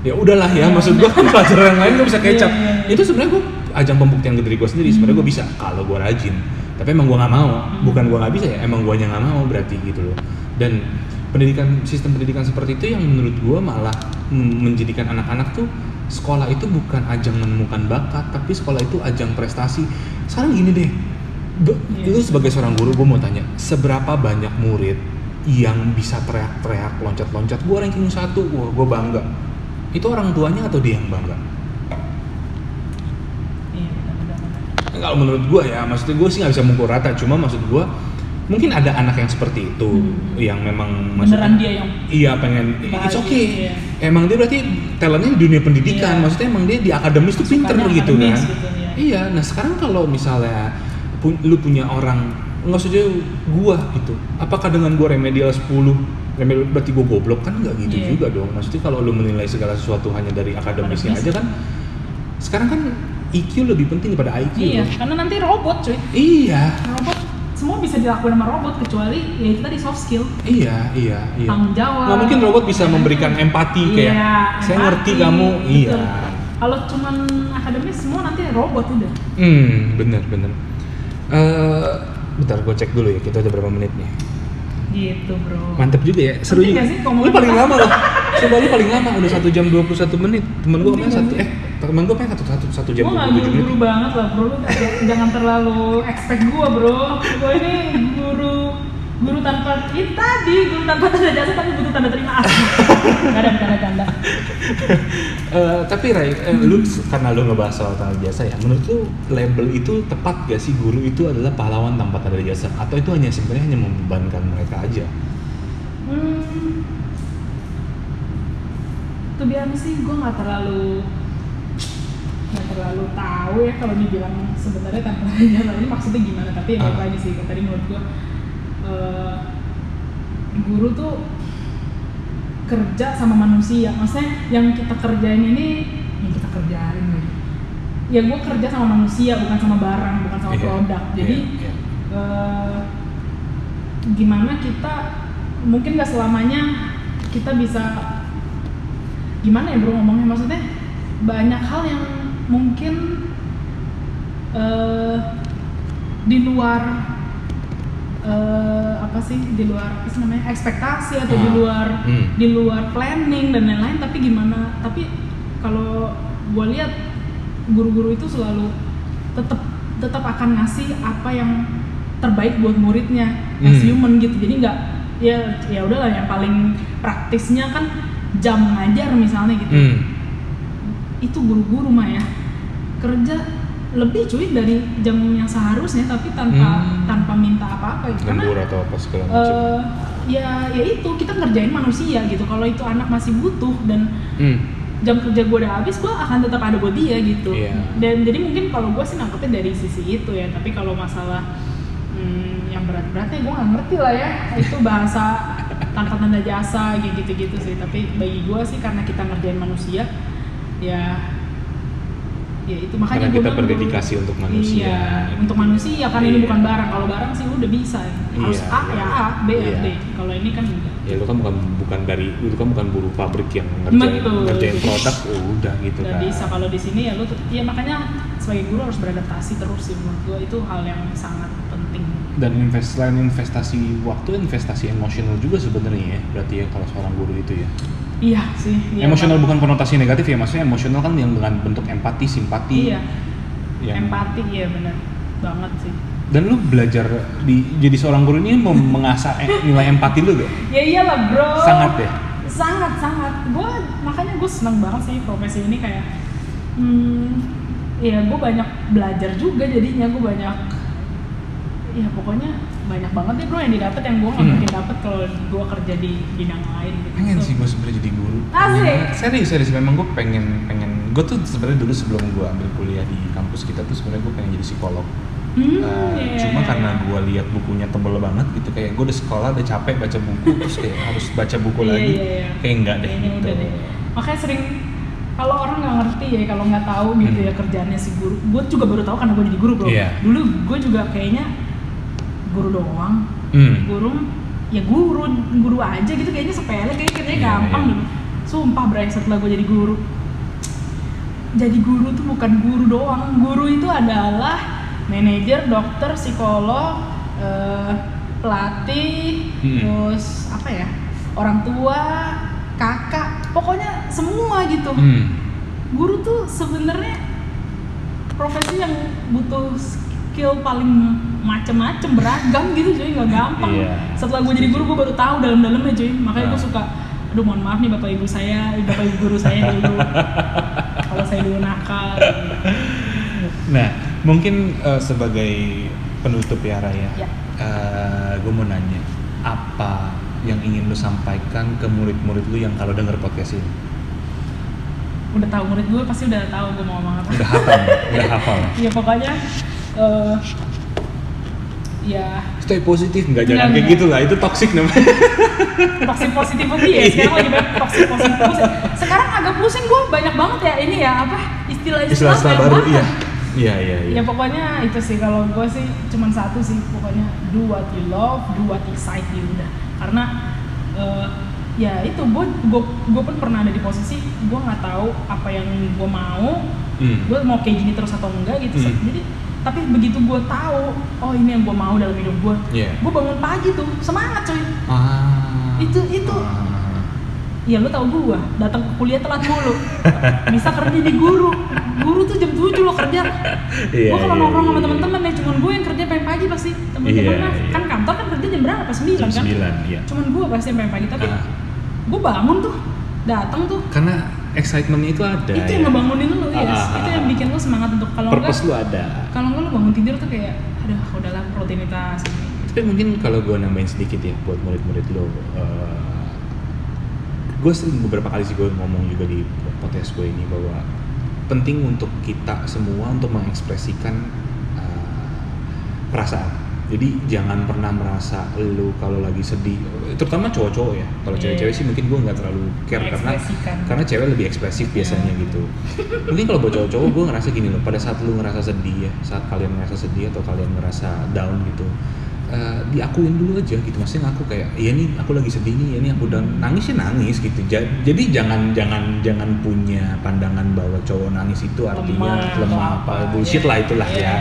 Ya udahlah ya Iya, maksud gua kan pelajaran yang lain gua bisa kecap. Iya, iya, iya. itu sebenarnya gua ajang pembuktian ke diri gua sendiri. Sebenarnya gua bisa kalau gua rajin tapi emang gua nggak mau. Bukan gua nggak bisa ya emang guanya nggak mau berarti gitu loh. Dan pendidikan sistem pendidikan seperti itu yang menurut gua malah menjadikan anak-anak tuh sekolah itu bukan ajang menemukan bakat tapi sekolah itu ajang prestasi. Sekarang gini deh be- Iya. lu sebagai seorang guru gua mau tanya seberapa banyak murid yang bisa teriak-teriak loncat-loncat? Gua ranking satu wah gua bangga. Itu orang tuanya atau dia yang bangga Iya, benar-benar. Kalau menurut gua ya maksudnya gua sih nggak bisa mukul rata cuma maksud gua mungkin ada anak yang seperti itu Hmm. yang memang beneran dia yang iya pengen it's Bahagia, okay iya. emang dia berarti talentnya di dunia pendidikan Iya. maksudnya emang dia di akademis tuh pinter gitu kan gitu, iya. iya nah sekarang kalau misalnya pu- lu punya orang nggak usah gua gitu apakah dengan gua remedial 10 remedial berarti gua goblok kan nggak gitu Iya. juga dong maksudnya kalau lu menilai segala sesuatu hanya dari akademisnya Akademis. aja kan sekarang kan IQ lebih penting daripada IQ iya loh. karena nanti robot cuy. Iya. Robot semua bisa dilakukan sama robot kecuali ya itu tadi soft skill. Iya iya iya. Tanggung jawab. Nggak mungkin robot bisa memberikan empati kayak Iya, saya empati, ngerti kamu iya. Betul. kalau cuman akademis semua nanti robot udah. Hmm bener bener Eh, bentar gue cek dulu ya kita udah berapa menit nih? Gitu bro. Mantep juga ya seru juga. sih lu paling lama loh. Coba lu paling lama udah satu jam 21 menit. Temen gue kemarin satu eh temen gue pengen satu satu satu jam gue gak 27 menit guru-guru banget lah bro. Lu jangan terlalu expect gue bro. Gue ini guru guru tanpa itu tadi guru tanpa tanda jasa tapi butuh tanda terima kasih. Gak ada tanda tanda. Eh, tapi Ray, eh, lu karena lu ngebahas soal tanda jasa ya, menurut lu label itu tepat gak sih? Guru itu adalah pahlawan tanpa tanda jasa? Atau itu hanya sebenarnya hanya membebankan mereka aja? hmm, tuh biar sih gue nggak terlalu nggak terlalu tahu ya kalau dibilang sebenarnya tanpa jasa ini maksudnya gimana? Tapi ya balik Ah. lagi sih tadi menurut gue eh, guru tuh kerja sama manusia. Maksudnya yang kita kerjain ini yang kita kerjain lagi ya gue kerja sama manusia bukan sama barang bukan sama Iya, produk. jadi iya, iya. eh, gimana kita mungkin gak selamanya kita bisa gimana ya bro ngomongnya? Maksudnya banyak hal yang mungkin eh, di luar eh, apa sih di luar apa sih namanya ekspektasi atau di Ah, luar hmm. di luar planning dan lain-lain tapi gimana tapi kalau gue lihat guru-guru itu selalu tetap tetap akan ngasih apa yang terbaik buat muridnya as Hmm. human gitu jadi nggak ya ya udahlah yang paling praktisnya kan jam ngajar misalnya gitu Hmm. Itu guru-guru mah ya kerja lebih cuy dari jam yang seharusnya tapi tanpa Hmm. tanpa minta apa-apa gitu karena Lembur atau apa segala macam. eh, ya ya itu kita ngerjain manusia gitu kalau itu anak masih butuh dan Hmm. jam kerja gue udah habis gue akan tetap ada buat dia gitu Iya. dan jadi mungkin kalau gue sih nangkepnya dari sisi itu ya tapi kalau masalah hmm, yang berat-beratnya gue nggak ngerti lah ya itu bahasa tanpa tanda jasa gitu gitu sih tapi bagi gue sih karena kita ngerjain manusia ya ya itu makanya Karena kita bilang berdedikasi guru- untuk manusia. iya untuk manusia kan ini Iya. bukan barang kalau barang sih udah bisa harus Iya, A iya. ya A B ya Iya. B kalau ini kan enggak Ya lu kan bukan bukan dari lu kan bukan buruh pabrik yang ngerjain Betul. ngerjain produk oh, udah gitu Gak kan. bisa kalau di sini ya lu ya makanya sebagai guru harus beradaptasi terus sih menurut gua itu hal yang sangat penting. Dan invest selain investasi waktu investasi emosional juga sebenarnya ya berarti ya kalau seorang guru itu ya. Iya sih iya. Emosional bukan konotasi negatif ya maksudnya emosional kan yang dengan bentuk empati simpati. Iya. Yang- empati iya benar banget sih. Dan lu belajar di jadi seorang guru ini mengasah e- nilai empati lu gak? ya iyalah bro. Sangat ya? sangat sangat. Gue makanya gue seneng banget sih profesi ini kayak hmm, ya gue banyak belajar juga jadinya. Gue banyak ya pokoknya banyak banget deh bro yang didapat yang gue nggak Hmm. mungkin dapat kalau gue kerja di bidang lain gitu pengen sih gue sebenarnya jadi guru Asik. Pengen- serius serius memang gue pengen pengen gue tuh sebenarnya dulu sebelum gue ambil kuliah di kampus kita tuh sebenarnya gue pengen jadi psikolog Hmm, Uh, iya, cuma iya, karena gue lihat bukunya tebel banget gitu kayak gue udah sekolah udah capek baca buku terus kayak harus baca buku Iya, lagi iya, iya. kayak enggak deh Kayaknya gitu udah deh. makanya sering kalau orang nggak ngerti ya kalau nggak tahu gitu Hmm. ya kerjaannya si guru gue juga baru tahu karena gue jadi guru bro Iya. dulu gue juga kayaknya guru doang Hmm. guru ya guru guru aja gitu kayaknya sepele kayak kayaknya Iya, gampang iya. dulu sumpah bray setelah gue jadi guru jadi guru tuh bukan guru doang guru itu adalah manajer dokter psikolog eh, pelatih Hmm. terus apa ya orang tua kakak pokoknya semua gitu Hmm. guru tuh sebenarnya profesi yang butuh skill paling macem-macem beragam gitu cuy nggak gampang Iya. setelah gue jadi guru gue baru tahu dalam-dalamnya cuy makanya gue Ah. suka aduh mohon maaf nih bapak ibu saya bapak ibu guru saya dulu kalau saya dulu nakal Nah, mungkin eh, sebagai penutup ya Raya, Ya. gue mau nanya apa yang ingin lu sampaikan ke murid-murid lu yang kalau denger podcast ini udah tahu murid gue pasti udah tahu gue mau ngomong apa udah hafal, udah hafal. ya pokoknya eh, ya Stay positif, nggak jangan kayak gitu lah, itu toxic namanya. toxic positivity ya sekarang lagi banyak toxic positivity sekarang agak pusing gue banyak banget ya ini ya apa istilah-istilah Istilah-istilah banyak baru, banget. iya. Iya, iya, iya. ya pokoknya itu sih kalau gue sih cuman satu sih pokoknya do what you love do what excite you udah karena eh, ya itu gue gue gue pun pernah ada di posisi gue nggak tahu apa yang gue mau Hmm. gue mau kayak gini terus atau enggak gitu Hmm. jadi tapi begitu gue tahu oh ini yang gue mau dalam hidup gue Iya. gue bangun pagi tuh semangat coy Ah. Itu- itu. Ah. Ya lu tau gua, datang ke kuliah telat mulu. Bisa kerja di guru. Guru tuh jam 7 lo kerja. Iya, gua kalau iya, nongkrong sama iya. teman-teman ya cuman gua yang kerja sampai pagi pasti. Temen-temen Iya, mah iya. kan kantor kan kerja jam berapa? 9 Jam kan? 9, iya. Cuman gua pasti sampai pagi tapi Ah. gua bangun tuh. Datang tuh. Karena excitementnya itu ada. itu ya. yang ngebangunin lu ya. Ah, ah, itu yang ah. bikin lu semangat untuk kalau enggak lu ada. kalau enggak lu bangun tidur tuh kayak aduh udahlah rutinitas ini. Tapi mungkin kalau gue nambahin sedikit ya buat murid-murid lo, gue sering beberapa kali sih gue ngomong juga di podcast gue ini bahwa penting untuk kita semua untuk mengekspresikan uh, perasaan. Jadi jangan pernah merasa lu kalau lagi sedih, terutama cowok-cowok ya. Kalau Iya. cewek-cewek sih mungkin gue nggak terlalu care karena karena cewek lebih ekspresif biasanya Iya. gitu. Mungkin kalau buat cowok-cowok gue ngerasa gini loh, pada saat lu ngerasa sedih ya, saat kalian ngerasa sedih atau kalian ngerasa down gitu, eh, diakuin dulu aja gitu. Maksudnya ngaku kayak, iya nih aku lagi sedih nih, ya nih aku down. Nangis ya nangis gitu. Ja- Jadi jangan jangan jangan punya pandangan bahwa cowok nangis itu artinya Lemah apa apa, bullshit iya. lah itulah Iya. ya.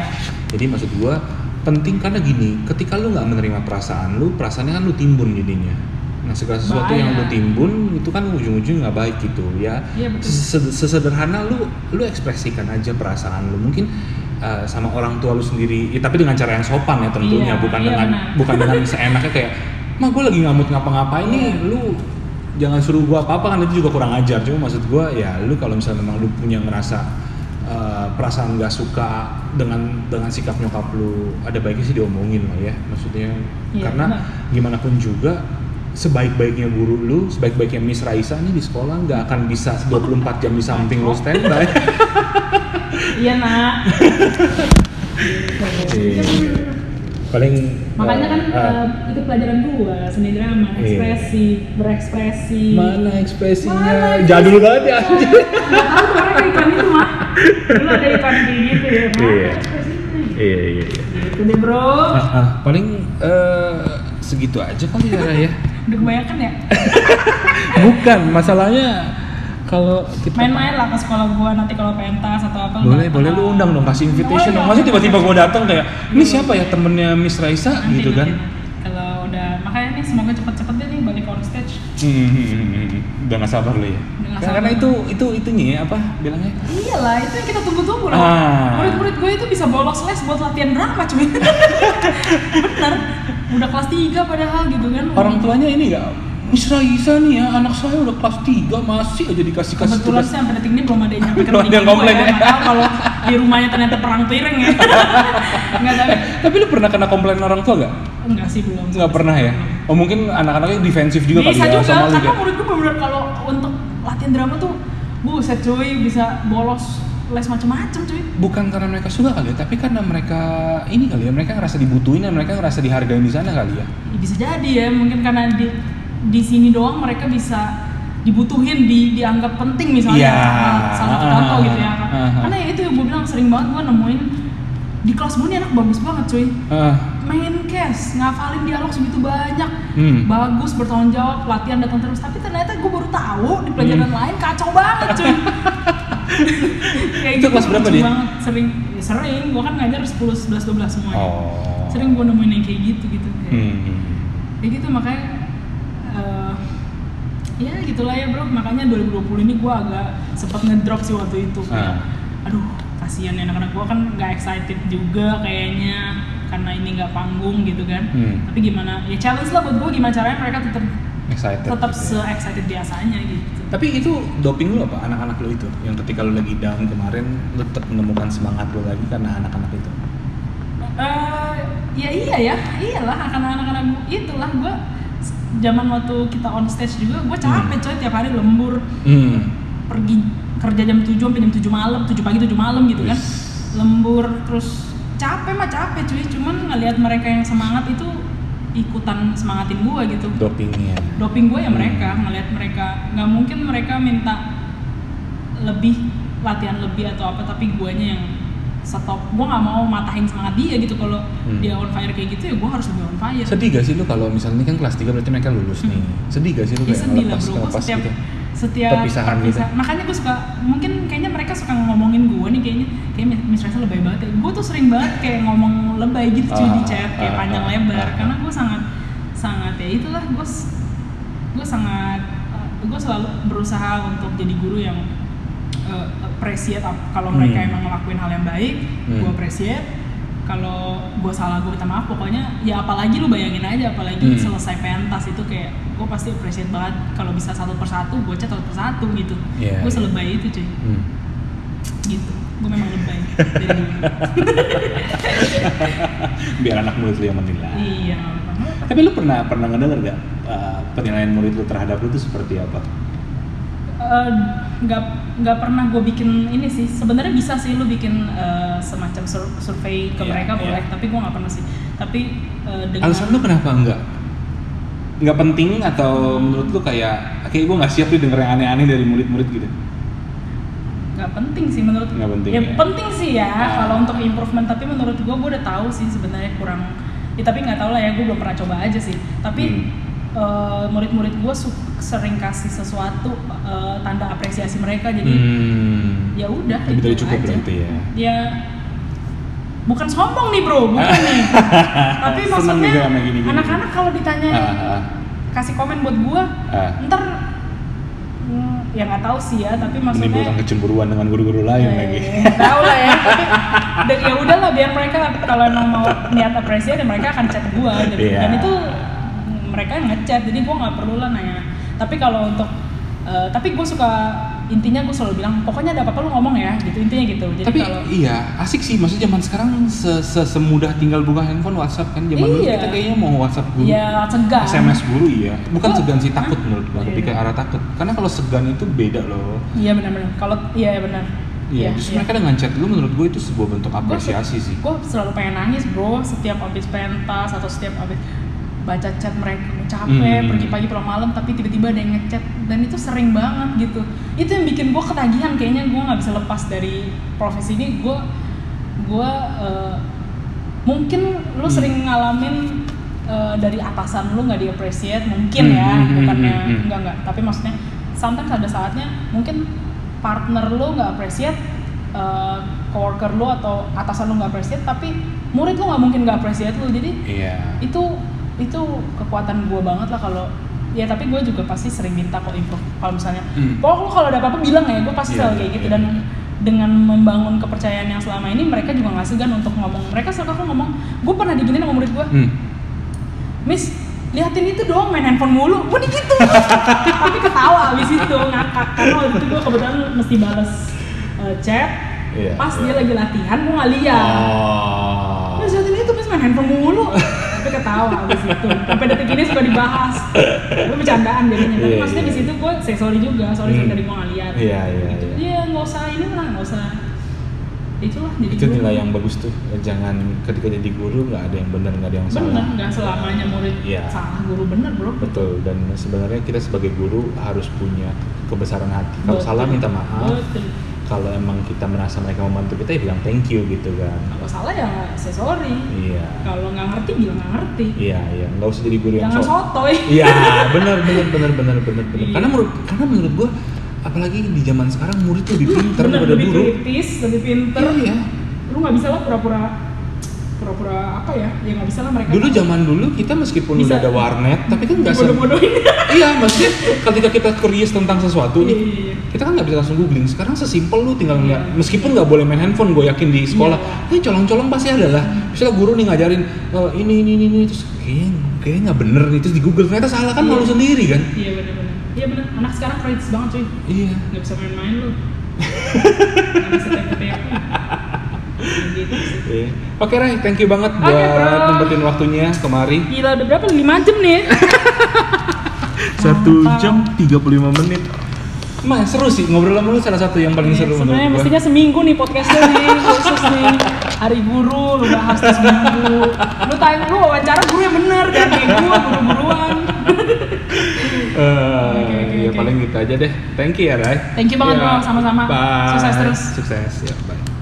Jadi maksud gue penting karena gini, ketika lu nggak menerima perasaan lu, perasaannya kan lu timbun jadinya. Nah segala sesuatu yang lu Bahaya. timbun itu kan ujung-ujung nggak baik gitu ya. Iya, betul. Ses- Sesederhana lu lu ekspresikan aja perasaan lu mungkin uh, sama orang tua lu sendiri, ya, tapi dengan cara yang sopan ya tentunya, Iya, bukan iya, dengan benar. bukan dengan seenaknya kayak, mah gue lagi ngamut ngapa-ngapain nih, lu jangan suruh gua apa-apa kan itu juga kurang ajar. Cuma maksud gua ya lu kalau misalnya memang lu punya ngerasa uh, perasaan nggak suka dengan dengan sikap nyokap lu, ada baiknya sih diomongin lah ya, maksudnya Iya, karena benar. gimana pun juga sebaik-baiknya guru lu, sebaik-baiknya Miss Raisa nih di sekolah nggak akan bisa 24 jam di samping lu standby. Iya nak. Paling Makanya kan eh, itu pelajaran gua seni drama, Iya. ekspresi, berekspresi. mana ekspresinya Mana jadul banget ya. Nggak tahu tuh orang iklan itu mah. Dulu ada kayak gitu ya. Mana Iya. ekspresinya? Iya iya iya. Gitu deh bro. Ah, ah, paling eh, segitu aja kali ya Raya. Udah kebanyakan ya. Bukan masalahnya kalau kita Main-main lah ke sekolah gua nanti kalau pentas atau apa. boleh boleh lu undang dong kasih invitation Boleh dong. dong. Masa tiba-tiba gua datang kayak ini siapa ya temennya Miss Raisa Nanti, gitu kan? Kalau pada makanya nih semoga cepet-cepet deh nih balik on stage Hmm, hmm, hmm, hmm. udah nggak sabar lo ya. Udah nggak Karena sabar. itu itu itunya ya apa bilangnya? iyalah itu yang kita tunggu-tunggu loh Ah. murid-murid gue itu bisa bolos les buat latihan drama cuy bener udah kelas 3 padahal gitu kan Orang tuanya ini nggak Miss Raisa nih ya, anak saya udah kelas 3 masih aja dikasih kasih kebetulan sih sampai detik ini belum ada yang nyampe ke Belum ada yang gue komplain ya ya. kalau di rumahnya ternyata perang piring ya nggak tahu Tapi lu pernah kena komplain orang tua gak? enggak sih belum Nggak pernah ya? Oh mungkin anak-anaknya defensif juga bisa kali ya juga sama lu karena ya? murid gue bener kalau untuk latihan drama tuh buset cuy bisa bolos les macem-macem cuy Bukan karena mereka suka kali ya, tapi karena mereka ini kali ya, mereka ngerasa dibutuhin dan mereka ngerasa dihargain di sana kali ya. Ya, bisa jadi ya mungkin karena di di sini doang mereka bisa dibutuhin di dianggap penting misalnya Iya. sama salah satu contoh gitu ya ah. karena ya itu yang gue bilang sering banget gue nemuin di kelas gue nih anak bagus banget cuy Ah, main cash ngafalin dialog segitu banyak Hmm. bagus bertanggung jawab latihan datang terus tapi ternyata gue baru tahu di pelajaran Hmm. lain kacau banget cuy kayak gitu Itu kelas berapa dia? banget sering ya, sering gue kan ngajar 10 11 12 semuanya oh. sering gue nemuin yang kayak gitu gitu kayak, Hmm. kayak gitu makanya eh, ya gitulah ya bro makanya 2020 ini gue agak sempat ngedrop sih waktu itu kayak, Ah. aduh kasihan ya anak-anak gue kan nggak excited juga kayaknya karena ini nggak panggung gitu kan Hmm. tapi gimana ya challenge lah buat gue gimana caranya mereka tetap Excited. tetap gitu se excited biasanya gitu Tapi itu doping lu apa anak-anak lu itu? Yang ketika lu lagi down kemarin lu tetap menemukan semangat lu lagi karena anak-anak itu. Eh, ya iya ya iyalah karena anak-anak gua- itulah gue zaman waktu kita on stage juga gue capek coy tiap hari lembur Hmm. pergi kerja jam 7 sampai jam 7 malam, 7 pagi 7 malam gitu kan. Lembur terus capek mah capek cuy, cuman ngelihat mereka yang semangat itu ikutan semangatin gua gitu. Dopingnya. Doping gue ya Hmm. mereka, ngelihat mereka nggak mungkin mereka minta lebih latihan lebih atau apa tapi guanya yang stop gue nggak mau matahin semangat dia gitu kalau Hmm. dia on fire kayak gitu ya gue harus lebih on fire Sedih gak sih lu kalau misalnya ini kan kelas 3 berarti mereka lulus nih. Sedih gak sih lu Ya, kayak Hmm. sedih lah bro, gue setiap gitu? setiap Perpisahan gitu. makanya gue suka mungkin kayaknya mereka suka ngomongin gue nih kayaknya kayak Miss Raisa lebay banget ya gue tuh sering banget kayak ngomong lebay gitu cuy di Ah, chat kayak ah, panjang ah, lebar ah, karena ah. gue sangat sangat ya itulah gue gue sangat gue selalu berusaha untuk jadi guru yang uh, appreciate ap- kalau mereka Hmm. emang ngelakuin hal yang baik Hmm. gue appreciate kalau gue salah gue minta maaf pokoknya ya apalagi lu bayangin aja apalagi Hmm. selesai pentas itu kayak gue pasti appreciate banget kalau bisa satu persatu gue chat satu persatu gitu Iya, gue iya. selebay itu cuy Hmm. gitu gue memang lebay dari dulu Biar anak murid lu yang menilai. iya. Tapi lu pernah pernah ngedenger gak uh, penilaian murid lu terhadap lu itu seperti apa? Eh, nggak nggak pernah gue bikin ini sih sebenarnya bisa sih lu bikin eh, semacam sur- survei ke Iya, mereka iya. boleh tapi gue nggak pernah sih tapi eh, dengan Alasan lu kenapa enggak? Enggak penting atau menurut lu kayak kayak gue nggak siap nih denger yang aneh-aneh dari murid-murid gitu? nggak penting sih menurut Nggak penting, ya, ya? penting sih ya Ah. kalau untuk improvement tapi menurut gue gue udah tahu sih sebenarnya kurang ya tapi nggak tahu lah ya gue belum pernah coba aja sih tapi Hmm. Eh, murid-murid gue sering kasih sesuatu eh, tanda apresiasi mereka jadi Hmm. ya udah Lebih dari itu cukup aja. berarti ya. ya bukan sombong nih bro bukan nih tapi maksudnya anak-anak kalau ditanya Ah, ah. kasih komen buat gua Ah. ntar mm, ya nggak tahu sih ya tapi maksudnya menimbulkan kecemburuan dengan guru-guru lain Ya, lagi. tahu lah ya tapi dan ya udahlah biar mereka kalau emang mau niat apresiasi mereka akan chat gua dan, Iya. dan itu mm, mereka yang ngechat jadi gua nggak perlu lah nanya tapi kalau untuk eh, tapi gue suka intinya gue selalu bilang pokoknya ada apa-apa lu ngomong ya gitu intinya gitu jadi Tapi kalau iya, asik sih. Maksudnya zaman sekarang se -se semudah tinggal buka handphone WhatsApp kan. Zaman dulu Iya. kita kayaknya mau WhatsApp guru. ya segan SMS guru iya. Bukan Oh, segan sih takut menurut gua. Iya, Lebih ke iya. arah takut. Karena kalau segan itu beda loh. Iya benar-benar. Kalau iya benar. Iya, justru mereka dengan chat lu menurut gue itu sebuah bentuk apresiasi sih. Gue selalu pengen nangis bro setiap habis pentas atau setiap habis baca chat mereka capek Hmm. pergi pagi pulang malam tapi tiba-tiba ada yang ngechat dan itu sering banget gitu itu yang bikin gue ketagihan kayaknya gue nggak bisa lepas dari profesi ini gue gue eh, mungkin lu Hmm. sering ngalamin eh, dari atasan lu nggak di-appreciate mungkin Hmm, ya hmm, hmm, bukannya hmm, hmm. enggak enggak tapi maksudnya sometimes ada saatnya mungkin partner lu nggak appreciate eh, coworker lu atau atasan lu nggak appreciate tapi murid lu nggak mungkin nggak appreciate lu jadi Iya. itu itu kekuatan gue banget lah kalau ya tapi gue juga pasti sering minta kok info kalau misalnya Hmm. pokoknya kalau ada apa-apa bilang ya gue pasti Iya, selalu kayak iya, gitu iya. dan dengan membangun kepercayaan yang selama ini mereka juga nggak segan untuk ngomong mereka selalu aku ngomong gue pernah diginin sama murid gue Hmm. Miss liatin itu doang main handphone mulu gue gitu tapi ketawa abis itu ngakak karena waktu itu gue kebetulan mesti balas eh, chat Iya, pas iya. dia lagi latihan gue nggak lihat Oh. Mas liatin itu Miss main handphone mulu tapi ketawa abis itu sampai detik ini suka dibahas itu bercandaan jadinya tapi Iya, maksudnya iya. di situ gue say sorry juga sorry Hmm. dari gue nggak lihat Iya, iya, gitu. iya. Iya, nggak usah ini lah nggak usah itulah jadi itu guru. nilai yang bagus tuh jangan ketika jadi guru nggak ada yang benar nggak ada yang salah bener nggak selamanya murid Iya. salah guru bener bro betul dan sebenarnya kita sebagai guru harus punya kebesaran hati kalau Betul. salah minta maaf Betul. Kalau emang kita merasa mereka membantu kita ya bilang thank you gitu kan. Kalau salah ya say sorry. Iya. Kalau nggak ngerti bilang nggak ngerti. Iya iya. Nggak usah jadi guru yang jangan sok. sotoy. Iya benar benar benar benar benar benar. Iya. karena menurut karena menurut gua apalagi di zaman sekarang murid tuh lebih pintar daripada lebih guru. kritis lebih pinter. Iya. Lu nggak bisa lah pura-pura pura-pura apa ya ya nggak bisa lah mereka dulu zaman dulu kita meskipun Bisa. udah ada warnet tapi kan nggak iya maksudnya ketika kita curious tentang sesuatu Iya, nih iya, iya. kita kan nggak bisa langsung googling. Sekarang sesimpel lu tinggal Iya. ngeliat meskipun nggak boleh main handphone gue yakin di sekolah Iya. ini colong-colong pasti ada lah. Misalnya guru nih ngajarin "Oh, ini ini ini, ini. Terus kayaknya kayaknya nggak bener nih. Terus di google ternyata salah kan Iya. malu sendiri kan? Iya bener-bener iya bener. Anak sekarang kritis banget cuy. Iya. Nggak bisa main-main lu. Nggak bisa tepe-tepe gitu sih Iya. Oke Ray, thank you banget Oke, buat bro. nyempetin waktunya kemari. Gila udah berapa? 5 jam nih Satu jam 35 menit. Emang seru sih ngobrol sama lu salah satu yang paling seru Iya, Sebenarnya menurut gua. mestinya seminggu nih podcastnya nih khusus nih Hari guru lu bahas tuh seminggu Lu tanya lu wawancara guru yang bener Jangan kayak gua buru-buruan Eh, Oke, oke, ya oke. paling gitu aja deh. Thank you ya Ray. Thank you banget, Ya, bro. Sama-sama. Bye. Sukses terus. Sukses ya. Bye.